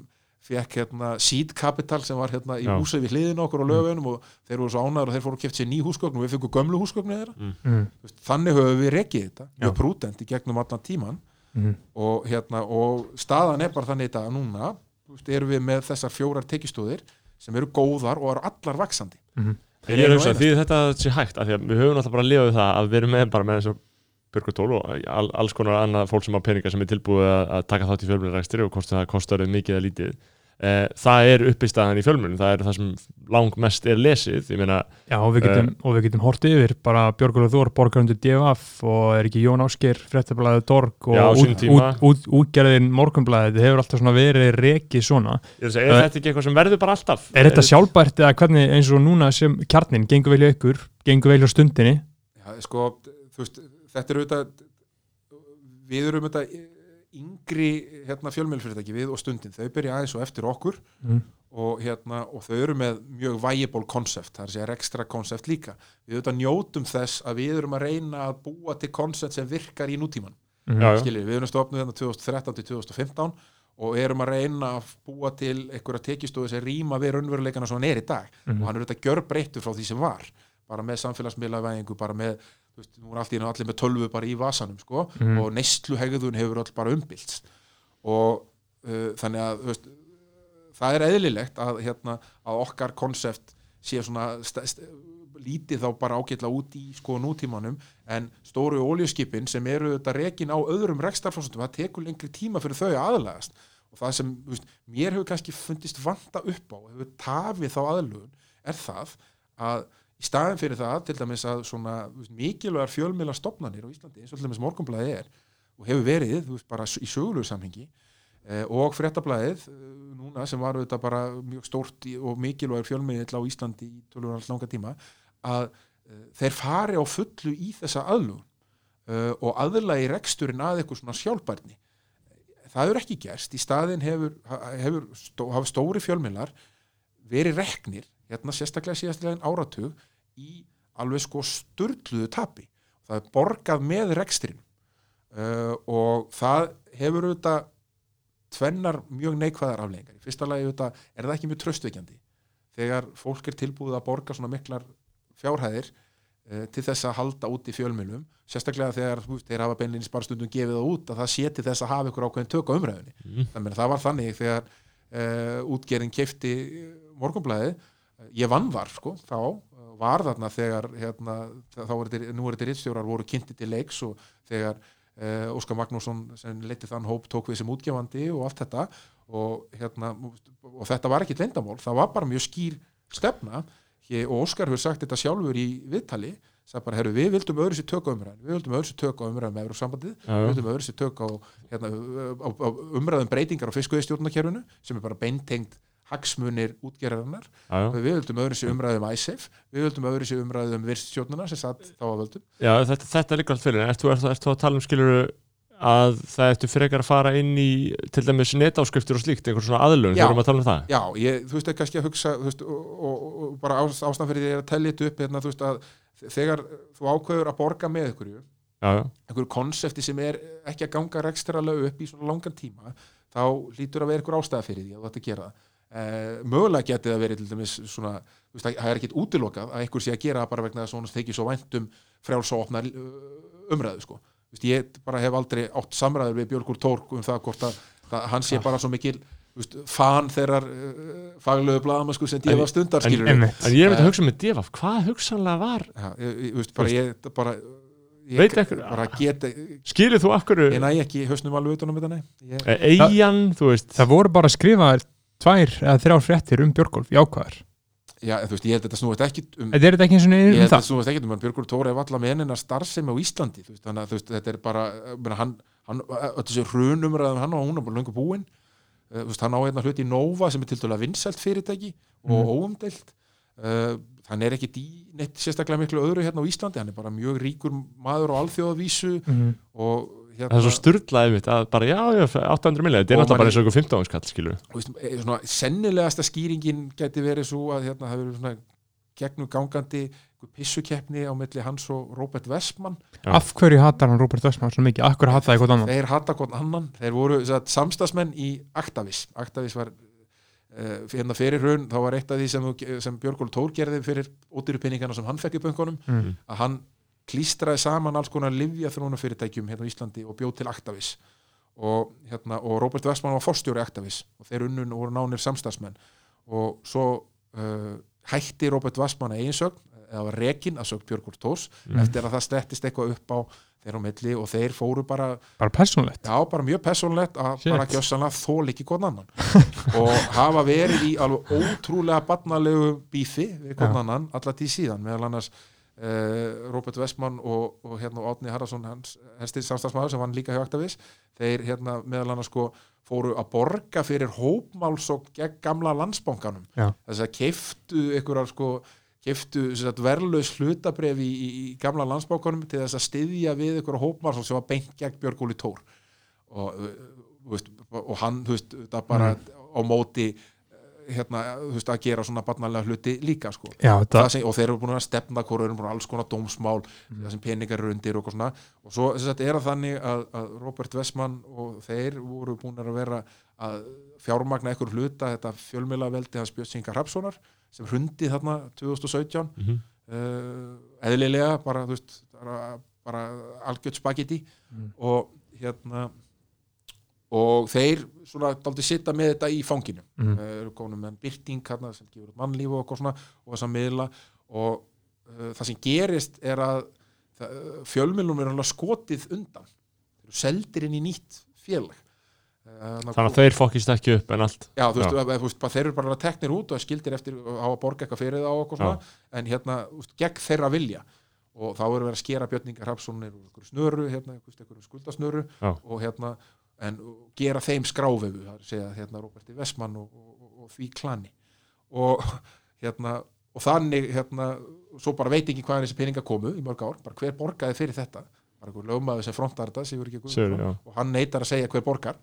fekk hérna seed capital sem var hérna í Já. húsi við hliðin okkur á lögunum og þeir voru svo ánæður og þeir fóru að kæft sér ný húsgögn og við fengum gömlu húsgögnu þeirra Mm. Þú veist, þannig höfum við rekið þetta Já. mjög prúdent í gegnum allan tíman Mhm. og, hérna, og staðan er bara þannig þetta að núna veist, erum við með þessar fjórar tekistóðir sem eru góðar og eru allar vaksandi Ég er að hugsa, því þetta sé hægt? Af því að við höfum alltaf bara að lifa við það að við erum með bara með og Björgutól og all, alls konar annað fólk sem á peninga sem er tilbúið að, taka þátt í fjölmjörnrækstri og kosti það kostar mikið eða lítið það er uppistæðan í fjölmjörnum það er það sem langmest er lesið ég meina, Já, og við getum, og við getum hortið yfir bara Björgulega Þór, borgarundur DFF og er ekki Jón Ásker, fréttablaðið Dorg og Já, út, út, út, útgerðin morgunblaðið, þetta hefur alltaf verið rekið svona. ég er, að segja, er þetta ekki eitthvað sem verður bara alltaf Er þetta sjálfbært eða hvernig eins og núna sem kjarnin, gengur vel í ykkur, gengur vel á stundinni? Já, sko, þú veist, þetta er auðvitað við erum auðvitað yngri hérna, fjölmjölfyrirtæki við og stundin, þau byrja aðeins og eftir okkur Mm. og, hérna, og þau eru með mjög viable konsept, það er segja ekstra konsept líka, við auðvitað njótum þess að við erum að reyna að búa til konsept sem virkar í nútíman Mhm. já, já. skiljið, við erum stofnuð hérna 2013 til 2015 og erum að reyna að búa til einhverja tekistóði sem rýma við raunveruleikana svo hann er í dag Mhm. og hann er auðvitað gjör breyttur frá því sem var bara með samfélagsmiðlavæðingu, bara með þú veist, nú er einu allir með tölvu bara í vasanum sko, Mhm. og neistluhegðun hefur öll bara umbylst og uh, þannig að veist, það er eðlilegt að, hérna, að okkar konsept sé svona lítið þá bara ágætla út í sko nútímanum en stóru óljuskipin sem eru þetta rekin á öðrum rekstarfórsöndum, það tekur lengri tíma fyrir þau að aðlagast og það sem veist, mér hefur kannski fundist vanta upp á hefur tafið þá aðlugun er það að í staðin fyrir það til dæmis að svona mikilvægar fjölmiðla stopnanir á Íslandi eins og til dæmis morgunblæði er og hefur verið þú veist, bara í sögulegu samhengi eh, og fréttablaðið eh, núna sem var auðvitað bara mjög stórt og mikilvægur fjölmiðl á Íslandi í tölur alls langa tíma að eh, þeir fari á fullu í þessa aðlugun uh, og aðlagi reksturinn að eitthvað svona sjálfbærni. Það hefur ekki gerst í staðin hefur, hefur stó, stóri fjölmiðlar verið reknir hérna sérstaklega síðastlega áratug í alveg sko sturluðu tapi. Það er borgað með rekstrin uh, og það hefur auðvitað tvennar mjög neikvæðar afleggingar í fyrsta lagi auðvitað er það ekki mjög tröstveikjandi þegar fólk er tilbúið að borga svona miklar fjárhæðir uh, til þess að halda út í fjölmiðlum. Sérstaklega þegar veist, þeir hafa beinlýnis bara stundum gefið það út að það sé til þess að hafa ykkur ákveðin tök á umræðinni Mm. það var þannig þegar uh, útgerinn keifti morgunblæði ég vann þar sko, þá var þarna þegar hérna, þá er þetta, nú er þetta rittstjórar voru kynnti til leiks og þegar uh, Óskar Magnússon sem leiti þann hóp tók við sem útgefandi og allt þetta. Og, hérna, og þetta var ekki lendamál, það var bara mjög skýr stefna. Og Óskar hefur sagt þetta sjálfur í viðtali sagði bara, herru, við vildum öðru sér tök á umræðin við vildum öðru sér tök á umræðin með Eurósambandið Já, við vildum öðru sér tök á, hérna, á, á umræðum breytingar á fiskveiðstjórnakerfinu sem er bara beintengt hagsmunir já. við vildum öðru sér umræðum ISAF við vildum öðru sér umræðum virststjórnuna sem satt þá að völdum. Já, þetta, þetta er líka allt fyrir. En ert þú, ert, þú- ert þú að tala um skilur að það eftir frekar að fara inn í til dæmis netáskriftur og slíkt einhver svona aðlun, Já. þú erum að tala um það. Já, ég, þú veist, er kannski að hugsa veist, og, og, og bara ás, ástæðan fyrir því er að tellja þetta upp hérna, þú veist, að þegar þú ákveður að borga með ykkur einhverju konsepti sem er ekki að ganga rekstralega upp í svona langan tíma þá lítur að vera einhver ástæða fyrir því að að gera það Uh, mögulega getið að vera til dæmis svona, þú veist, það það er ekkit útilokað að einhver sé að gera það bara vegna þess að svona þykir svo vænt um frjáls og opnar uh, umræðu sko. Þú veist, ég bara hef aldrei átt samræður við Björgur Tórk um það hvort að, að hann sé bara svo mikil þú veist, fan þeirrar uh, faglögu blaðama sko, sem En- dýfa stundar skilur en ég er myndið Eh. að hugsa með devaf, hvað hugsanlega var? Ég, ég, þú veist, bara ég bara ég, Veit ekkur- bara get skilur þú akkur ég næ ekki hausnum alveg utan um þetta nei. Ég, eigin, þú veist. Það voru bara að skrifa tvær eða þrjár fréttir um Björgólf í ákvæðar já, þú veist, ég held að þetta snúist ekki um Þetta er þetta ekki eins og ég um held að það þetta snúist ekki um að Björgur Tóri hef alla menina starfsemi á Íslandi veist, þannig að veist, þetta er bara ég hann, hann, öll þessi hrunumræðum hann og hún er bara löngu búin þú veist, hann á hérna hluti í Nova sem er til dæla vinsælt fyrirtæki og Mhm. óumdelt hann er ekki neitt sérstaklega miklu öðru hérna á Íslandi hann er bara mjög ríkur maður á alþjóðavísu Mhm. og hérna það er svo styrlaðið mitt að bara, já, já, 800 millega þetta er náttúrulega bara eins og einhver 15 skall, skilur þú veist, eh, svona, sennilegasta skýringin geti verið svo að hérna, það verið svona gegnum gangandi einhver pissukeppni á milli hans og Robert Westman Já. Af hverju hatar hann Robert Westman svo mikið? Af hverju hatar það eitthvað annan? þeir hata hvort annan, þeir voru sagt, samstagsmenn í Actavis Actavis var uh, hérna fyrir hrun, þá var eitt af því sem, sem Björgól Tór gerði fyrir ódýru pinningana sem hann fekk í böngunum Mm. að hann klístraði saman alls konar livja fyrirtækjum hérna á Íslandi og bjóð til Actavis og, hérna, og Robert Westman var forstjóri Actavis og þeir unnun og voru nánir samstagsmenn og svo uh, hætti Robert Westman að eiginsögn eða var rekin að sögn Björgur Tórs Mm. eftir að það slettist eitthvað upp á þeirra milli og þeir fóru bara Bara persónulegt Já, bara mjög persónlegt að Shit. bara gjössanlega þól ekki hvern annan og hafa verið í alveg ótrúlega barnalegu bífi við Já. annan alla tíð síðan meðal annars uh, Robert Westman og, og hérna Átni Haraldsson hans hestir samstagsmaður sem vann líka hjá Actavis þeir hérna meðal annars sko fóru að borga fyrir hópmálsók gegn gamla landsbankanum. Já. þess að keiftu einhverjar sko keiftu verðlaus hlutabref í, í, í gamla landsbákanum til þess að styðja við ykkur hópmálsók sem var beint gegn Björgóli Tór og, þú veist, og hann þú veist, það bara á móti hérna, þú veist, að gera svona barnalega hluti líka sko. Já, sem, og þeir eru búin að stefna hvort eru búin að alls konar dómsmál það sem peningar eru undir og svona og svo að er það þannig að, að Robert Westman og þeir voru búin að vera að fjármagna eitthvað hluta þetta fjölmjöla veldi hans Björn Singar Hrapssonar sem hrundi þarna 2017 mm -hmm. uh, eðlilega bara, þú veist, bara, bara algjört spagetti Mm. og hérna og þeir svona daldi sitta með þetta í fanginu. Mm. eru konum með byrting hérna sem gefur mannlíf og svona og þess að miðla. Og uh, það sem gerist er að uh, fjölmiðlum er alveg skotið undan. Þeir eru seldir inn í nýtt félag. Uh, þannig að þeir fokkist ekki upp en allt. Já, þú veist, þú veist þeir eru bara teknir út og skildir eftir að hafa að borga eitthvað fyrir það og svona, en hérna, veist, gegn þeirra vilja. Og þá eru verið að skera Björningar úr einhverju snöru, hérna, skuldasnöru. Og hérna, en gera þeim skráfegu, segja, hérna, Roberti Vestmann og, og, og, því klani. Og hérna, og þannig, hérna, svo bara veit ekki hvaðan þessi peninga komu í mörg ár, bara hver borgaði fyrir þetta, bara einhver lögmaður sem frontar þetta, Sigur Sigurður, já. og hann neitar að segja hver borgar.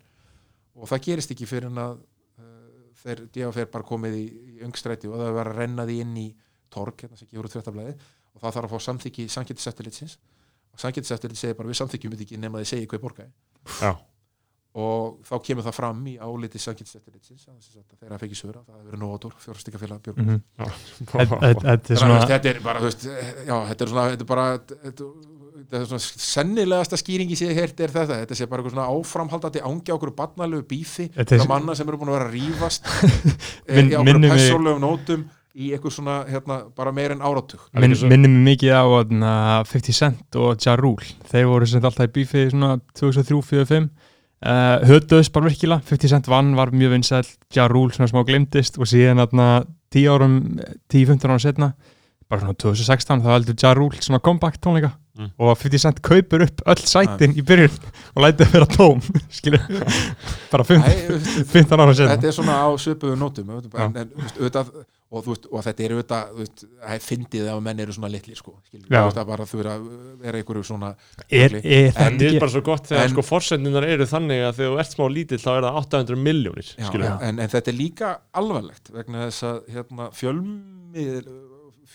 Og það gerist ekki fyrir en að uh, þeir DFR bara komið í, í öngstræti og það verið að renna því inn í torg, hérna sem gefur út fréttablaði og það þarf að fá samþykki samkjöndiseftilitsins og samkjöndiseftilit segir bara við samþykjum þetta ekki nema þið segja hver borgaði. Já. Og þá kemur það fram í áliti samkjöndiseftilitsins þegar það fekk í sögur að það hefur verið nótur fjórastikafélag Björgun Mhm. Já. Þetta er bara, veist, já, þetta er svona, þetta er bara, þetta, þetta er svona sennilegasta skýringi sem ég heyrt er þetta, þetta sé bara eitthvað svona áframhaldandi ángi á okkur barnalegu bífi, er- það manna sem eru búin að vera að rífast Minn- í okkur persónlegum nótum í eitthvað svona, hérna, bara meir en áratug svo- minnum mikið á þarna, 50 Cent og Ja Rule þeir voru sem alltaf í bífi svona 2003-2005 uh, höfðuðs bara virkilega. 50 Cent vann var mjög vinsæl Ja Rule svona smá glimtist og síðan þarna 10 árum 10-15 árum setna bara svona 2016 þá heldur Ja Rule svona comeback tónleika. Mm. og 50 Cent kaupur upp öll sætin í byrjun og lætið vera tóm skilur. Bara 15, Æ, veist, 15 árum setna þetta er svona á svipuðu nótum en, en, auðvitað, og, þú veist, og þetta er auðvitað það er fyndið ef menn eru svona litli sko, skilur, þú veist að bara þú er að vera einhverju svona er, er En þetta það er ekki bara svo gott þegar En- sko forsendinnar eru þannig að þegar þú ert smá lítill þá er það 800 miljónir en, en þetta er líka alvarlegt vegna þess að hérna, fjölmiðl,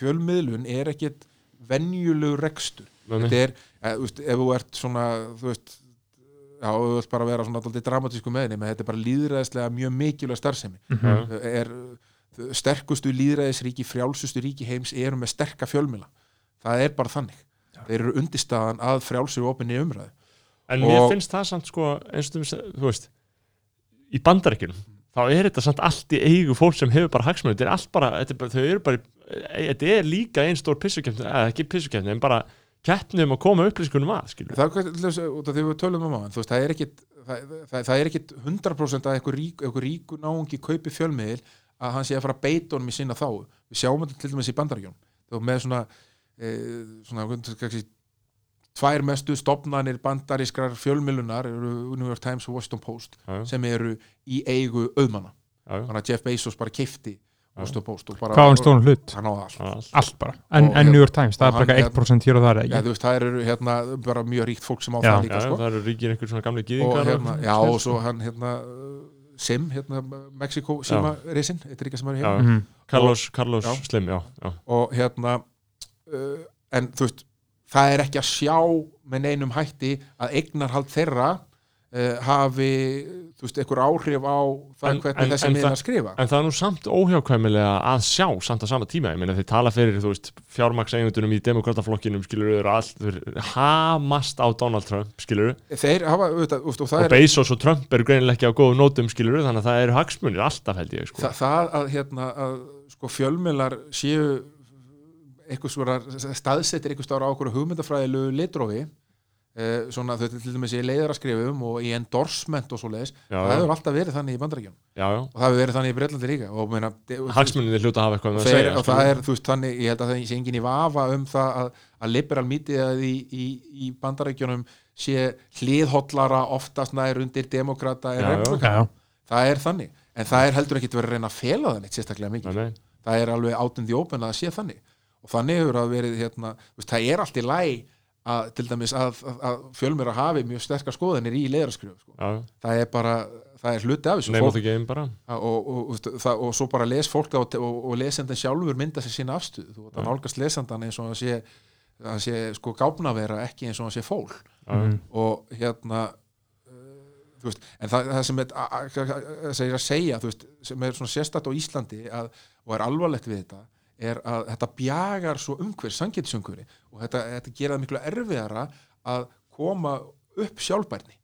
fjölmiðlun er ekkit venjulegu rekstur. Þetta er, eð, þú veist, ef þú ert svona þú veist já, þú vilt bara vera svona dálítið dramatísku með henni þetta er bara líðræðislega mjög mikilvæg starfsemi. Mhm. er uh, sterkustu líðræðisríki, frjálsustu ríki heims eru með sterka fjölmila það er bara þannig. Þeir eru undirstaðan að frjálsu og opinni umræðu. En mér Og- finnst það samt sko eins og þú veist í bandarækjunum þá er þetta samt allt í eigu fólk sem hefur bara hagsmunni, þetta er allt bara, er bara þau eru bara, þetta er líka einn stór pissukefni, eða ekki pissukefni en bara keppni um að koma upplýskunum að skilur. það er um veist, það er það, það, er ekkit 100% að eitthvað ríku náungi kaupi fjölmiðil að hann sé að fara að beita honum í sinna þá við sjáum þetta til dæmis í bandaríkjum þú með svona, e, svona hvernig tvær mestu stopnanir bandarískrar fjölmiðlunar eru New York Times og Washington Post Já, já, sem eru í eigu auðmanna. Já, já, þannig að Jeff Bezos bara kifti Washington Post og bara hvað hann stóðan hlut? hann á það allt. Já, allt. bara, en, Og en hérna- New York Times, það og er bara hann- eitthvað 1% hér og það er Já, þú veist, það eru hérna bara mjög ríkt fólk sem á Já. það Já, líka sko. það eru ríkir einhver svona gamli og gýðingar hérna, já, og svo hann hérna uh, Sim, hérna Mexiko Sima risin, þetta er líka sem er Já. hérna Mhm. Carlos, Carlos Já. Slim, já, já, og hérna uh, en þú veist, það er ekki að sjá með neinum hætti að eignarhald þeirra hafi, þú veist, einhver áhrif á það En- hvernig en- þessi það- skrifa? En það er nú samt óhjákvæmilega að sjá samt á sama tíma, ég meina þeir tala fyrir þú veist, fjármakseigendunum í demokrataflokkinum skilur þeir allt, þeir hamast á Donald Trump skilur þeir hafa, auðvitað, og það og er Bezos og Trump eru greinilega ekki á góðum nótum skilur þannig að það eru hagsmunir alltaf held ég sko. Þa, það að, hérna, að sko, fjölmiðlar séu eitthvað svona staðsettir eitthvað stára á okkur hugmyndafræðilegu litrófi eh, svona þau til dæmis í leiðaraskrifum og í endorsement og svo leiðis já, það já, hefur alltaf verið þannig í bandaríkjum já, já. og það hefur verið þannig í Breitlandi líka hljóta að hafa eitthvað með að þeir, segja og það er, þú veist, þannig, ég held að það sé engin í vafa um það að, að liberal mítið í, í, í bandarækjunum sé hliðhollara oftast nær undir demokrata en Já, já. republikana. Já, já. það er þannig, en það er heldur ekki verið að reyna að fela það neitt sérstaklega mikið Nei, nei. það er alveg the open að sé þannig og þannig hefur það verið hérna, veist, það er allt í læ að til dæmis að, að, að fjölmjöra hafi mjög sterkar skoðanir í leiðarskrifu sko. Það er bara, það er hluti af þessu og, og, og, og, það, og svo bara les fólk og, og, og lesendin sjálfur mynda sér sína afstuð þú veit að nálgast lesendan eins og hann sé hann sé sko gáfnavera ekki eins og hann sé fól. Mhm. og hérna uh, þú veist, en það, það sem er að segja, þú veist, sem er svona sérstætt á Íslandi að, og er alvarlegt við þetta er að þetta bjagar svo umhver, sangetisumhverfi og þetta, þetta gera það miklu erfiðara að koma upp sjálfbærni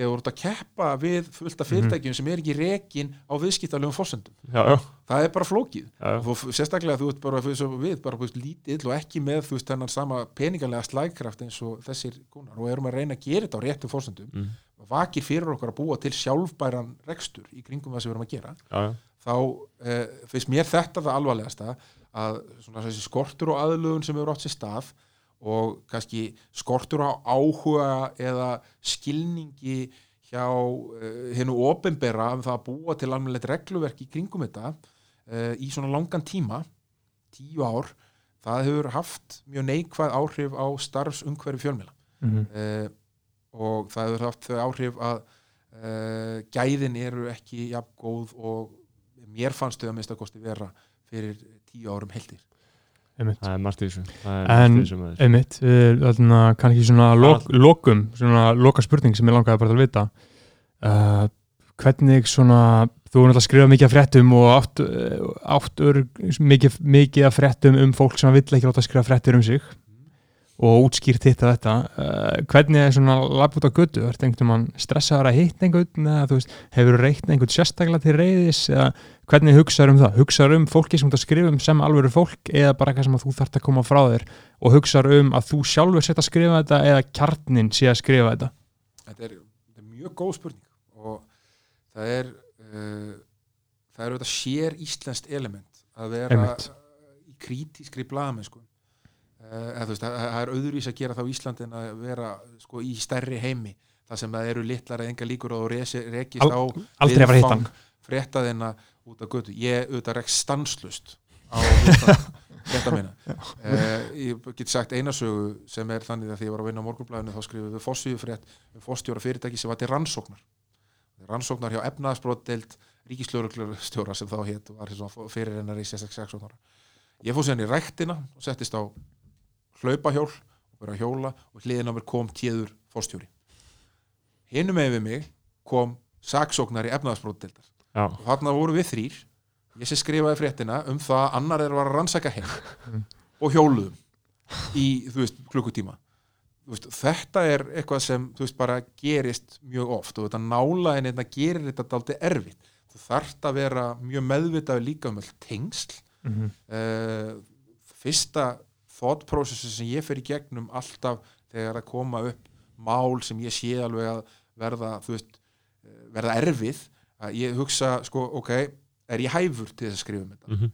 þegar ert að keppa við fullt af fyrirtækjum sem er ekki rekin á já, já, það er bara flókið já, já. og þú, sérstaklega þú ert bara við, bara veist, lítill og ekki með þú veist þennan sama peningalega slægkraft eins og þessir kúnar og erum að reyna að gera þetta á réttum fórsendum Mm. vakir fyrir okkur að búa til sjálfbæran rekstur í kringum það sem við erum að gera já, já. þá eh, finnst mér þetta það alvarlegasta að svona þessi skortur og aðlugun sem hefur átt sér stað og kannski skortur á áhuga eða skilningi hjá uh, hennu ofinbera um það að búa til almennilegt regluverk í kringum þetta uh, í svona langan tíma tíu ár, það hefur haft mjög neikvæð áhrif á starfsumhverfi fjölmjöla Mhm. uh, og það hefur haft þau áhrif að gæðin eru ekki jafn góð og mér fannst þau að mista kosti vera fyrir tíu árum heldir það er margt í þessu. Það er En- Einmitt, uh, kannski svona lok, lokum, svona loka spurning sem ég langaði bara til að vita. Uh, hvernig svona þú er náttúrulega að skrifa mikið af fréttum og átt, átt ör, mikið, mikið af fréttum um fólk sem vill ekki láta skrifa fréttir um sig og útskýrt hitt að þetta uh, hvernig er svona lapp út á götu? Er þetta einhvern mann stressaður að hitta einhvern eða þú veist, hefur reykt einhvern sérstaklega til reyðis eða hvernig hugsaður um það? Hugsaður um fólki sem þú skrifum sem alvöru fólk eða bara eitthvað sem þú þarft að koma frá þér og hugsaður um að þú sjálfur setja að skrifa þetta eða kjarnin sé að skrifa þetta? Þetta er, þetta er mjög góð spurning og það er uh, það er auðvitað sér íslenskt element að vera Einmitt. í krítískri blaðamennsku. uh, eða þú veist, það, er auðvís að gera það á Íslandi en að vera sko, í stærri heimi það sem það eru litlar eða enga líkur og rekist Al- á að að hann. fréttaðina út af götu. Ég auðvitað rekst stanslust á frétta mína uh, ég get sagt einasögu sem er þannig að því ég var að vinna á morgunblæðinu þá skrifum við fossíðu frétt um fórstjóra fyrirtæki sem var til rannsóknar. Rannsóknar hjá efnaðsbrotdeild ríkislöruglustjóra sem þá hétt og var fyrir hennar í 66 ég fór síðan í ræktina og settist á hlaupahjól og byrja að hjóla og hliðin á mér kom tíður fórstjóri hinum með við mig kom saksóknar í efnaðsbrotdeildar Já, og þarna voru við þrýr ég sem skrifaði fréttina um það að annar er var að rannsaka heim og hjóluðum í veist, klukkutíma. Veist, þetta er eitthvað sem veist, bara gerist mjög oft og þetta nála en þetta gerir þetta dálítið erfitt. Þú þarft að vera mjög meðvitað líka um all tengsl. Mhm. uh, fyrsta thought processi sem ég fer í gegnum alltaf þegar að koma upp mál sem ég sé alveg að verða veist, eh, verða erfið að ég hugsa, sko, ok er ég hæfur til þess að skrifa um þetta? Mhm.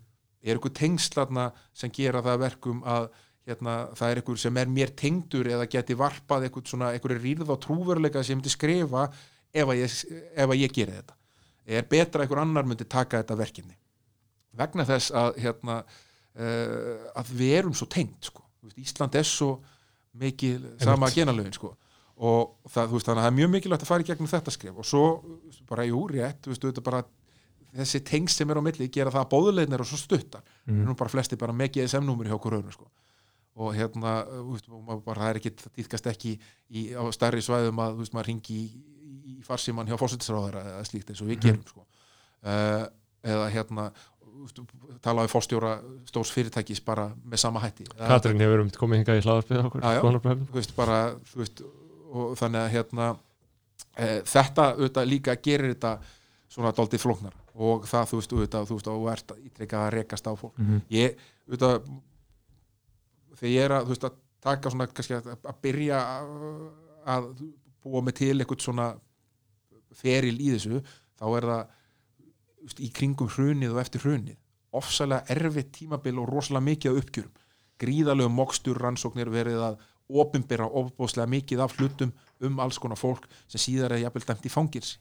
er eitthvað tengslarna sem gera það að verkum að hérna, það er eitthvað sem er mér tengdur eða geti varpað eitthvað svona eitthvað rýrð á trúveruleika sem ég myndi skrifa ef að ég, ef að ég geri þetta? Er betra að einhver annar myndi taka þetta verkefni? Vegna þess að hérna, uh, að við erum svo tengt sko. Ísland er svo mikið sama genalögin sko. og það, veist, þannig að það er mjög mikilvægt að fara í gegnum þetta skrif og svo bara jú, rétt, þú veist, þú veist, bara þessi tengst sem er á milli gera það að bóðulegin eru svo stuttar mm. nú bara flesti bara með GSM-númur hjá okkur öðrum sko. og hérna veist, og bara, það er ekki, það týðkast ekki í, á stærri svæðum að veist, maður ringi í, í, í farsíman hjá fósættisráðara eða slíkt eins og við gerum sko. uh, eða hérna þú veist, tala við fórstjóra stórs fyrirtækis bara með sama hætti Katrín hefur um komið hingað í hlaðarpið okkur Já, veist, bara, veist, og þannig að hérna e, þetta auðvitað líka gerir þetta svona dálítið flóknar og það, þú veist, auðvitað, þú veist, og þú ert ítrekkað að rekast á fólk. Mhm. Ég, auðvitað, þegar ég er að, veist, að taka svona, kannski að, að byrja að, búa mig til eitthvað svona feril í þessu, þá er það í kringum hrunið og eftir hrunið. Ofsalega erfitt tímabil og rosalega mikið af uppgjörum. Gríðalegu mokstur rannsóknir verið að opinbera ofbóðslega mikið af hlutum um alls konar fólk sem síðar er jafnvel dæmt í fangilsi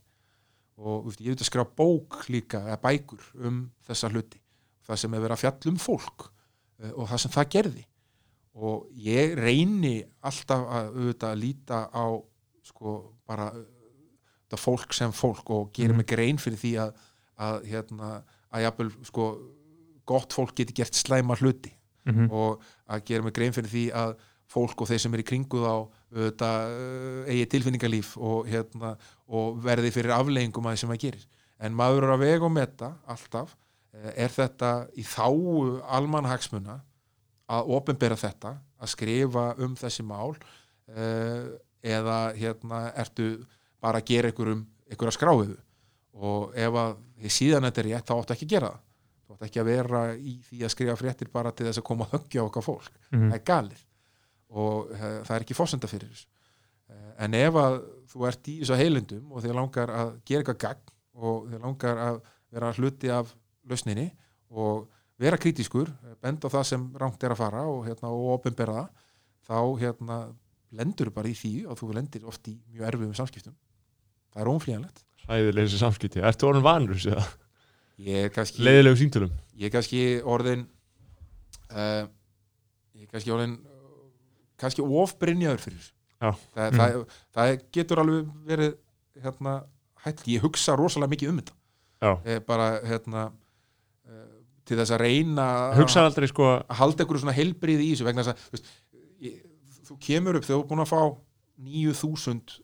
og ég veit að skrifa bók líka eða bækur um þessa hluti. Það sem er verið að fjalla um fólk eh, og það sem það gerði. Og ég reyni alltaf að auðvitað líta á sko bara eh, fólk sem fólk og gera Mhm. mig grein fyrir því að, að hérna, að jafnvel sko gott fólk geti gert slæma hluti. Mhm. og að gera mig grein fyrir því að fólk og þeir sem er í kringu þá auðvitað, uh, eigi tilfinningalíf og, hérna, og verði fyrir afleggingum að því sem það gerir. En maður er að vega og meta alltaf eh, er þetta í þáu almanhagsmuna að opinbera þetta að skrifa um þessi mál uh, eða hérna ertu bara að gera um ykkur að skráðu og ef að síðan þetta er rétt þá áttu ekki að gera það. Þú áttu ekki að vera í því að skrifa fréttir bara til þess að koma að höggja okkar fólk. Mhm. það er galið. Og uh, það er ekki fórsenda fyrir þessu. Uh, en ef að þú ert í þessu heilundum og þið langar að gera eitthvað gagn og þið langar að vera hluti af lausninni og vera kritískur, benda á það sem rangt er að fara og, hérna, og opinbera það þá hérna, lendur bara í því og þú lendir oft í mjög erfiðum samskiptum það er óumflýjanlegt Hræðileg þessi samskipti. Ertu orðin vanur þessu eða? ég er kannski Leiðilegu símtölum? ég er kannski orðin uh, ég er kannski orðin kannski ofbrinjaður fyrir það, Mm. það, það getur alveg verið hérna, hætt, ég hugsa rosalega mikið um þetta eh, bara hérna uh, til þess að reyna Hugsaði aldrei sko að halda einhverju svona heilbriði í þessu vegna þess að veist, ég, þú kemur upp þegar þú er búin að fá 9000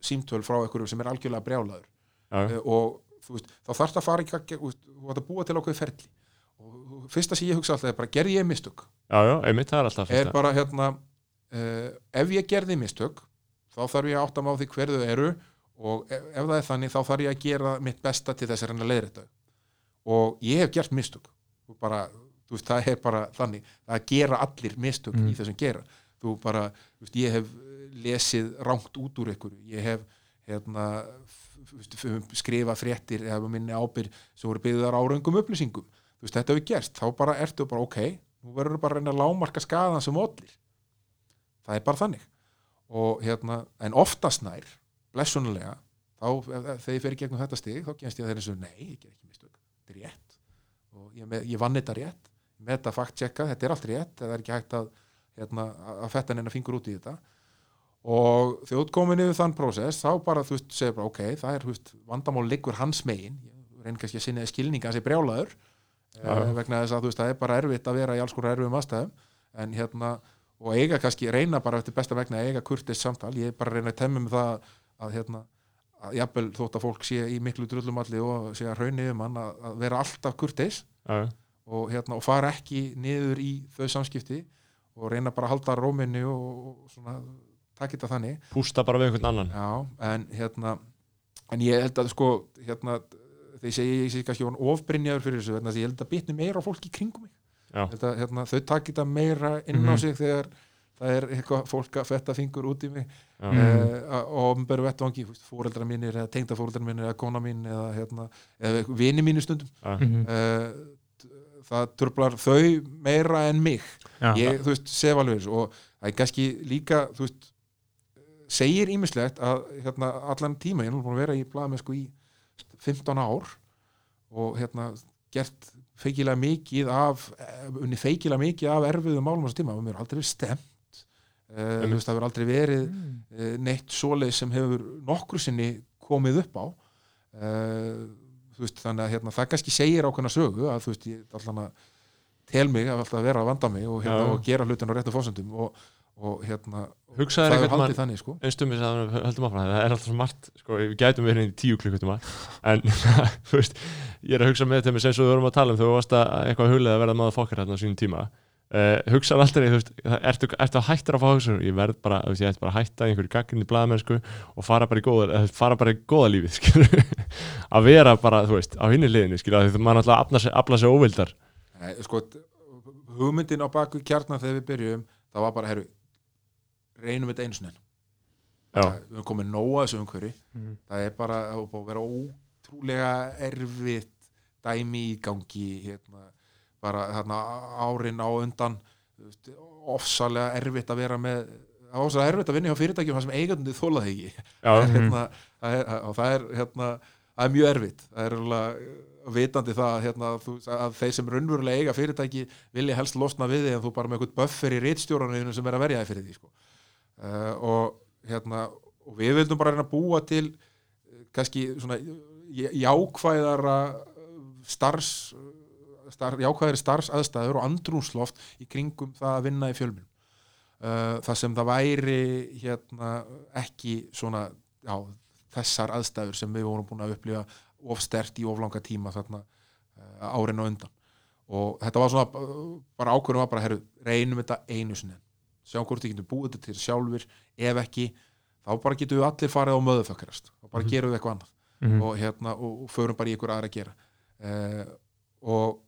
símtöl frá einhverju sem er algjörlega brjálaður. Já, Eh, og veist, þá þarfst að fara í gagn- þú veist, þú ætti að búa til ákveði ferli. Og fyrsta sem ég hugsa alltaf er bara gerði ég mistök? Já, já, einmitt, það er alltaf er fyrsta. bara hérna uh, ef ég gerði mistök þá þarf ég að átta á því hver þau eru og ef, ef það er þannig þá þarf ég að gera mitt besta til þess að reyna að leiðra þetta og ég hef gert mistök. Bara, veist, það er bara þannig. Að gera allir mistök Mm. í þessum gera þú bara, þú veist, ég hef lesið rangt út úr ykkur ég hef hérna, skrifa fréttir eða minni ábyrg sem voru byggðar á raungum upplýsingum. Þú veist, þetta hefur gerst, þá bara ertu bara ok, nú verður bara að reyna að lámarka skaðan sem ollir. Það er bara þannig. Og hérna, en oftast nær blessunulega, þá þegar ég fer í gegnum þetta stig, þá kemst ég að þeirri svo nei, ég ger ekki mistök, þetta er rétt. Og ég, ég vann þetta rétt. Með þetta fakt checka, þetta er allt rétt. Það er ekki hægt að, hérna, að fetta neina fingur út í þetta og þegar þú ert komin yfir þann prósess þá bara, þú veist, segir bara, ok, það er veist, vandamál liggur hans megin. Ég reyn kannski að sinni skilninga hans er brjálaður Já. uh, vegna þess að þú veist, það er bara erfitt að vera í alls konar erfiðum aðstæðum. En hérna, og eiga kannski reyna bara eftir besta vegna að eiga kurtist samtal. Ég er bara að reyna að temma um það að hérna, að jafnvel þótt að fólk sé í miklu drullumalli og sé að hraunni um hann að, að vera alltaf kurteis. Já, og, hérna, og fara ekki niður í þau samskipti og reyna bara að halda róminni og, og svona taka þetta þannig pústa bara við einhvern annan Já, en hérna en ég held að sko hérna, þegar ég segi ég sé kannski ofbrinjaður fyrir þessu, að ég held að bitni meira á fólki í kringum mig hérna, þau taki þetta meira inn á Mhm. sig þegar það er eitthvað fólk að fetta fingur út í mig. Mm. uh, og ofnbæru vettvangi, fóreldra mínir eða tengda fóreldra mínir eða kona mín eða, hérna, eða vini mínu stundum Já. Mhm. uh, það tröflar þau meira en mig Já. ég, þú veist, sef alveg og það er kannski líka, þú veist segir ímislegt að hérna, allan tíma, ég er nú búin að vera í blaðamennsku í 15 ár og hérna gert feikilega mikið af unni feikilega mikið af erfiðum málum á þessu tíma og mér er aldrei stemt uh, það hefur aldrei verið uh, neitt svoleið sem hefur nokkru sinni komið upp á uh, veist, þannig að hérna, það kannski segir ákveðna sögu að þú veist, ég allan að tel mig að alltaf vera að vanda mig og, hérna, Já. og gera hlutin á réttu fósendum og, og hérna hugsaður það er haldið þannig sko. Einstum við að höldum áfram það er alltaf svo margt, sko, við gætum verið inn í tíu klukkutuma en þú veist ég er að hugsa með þeim sem við vorum að tala um þú varst að eitthvað huglega að verða maður fokkar hérna á sínum tíma. Uh, hugsaður alltaf, þú veist, ertu, ertu að hættir að fá hugsa, ég verð bara, þú veist, ég ætti bara að hætta einhverju gagginni blaðmennsku og fara bara í góða, eða fara bara í góða lífið að vera bara, þú veist á hinni liðinni, skilur, af því þú maður alltaf afla sig, afla sig óvildar. Nei, sko, hugmyndin á baku kjarnan þegar við byrjum, það var bara herru, reynum þetta sinni Já. Það- við erum komið nóga þessu umhverfi Mhm. það er bara að vera ótrúlega erfitt dæmi í gangi hérna, bara þarna árin á undan ofsalega erfitt að vera með ofsalega erfitt að vinna hjá fyrirtækjum þar sem eigandi þólaði ekki já, hérna, það er, og það er hérna, það er mjög erfitt það er alveg vitandi það að, hérna, þú, að þeir sem raunverulega eiga fyrirtæki vilja helst losna við þig en þú bara með eitthvað buffer í rítstjóraninu sem er að verja þig fyrir því sko. Uh, og, hérna, og við vildum bara reyna að búa til uh, kannski svona já- jákvæðara uh, starfs star, jákvæðari starfsaðstæður og andrúnsloft í kringum það að vinna í fjölmjörnum uh, það sem það væri hérna ekki svona já, þessar aðstæður sem við vorum búin að upplifa of stert í of langa tíma þarna árin og undan. Og þetta var svona bara ákvörðum var bara herru, reynum þetta einu sinni sjáum hvort við getum búið þetta til sjálfur ef ekki, þá bara getum við allir farið á möðufökkarast og bara Mhm. gerum við eitthvað annað. Mhm. og, hérna, og, og förum bara í ykkur aðra að gera. Uh, og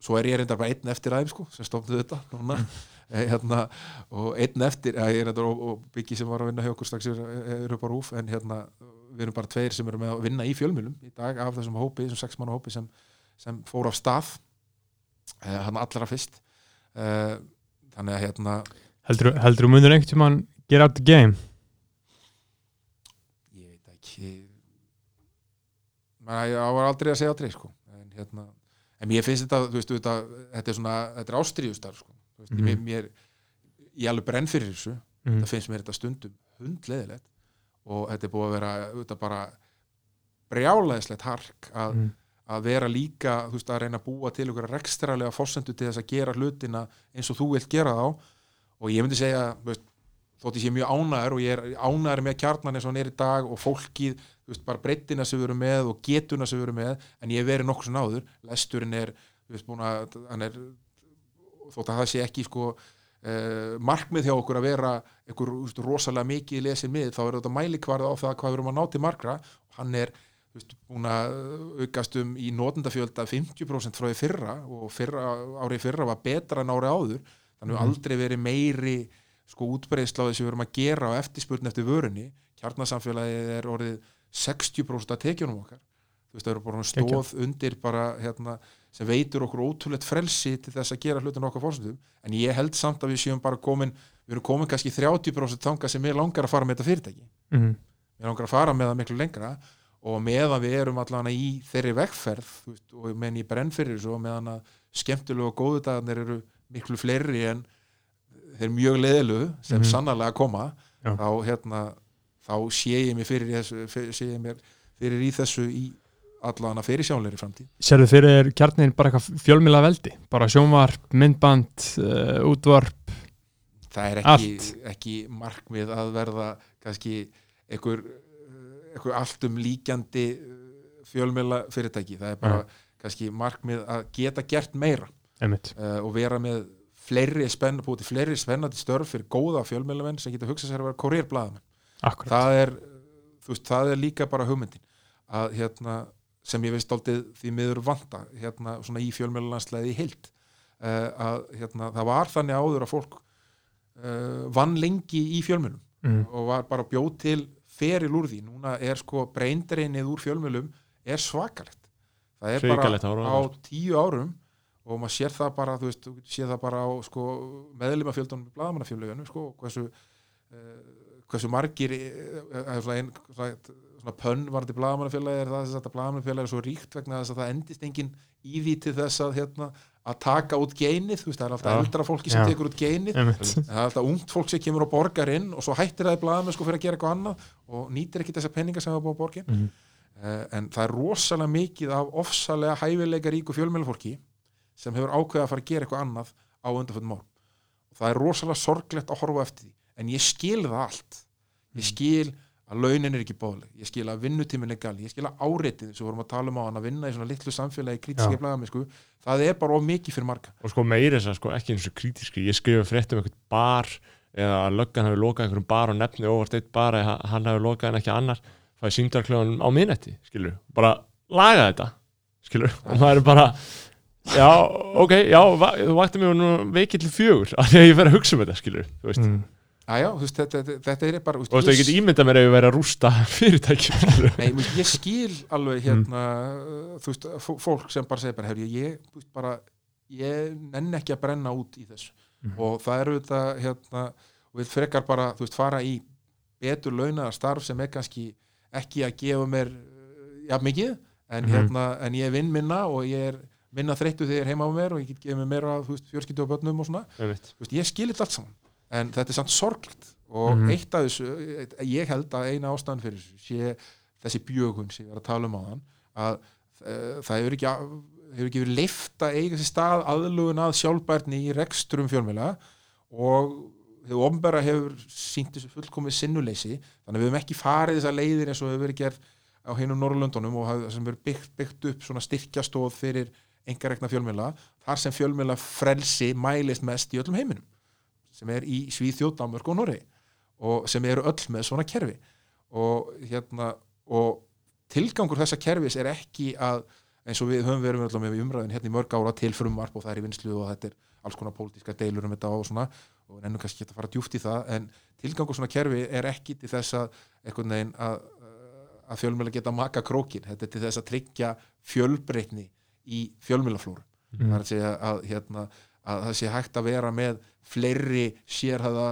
svo er ég reyndar bara einn eftir aðeim sko, sem stofnuð þetta núna. Eh, hérna, og einn eftir eh, ég er reyndar og, og Byggi sem var að vinna hjá okkur strax er, er upp á rúf en hérna, við erum bara tveir sem eru með að vinna í fjölmjölum í dag af þessum hópi, þessum sex manna hópi sem, sem fór af stað. Uh, hann allra fyrst. Uh, þannig að hérna Heldur þú munir einhvern tímann get out the game? ég veit ekki maður ég var aldrei að segja aldrei sko. en hérna en mér finnst þetta, þú veist, þetta, þetta er svona þetta er ástríðustar sko. Veist, Mhm. mér, mér, ég alveg brenn fyrir þessu Mhm. það finnst mér þetta stundum hundleðilegt og þetta er búið að vera þetta bara brjálæðislegt hark að, Mhm. Að vera líka, þú veist, að reyna að búa til ykkur rekstralega fórsendu til þess að gera hlutina eins og þú vilt gera þá. Og ég myndi segja, veist, þótt ég sé mjög ánæður og ég er ánæður með kjarnan eins og hann er í dag og fólkið, þú veist, bara breyttina sem við erum með og getuna sem við erum með en ég hef verið nokkuð sem áður, lesturinn er þú veist, búin að, hann er þótt að það sé ekki sko uh, markmið hjá okkur að vera einhver þú veist, rosalega mikið lesið mið þá er þetta mælikvarð á það hvað við erum að ná til margra. Og hann er búin að aukast um í notendafjölda 50% frá því fyrra og fyrra, árið fyrra var betra en árið áður. Þannig við aldrei verið meiri sko útbreiðsla á þessu við erum að gera á eftirspurn eftir vörunni. Kjarnasamfélagið er orðið 60% af tekjunum okkar. Þú veist það eru bara stóð undir bara hérna, sem veitur okkur ótrúlegt frelsi til þess að gera hlutin okkar fórsendum en ég held samt að við séum bara komin við erum komin kannski 30% þanga sem ég langar að fara með þetta fyrirtæki. Mm. ég langar að fara með það miklu lengra og meðan við erum allan í þeirri vegferð veist, og meðan ég brenn fyrir þessu og meðan að skemmtilegu og góðu dagarnir eru miklu fleiri en þeir mjög leðilu sem Mhm. sannarlega koma Já. þá, hérna, þá sé ég mér fyrir, fyrir, sé ég mér fyrir í þessu í allan að fyrir sjánleiri framtíð Sérðu fyrir kjarnin bara eitthvað fjölmila veldi bara sjónvarp, myndband uh, útvarp, það er ekki, ekki markmið að verða kannski einhver, einhver alltum líkjandi fjölmjöla fyrirtæki það er bara kannski markmið að geta gert meira. Uh, og vera með fleiri spenn, búið til fleiri spennandi störf fyrir góða fjölmjölamenn sem geta hugsað sér að vera Akkurat, það er, veist, það er líka bara hugmyndin að hérna sem ég veist aldrei því miður vanta hérna svona í fjölmjölulandslega í heild uh, að hérna það var þannig áður að fólk uh, vann lengi í fjölmjölum mm. og var bara bjóð til feril úr því, núna er sko breyndareinið úr fjölmjölum er svakalegt það er Hrikalegt bara á sko. tíu árum og maður sér það bara, þú veist, þú séð það bara á sko, meðlumafjöldunum í blaðamannafjöldunum sko, hversu uh, hversu margir uh, svona, ein, svona, pönn varði blaðamannafélagi er það þess að blaðamannafélagi er svo ríkt vegna þess að það endist engin í því til þess að hérna, að taka út geinið, þú veist, það er alltaf eldra fólki sem tekur út geinið það er alltaf ungt fólk sem kemur og borgar inn og svo hættir það í blaðamenn sko fyrir að gera eitthvað annað og nýtir ekki þessa penninga sem það búið að borga Mhm. uh, en það er rosalega mikið af ofsalega hæfileika ríku fjölmjölufólki sem hefur ákveðið að fara að gera eitthvað annað á undanföndum ár og það er rosalega sorglegt að horfa eftir því. En ég skil það allt. Ég skil að launin er ekki bóðleg ég skil að vinnutíminn er gali, ég skil að áreitið sem við vorum að tala um á hann að vinna í svona litlu samfélagi krítiski blaðamenn sko, það er bara of mikið fyrir marga. Og sko meiri þess að sko ekki eins og krítiski ég skrifa frétt um einhvern bar eða að löggan hafi lokað einhverjum bar og nefni óvart eitt bar eða hann hafi lokað en ekki annar fæði símdarkljóðan á minnetti skilur, bara laga þetta skilur, og maður er bara já, ok, já, þú vakti mig nú veikið til fjögur af því að ég fer að hugsa um þetta skilur, þú veist. Mm. Æjá, þú veist, þetta, þetta, er bara þú og þú veist, ég get ímyndað mér ef ég verið að rústa fyrirtækjum. Nei, veist, ég skil alveg hérna, þú veist, fó- fólk sem bara segir bara, hefur ég, veist, bara ég nenn ekki að brenna út í þessu. Og það eru þetta, hérna við frekar bara, þú veist, fara í betur launaða starf sem er kannski ekki að gefa mér uh, ja, mikið, en Mhm. hérna en ég vinn minna og ég er minna þreyttu þegar ég er heima á mér og ég get gefið mér meira, þú veist, fjörskiptu og börnum og svona. Þú veist, ég skilir þetta allt saman en þetta er samt sorglegt. Og Mhm. eitt af þessu, ég held að eina ástæðan fyrir sé þessi bjögun sem ég var að tala um á þann að uh, það hefur ekki, hefur ekki verið leift að eiga þessi stað aðlugun að sjálfbærni í rekstrum fjölmjöla og þau ombera hefur sínt þessu fullkomið sinnuleysi. Þannig að við höfum ekki farið þessar leiðir eins og hefur verið gerð á hinum Norrlöndunum og haf- sem verið byggt, byggt upp svona styrkjastóð fyrir engarekna fjölmjöla þar sem fjölmjöla frelsi mælist mest í öllum heiminum sem er í Svíþjóð, Danmörk og Noregi og sem eru öll með svona kerfi. Og hérna og tilgangur þessa kerfis er ekki að eins og við höfum verið með, umræðin hérna í mörg ára til frumvarp og það er í vinslu og þetta er alls konar pólitíska deilur um þetta og svona og ennum kannski geta fara djúft í það en tilgangur svona kerfi er ekki til þess að einhvern veginn að, að fjölmjöla geta maka krókin þetta er til þess að tryggja fjölbreytni í fjölmjölaflóru Mm. það er að segja að, hérna, að það sé hægt að vera með fleiri sérhæða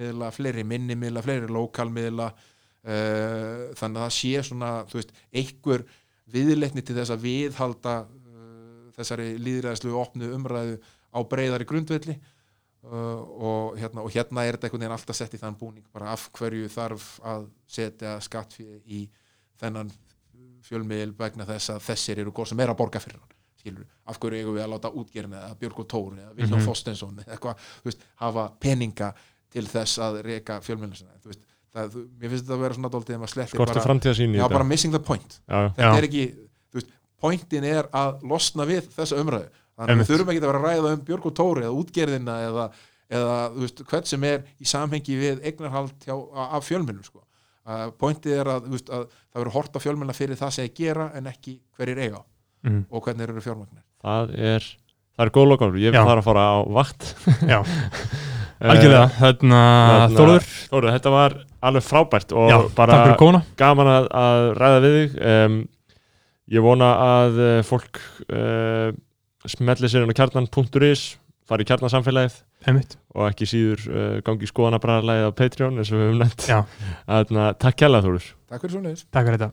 miðla, fleiri minni miðla, fleiri lokalmiðla uh, þannig að það sé svona þú veist, einhver viðleitni til þess að viðhalda uh, þessari líðræðslu opnu umræðu á breyðari grundvelli uh, og, hérna, og hérna er þetta einhvern veginn alltaf sett í þann búning bara af hverju þarf að setja skattfíð í þennan fjölmiðil vegna þess að þessir eru góð sem er að borga fyrir hann skilur, af hverju eigum við að láta útgerna eða Björg og Tór eða Viljón mm Mhm. Fostensson eða eitthvað, þú veist, hafa peninga til þess að reka fjölmiðlina þú veist, það, þú, mér finnst þetta að vera svona dóltið að maður skortu bara, já, bara missing the point já, þetta Já. er ekki, þú veist, pointin er að losna við þessa umræðu þannig að við þurfum ekki að vera að ræða um Björg og Tóri eða útgerðina eða, eða þú veist, hvern sem er í samhengi við eignarhald hjá, af fjölmennum sko. pointið er að, veist, að það verður hort á fjölmenna fyrir það sem þeir gera en ekki hverjir eiga mm. og hvernig eru fjármagnir það er það er góð lokaður, ég fara að fara á vakt. Já, algjörlega. Þarna, þarna- Þórður, Þóru, þetta var alveg frábært og já, bara gaman að, að ræða við þig. Um, ég vona að uh, fólk uh, smelli sér inn á kjarnan.is fari í kjarnansamfélagið Einmitt. og ekki síður uh, gangi skoðanabræðarlægið á Patreon eins og við höfum nefnt. Já. Þarna, takk kærlega Þórur Takk fyrir svo Takk fyrir þetta